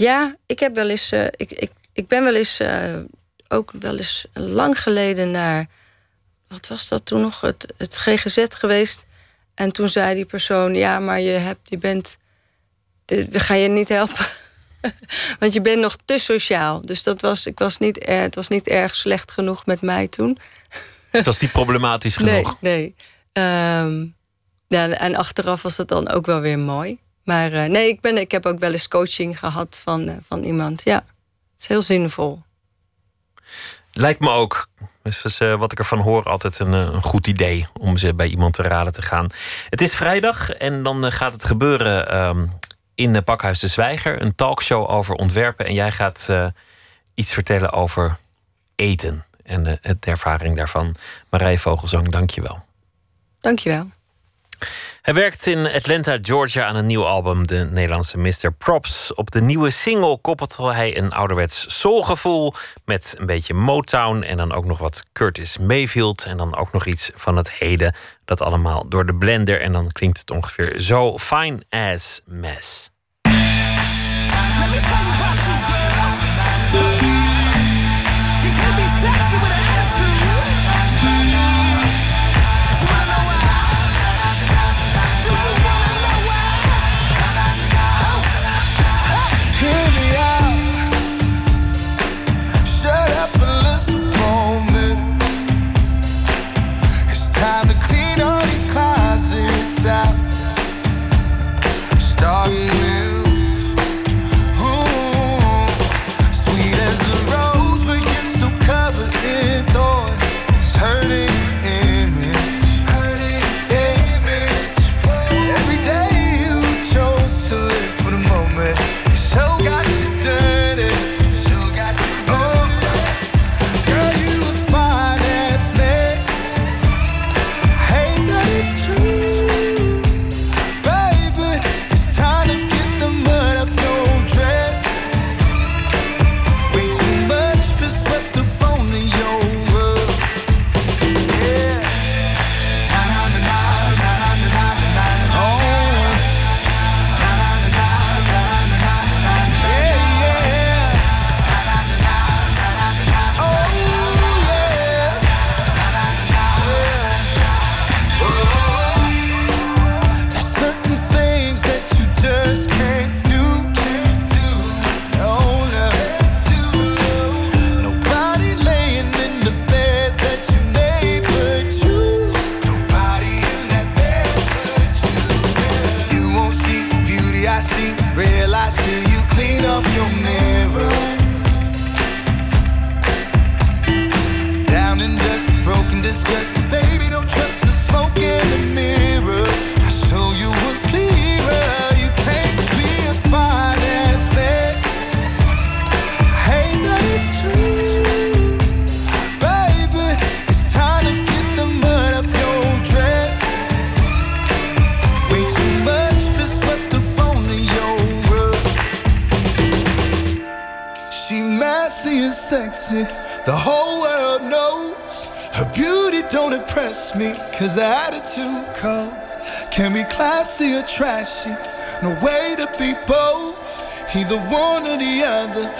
ja, ik heb wel eens. eh, ik, ik, ik ben wel eens eh, ook wel eens lang geleden naar. Wat was dat toen nog? Het, het GGZ geweest. En toen zei die persoon: Ja, maar je, hebt, je bent. dit- We gaan je niet helpen. Want je bent nog te sociaal. Dus dat was, ik was niet, er, het was niet erg slecht genoeg met mij toen. Het was niet problematisch genoeg. Nee, nee. Ehm, ja, en achteraf was het dan ook wel weer mooi. Maar eh, nee, ik, ben, ik heb ook wel eens coaching gehad van, eh, van iemand. Ja, het is heel zinvol. Lijkt me ook, dus is, eh, wat ik ervan hoor, altijd een, een goed idee om ze bij iemand te raden te gaan. Het is vrijdag en dan gaat het gebeuren ehm, in Pakhuis de Zwijger. Een talkshow over ontwerpen. En jij gaat iets vertellen over eten en het de ervaring daarvan. Marije Vogelzang, dank je wel. Dankjewel. Hij werkt in Atlanta, Georgia aan een nieuw album, de Nederlandse Mr. Props. Op de nieuwe single koppelt hij een ouderwets soulgevoel met een beetje Motown en dan ook nog wat Curtis Mayfield en dan ook nog iets van het heden. Dat allemaal door de blender en dan klinkt het ongeveer zo fine as mess. together.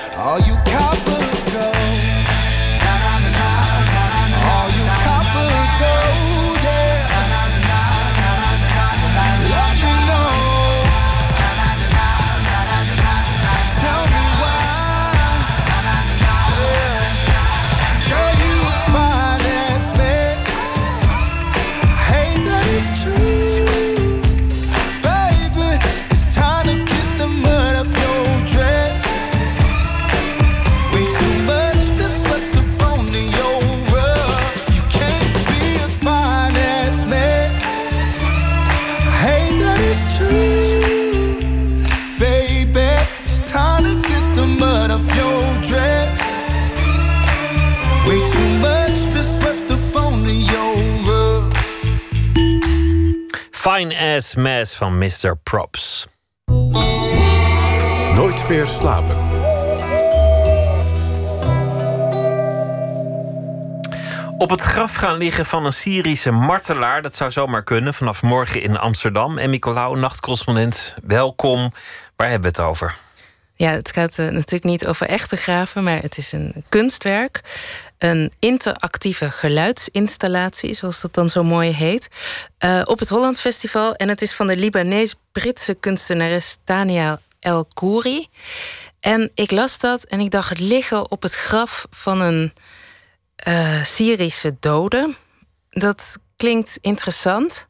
Van Mr. Props. Nooit meer slapen. Op het graf gaan liggen van een Syrische martelaar. Dat zou zomaar kunnen vanaf morgen in Amsterdam. En Nicolaou, nachtcorrespondent, welkom. Waar hebben we het over? Ja, het gaat eh, natuurlijk niet over echte graven, maar het is een kunstwerk. Een interactieve geluidsinstallatie, zoals dat dan zo mooi heet. eh, op het Holland Festival. En het is van de Libanees-Britse kunstenares Tania El Khouri. En ik las dat en ik dacht het liggen op het graf van een eh, Syrische dode. Dat klinkt interessant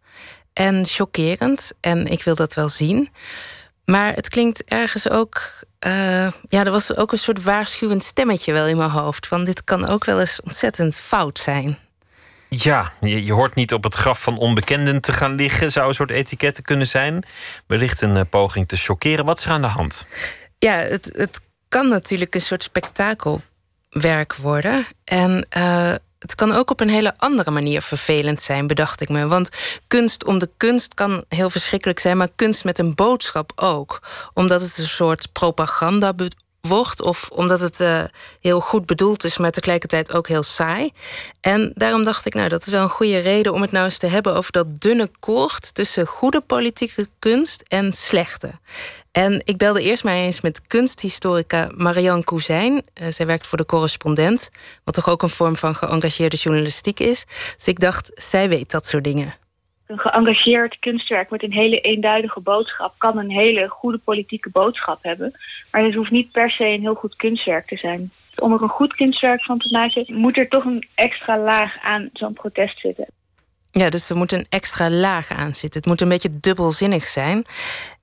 en chockerend. En ik wil dat wel zien. Maar het klinkt ergens ook. Eh, ja, er was ook een soort waarschuwend stemmetje wel in mijn hoofd. Van dit kan ook wel eens ontzettend fout zijn. Ja, je, je hoort niet op het graf van onbekenden te gaan liggen. Zou een soort etiketten kunnen zijn. Wellicht een eh, poging te chockeren. Wat is er aan de hand? Ja, het, het kan natuurlijk een soort spektakelwerk worden. En eh, het kan ook op een hele andere manier vervelend zijn, bedacht ik me. Want kunst om de kunst kan heel verschrikkelijk zijn, maar kunst met een boodschap ook. Omdat het een soort propaganda wordt, of omdat het eh, heel goed bedoeld is, maar tegelijkertijd ook heel saai. En daarom dacht ik, nou, dat is wel een goede reden om het nou eens te hebben over dat dunne koord tussen goede politieke kunst en slechte. En ik belde eerst maar eens met kunsthistorica Marianne Couzijn. Eh, zij werkt voor de correspondent, wat toch ook een vorm van geëngageerde journalistiek is. Dus ik dacht, zij weet dat soort dingen. Een geëngageerd kunstwerk met een hele eenduidige boodschap kan een hele goede politieke boodschap hebben. Maar het hoeft niet per se een heel goed kunstwerk te zijn. Om er een goed kunstwerk van te maken, moet er toch een extra laag aan zo'n protest zitten. Ja, dus er moet een extra laag aan zitten. Het moet een beetje dubbelzinnig zijn.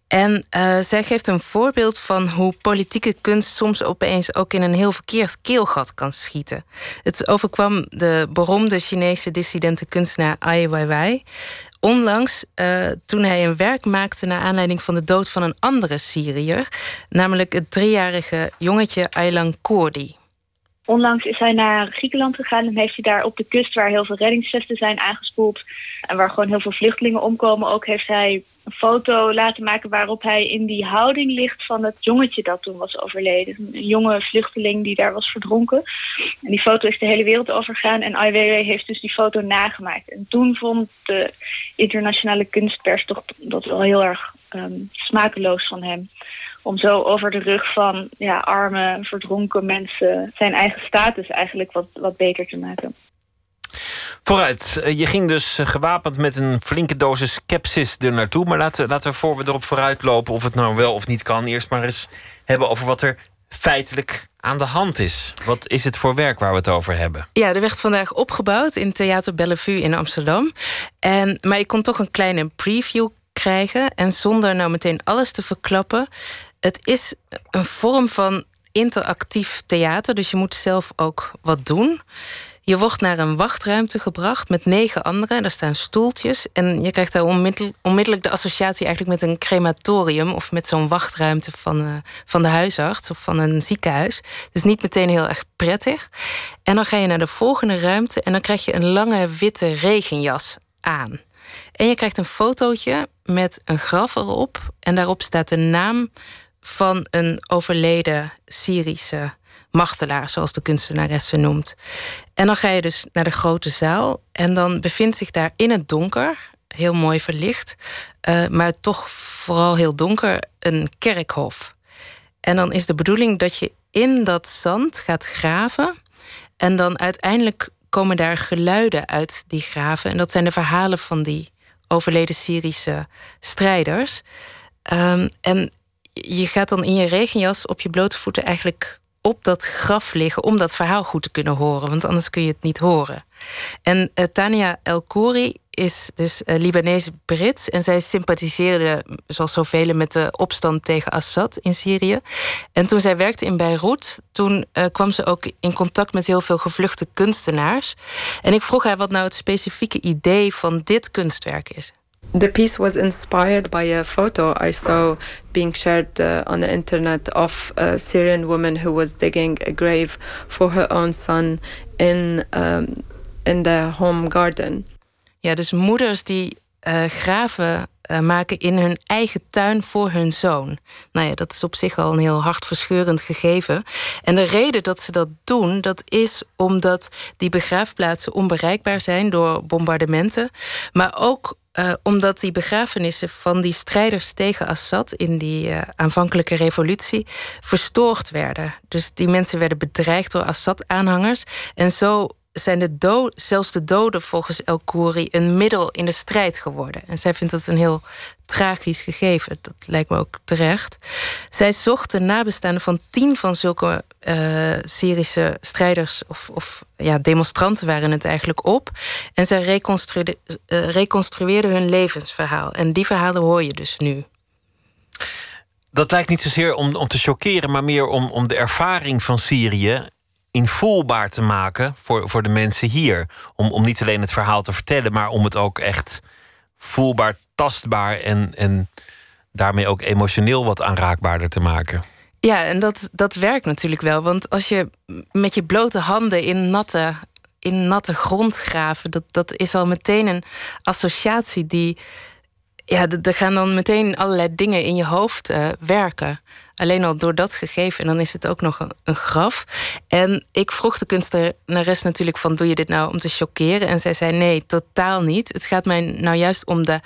En eh, zij geeft een voorbeeld van hoe politieke kunst soms opeens ook in een heel verkeerd keelgat kan schieten. Het overkwam de beroemde Chinese dissidente kunstenaar Ai Weiwei. Onlangs, eh, toen hij een werk maakte naar aanleiding van de dood van een andere Syriër, namelijk het driejarige jongetje Aylan Kurdi. Onlangs is hij naar Griekenland gegaan en heeft hij daar op de kust, waar heel veel reddingsvesten zijn aangespoeld en waar gewoon heel veel vluchtelingen omkomen, ook heeft hij een foto laten maken waarop hij in die houding ligt van het jongetje dat toen was overleden. Een jonge vluchteling die daar was verdronken. En die foto is de hele wereld overgegaan en IWW heeft dus die foto nagemaakt. En toen vond de internationale kunstpers toch dat wel heel erg ehm, smakeloos van hem. Om zo over de rug van ja, arme, verdronken mensen zijn eigen status eigenlijk wat, wat beter te maken. Vooruit, Eh, je ging dus eh, gewapend met een flinke dosis skepsis er naartoe. Maar laten, laten we voor we erop vooruit lopen of het nou wel of niet kan, eerst maar eens hebben over wat er feitelijk aan de hand is. Wat is het voor werk waar we het over hebben? Ja, er werd vandaag opgebouwd in Theater Bellevue in Amsterdam. En, maar ik kon toch een kleine preview krijgen. En zonder nou meteen alles te verklappen. Het is een vorm van interactief theater. Dus je moet zelf ook wat doen. Je wordt naar een wachtruimte gebracht met negen anderen. Daar staan stoeltjes. En je krijgt daar onmiddel- onmiddellijk de associatie eigenlijk met een crematorium. Of met zo'n wachtruimte van, eh, van de huisarts of van een ziekenhuis. Dus niet meteen heel erg prettig. En dan ga je naar de volgende ruimte en dan krijg je een lange witte regenjas aan. En je krijgt een fotootje met een graf erop. En daarop staat de naam van een overleden Syrische machtelaar, zoals de kunstenares ze noemt. En dan ga je dus naar de grote zaal. En dan bevindt zich daar in het donker, heel mooi verlicht, eh, maar toch vooral heel donker, een kerkhof. En dan is de bedoeling dat je in dat zand gaat graven. En dan uiteindelijk komen daar geluiden uit die graven. En dat zijn de verhalen van die overleden Syrische strijders. Ehm, en je gaat dan in je regenjas op je blote voeten eigenlijk op dat graf liggen om dat verhaal goed te kunnen horen, want anders kun je het niet horen. En uh, Tania El Khouri is dus uh, Libanees-Brits en zij sympathiseerde, zoals zoveel, met de opstand tegen Assad in Syrië. En toen zij werkte in Beirut, toen uh, kwam ze ook in contact met heel veel gevluchte kunstenaars. En ik vroeg haar wat nou het specifieke idee van dit kunstwerk is. The piece was inspired by a photo I saw being shared uh, on the internet of a Syrian woman who was digging a grave for her own son in, um, in the home garden. Ja, dus moeders die uh, graven uh, maken in hun eigen tuin voor hun zoon. Nou ja, dat is op zich al een heel hartverscheurend gegeven. En de reden dat ze dat doen, dat is omdat die begraafplaatsen onbereikbaar zijn door bombardementen. Maar ook uh, omdat die begrafenissen van die strijders tegen Assad in die uh, aanvankelijke revolutie verstoord werden. Dus die mensen werden bedreigd door Assad-aanhangers. En zo zijn de dood, zelfs de doden volgens El Khouri een middel in de strijd geworden. En zij vindt dat een heel tragisch gegeven. Dat lijkt me ook terecht. Zij zocht de nabestaanden van tien van zulke uh, Syrische strijders of, of ja, demonstranten waren het eigenlijk op. En zij reconstrueerde, uh, reconstrueerden hun levensverhaal. En die verhalen hoor je dus nu. Dat lijkt niet zozeer om, om te chockeren, maar meer om, om de ervaring van Syrië invoelbaar te maken voor, voor de mensen hier. Om, om niet alleen het verhaal te vertellen, maar om het ook echt voelbaar, tastbaar en, en daarmee ook emotioneel wat aanraakbaarder te maken. Ja, en dat, dat werkt natuurlijk wel. Want als je met je blote handen in natte, in natte grond graven, dat, dat is al meteen een associatie die. Ja, er gaan dan meteen allerlei dingen in je hoofd uh, werken. Alleen al door dat gegeven. En dan is het ook nog een, graf. En ik vroeg de kunstenares natuurlijk van... doe je dit nou om te chockeren? En zij zei nee, totaal niet. Het gaat mij nou juist om de...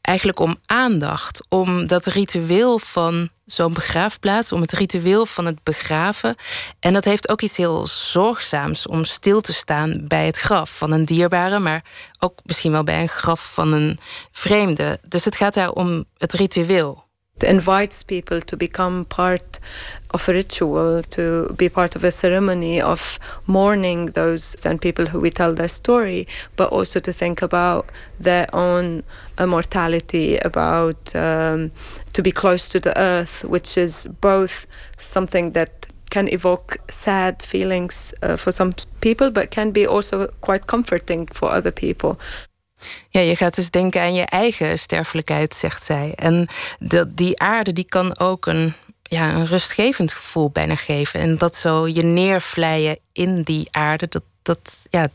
eigenlijk om aandacht. Om dat ritueel van zo'n begraafplaats. Om het ritueel van het begraven. En dat heeft ook iets heel zorgzaams... om stil te staan bij het graf van een dierbare... maar ook misschien wel bij een graf van een vreemde. Dus het gaat daar om het ritueel. It invites people to become part of a ritual, to be part of a ceremony of mourning those and people who we tell their story, but also to think about their own uh, mortality, about um, to be close to the earth, which is both something that can evoke sad feelings uh, for some people, but can be also quite comforting for other people. Ja, je gaat dus denken aan je eigen sterfelijkheid, zegt zij. En de, die aarde die kan ook een, ja, een rustgevend gevoel bijna geven. En dat zo je neervlijen in die aarde, dat, dat, ja,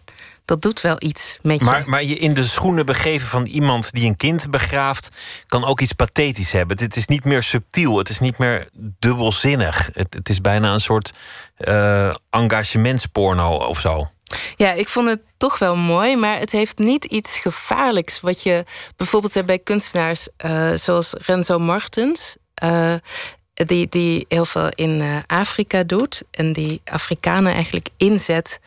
dat doet wel iets met je. Maar, maar je in de schoenen begeven van iemand die een kind begraaft, kan ook iets pathetisch hebben. Het is niet meer subtiel, het is niet meer dubbelzinnig. Het, het is bijna een soort uh, engagementsporno of zo. Ja, ik vond het toch wel mooi, maar het heeft niet iets gevaarlijks. Wat je bijvoorbeeld hebt bij kunstenaars uh, zoals Renzo Martens. Uh, die, die heel veel in uh, Afrika doet en die Afrikanen eigenlijk inzet.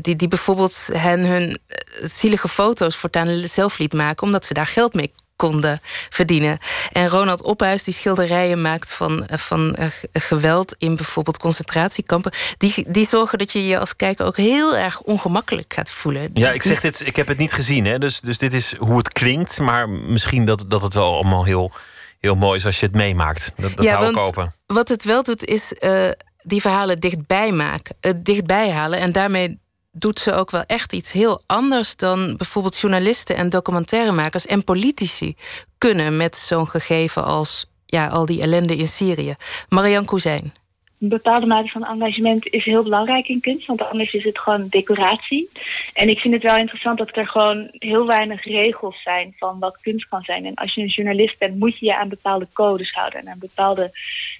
die, die bijvoorbeeld hen hun zielige foto's voortaan zelf liet maken, omdat ze daar geld mee konden verdienen. En Ronald Ophuis, die schilderijen maakt van, eh, van uh, geweld in bijvoorbeeld concentratiekampen, die, die zorgen dat je je als kijker ook heel erg ongemakkelijk gaat voelen. Ja, ik zeg dit, ik heb het niet gezien, hè? Dus, dus dit is hoe het klinkt, maar misschien dat, dat het wel allemaal heel, heel mooi is als je het meemaakt. Dat, dat ja, hou ik open. Wat het wel doet, is uh, die verhalen dichtbij maken, uh, dichtbij halen en daarmee doet ze ook wel echt iets heel anders dan bijvoorbeeld journalisten en documentairemakers en politici kunnen met zo'n gegeven als ja, al die ellende in Syrië. Marianne Cousijn. Een bepaalde mate van engagement is heel belangrijk in kunst, want anders is het gewoon decoratie. En ik vind het wel interessant dat er gewoon heel weinig regels zijn van wat kunst kan zijn. En als je een journalist bent, moet je je aan bepaalde codes houden en aan bepaalde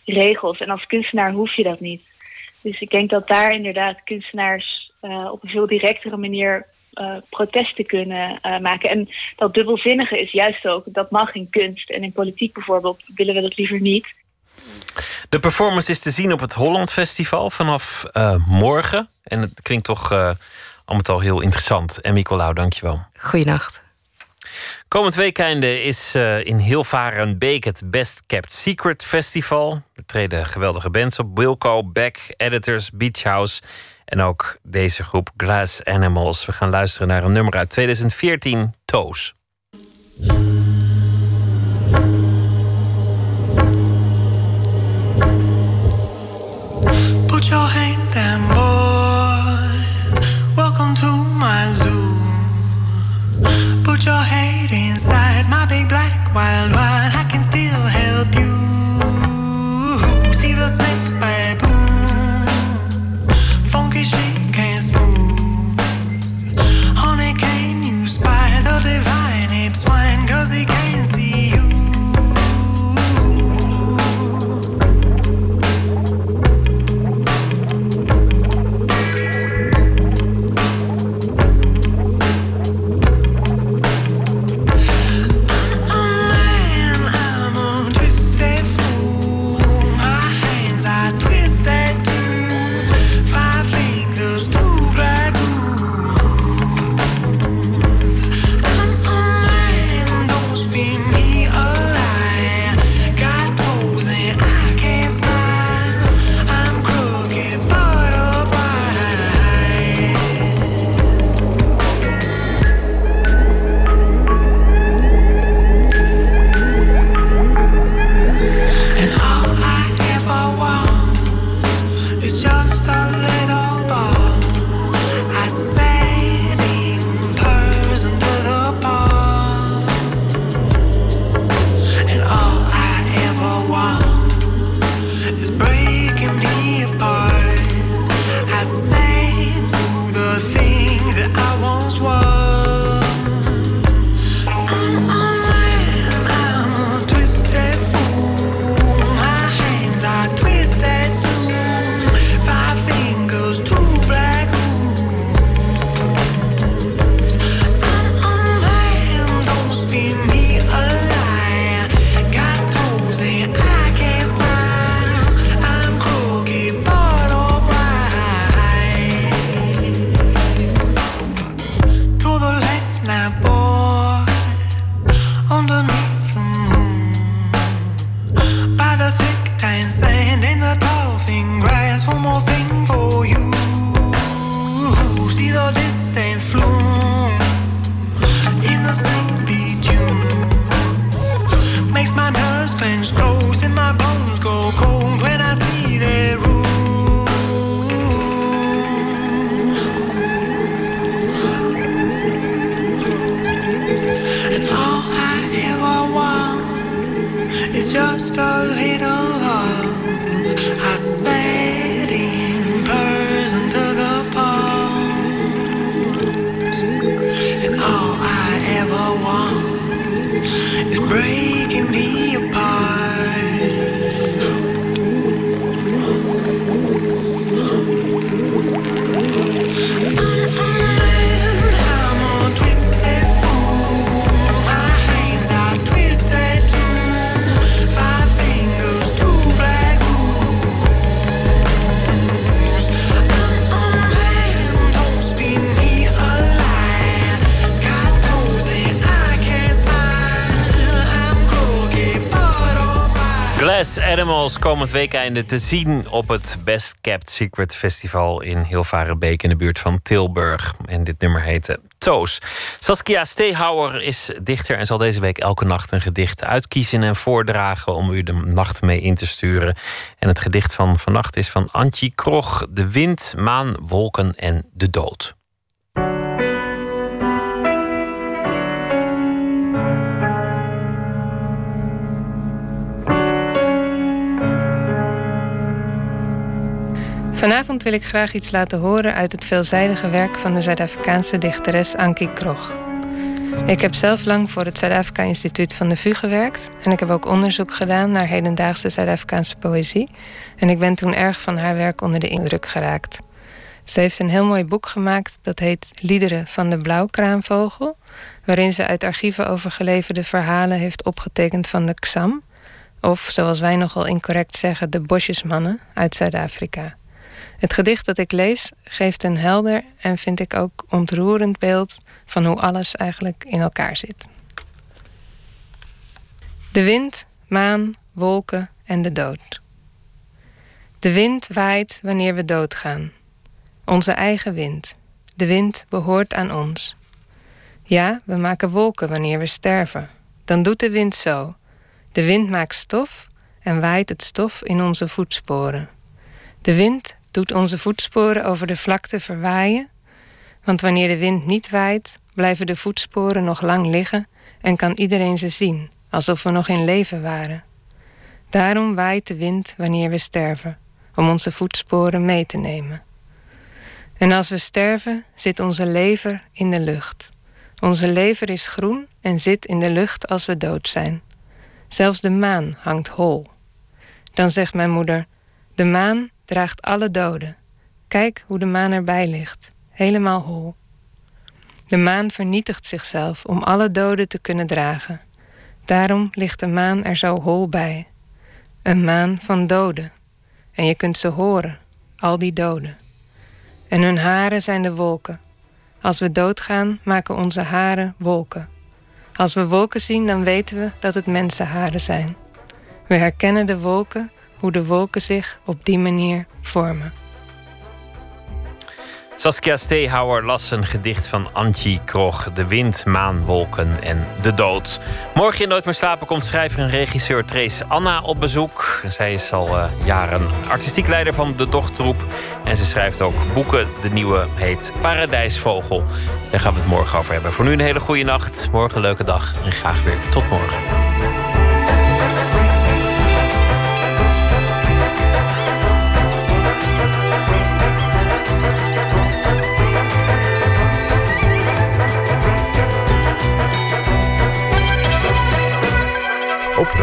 regels. En als kunstenaar hoef je dat niet. Dus ik denk dat daar inderdaad kunstenaars eh, op een veel directere manier eh, protesten kunnen eh, maken. En dat dubbelzinnige is juist ook, dat mag in kunst. En in politiek bijvoorbeeld willen we dat liever niet. De performance is te zien op het Holland Festival vanaf eh, morgen. En het klinkt toch eh al met al heel interessant. En Nicolaou, dankjewel. Goeienacht. Komend weekende is eh, in Hilvarenbeek het Best Kept Secret Festival. Er treden geweldige bands op. Wilco, Beck, Editors, Beach House en ook deze groep Glass Animals. We gaan luisteren naar een nummer uit 2014, Toes. Put your hand down, boy. Welcome to my zoo. Put your head inside my big black wild wild. Animals komend weekende te zien op het Best Kept Secret Festival in Hilvarenbeek in de buurt van Tilburg. En dit nummer heette Toos. Saskia Steehouwer is dichter en zal deze week elke nacht een gedicht uitkiezen en voordragen om u de nacht mee in te sturen. En het gedicht van vannacht is van Antje Krog, De wind, maan, wolken en de dood. Vanavond wil ik graag iets laten horen uit het veelzijdige werk van de Zuid-Afrikaanse dichteres Ankie Krog. Ik heb zelf lang voor het Zuid-Afrika Instituut van de VU gewerkt. En ik heb ook onderzoek gedaan naar hedendaagse Zuid-Afrikaanse poëzie. En ik ben toen erg van haar werk onder de indruk geraakt. Ze heeft een heel mooi boek gemaakt dat heet Liederen van de Blauwkraanvogel. Waarin ze uit archieven overgeleverde verhalen heeft opgetekend van de Xam. Of zoals wij nogal incorrect zeggen, de bosjesmannen uit Zuid-Afrika. Het gedicht dat ik lees geeft een helder en vind ik ook ontroerend beeld van hoe alles eigenlijk in elkaar zit. De wind, maan, wolken en de dood. De wind waait wanneer we doodgaan. Onze eigen wind. De wind behoort aan ons. Ja, we maken wolken wanneer we sterven. Dan doet de wind zo. De wind maakt stof en waait het stof in onze voetsporen. De wind doet onze voetsporen over de vlakte verwaaien, want wanneer de wind niet waait, blijven de voetsporen nog lang liggen en kan iedereen ze zien, alsof we nog in leven waren. Daarom waait de wind wanneer we sterven, om onze voetsporen mee te nemen. En als we sterven, zit onze lever in de lucht. Onze lever is groen en zit in de lucht als we dood zijn. Zelfs de maan hangt hol. Dan zegt mijn moeder: De maan draagt alle doden. Kijk hoe de maan erbij ligt, helemaal hol. De maan vernietigt zichzelf om alle doden te kunnen dragen. Daarom ligt de maan er zo hol bij. Een maan van doden. En je kunt ze horen, al die doden. En hun haren zijn de wolken. Als we doodgaan, maken onze haren wolken. Als we wolken zien, dan weten we dat het mensenharen zijn. We herkennen de wolken, hoe de wolken zich op die manier vormen. Saskia Steehouwer las een gedicht van Antje Krog. De wind, maan, wolken en de dood. Morgen in Nooit meer slapen komt schrijver en regisseur Trace Anna op bezoek. Zij is al uh, jaren artistiek leider van de Dochtroep. En ze schrijft ook boeken. De nieuwe heet Paradijsvogel. Daar gaan we het morgen over hebben. Voor nu een hele goede nacht. Morgen een leuke dag. En graag weer tot morgen.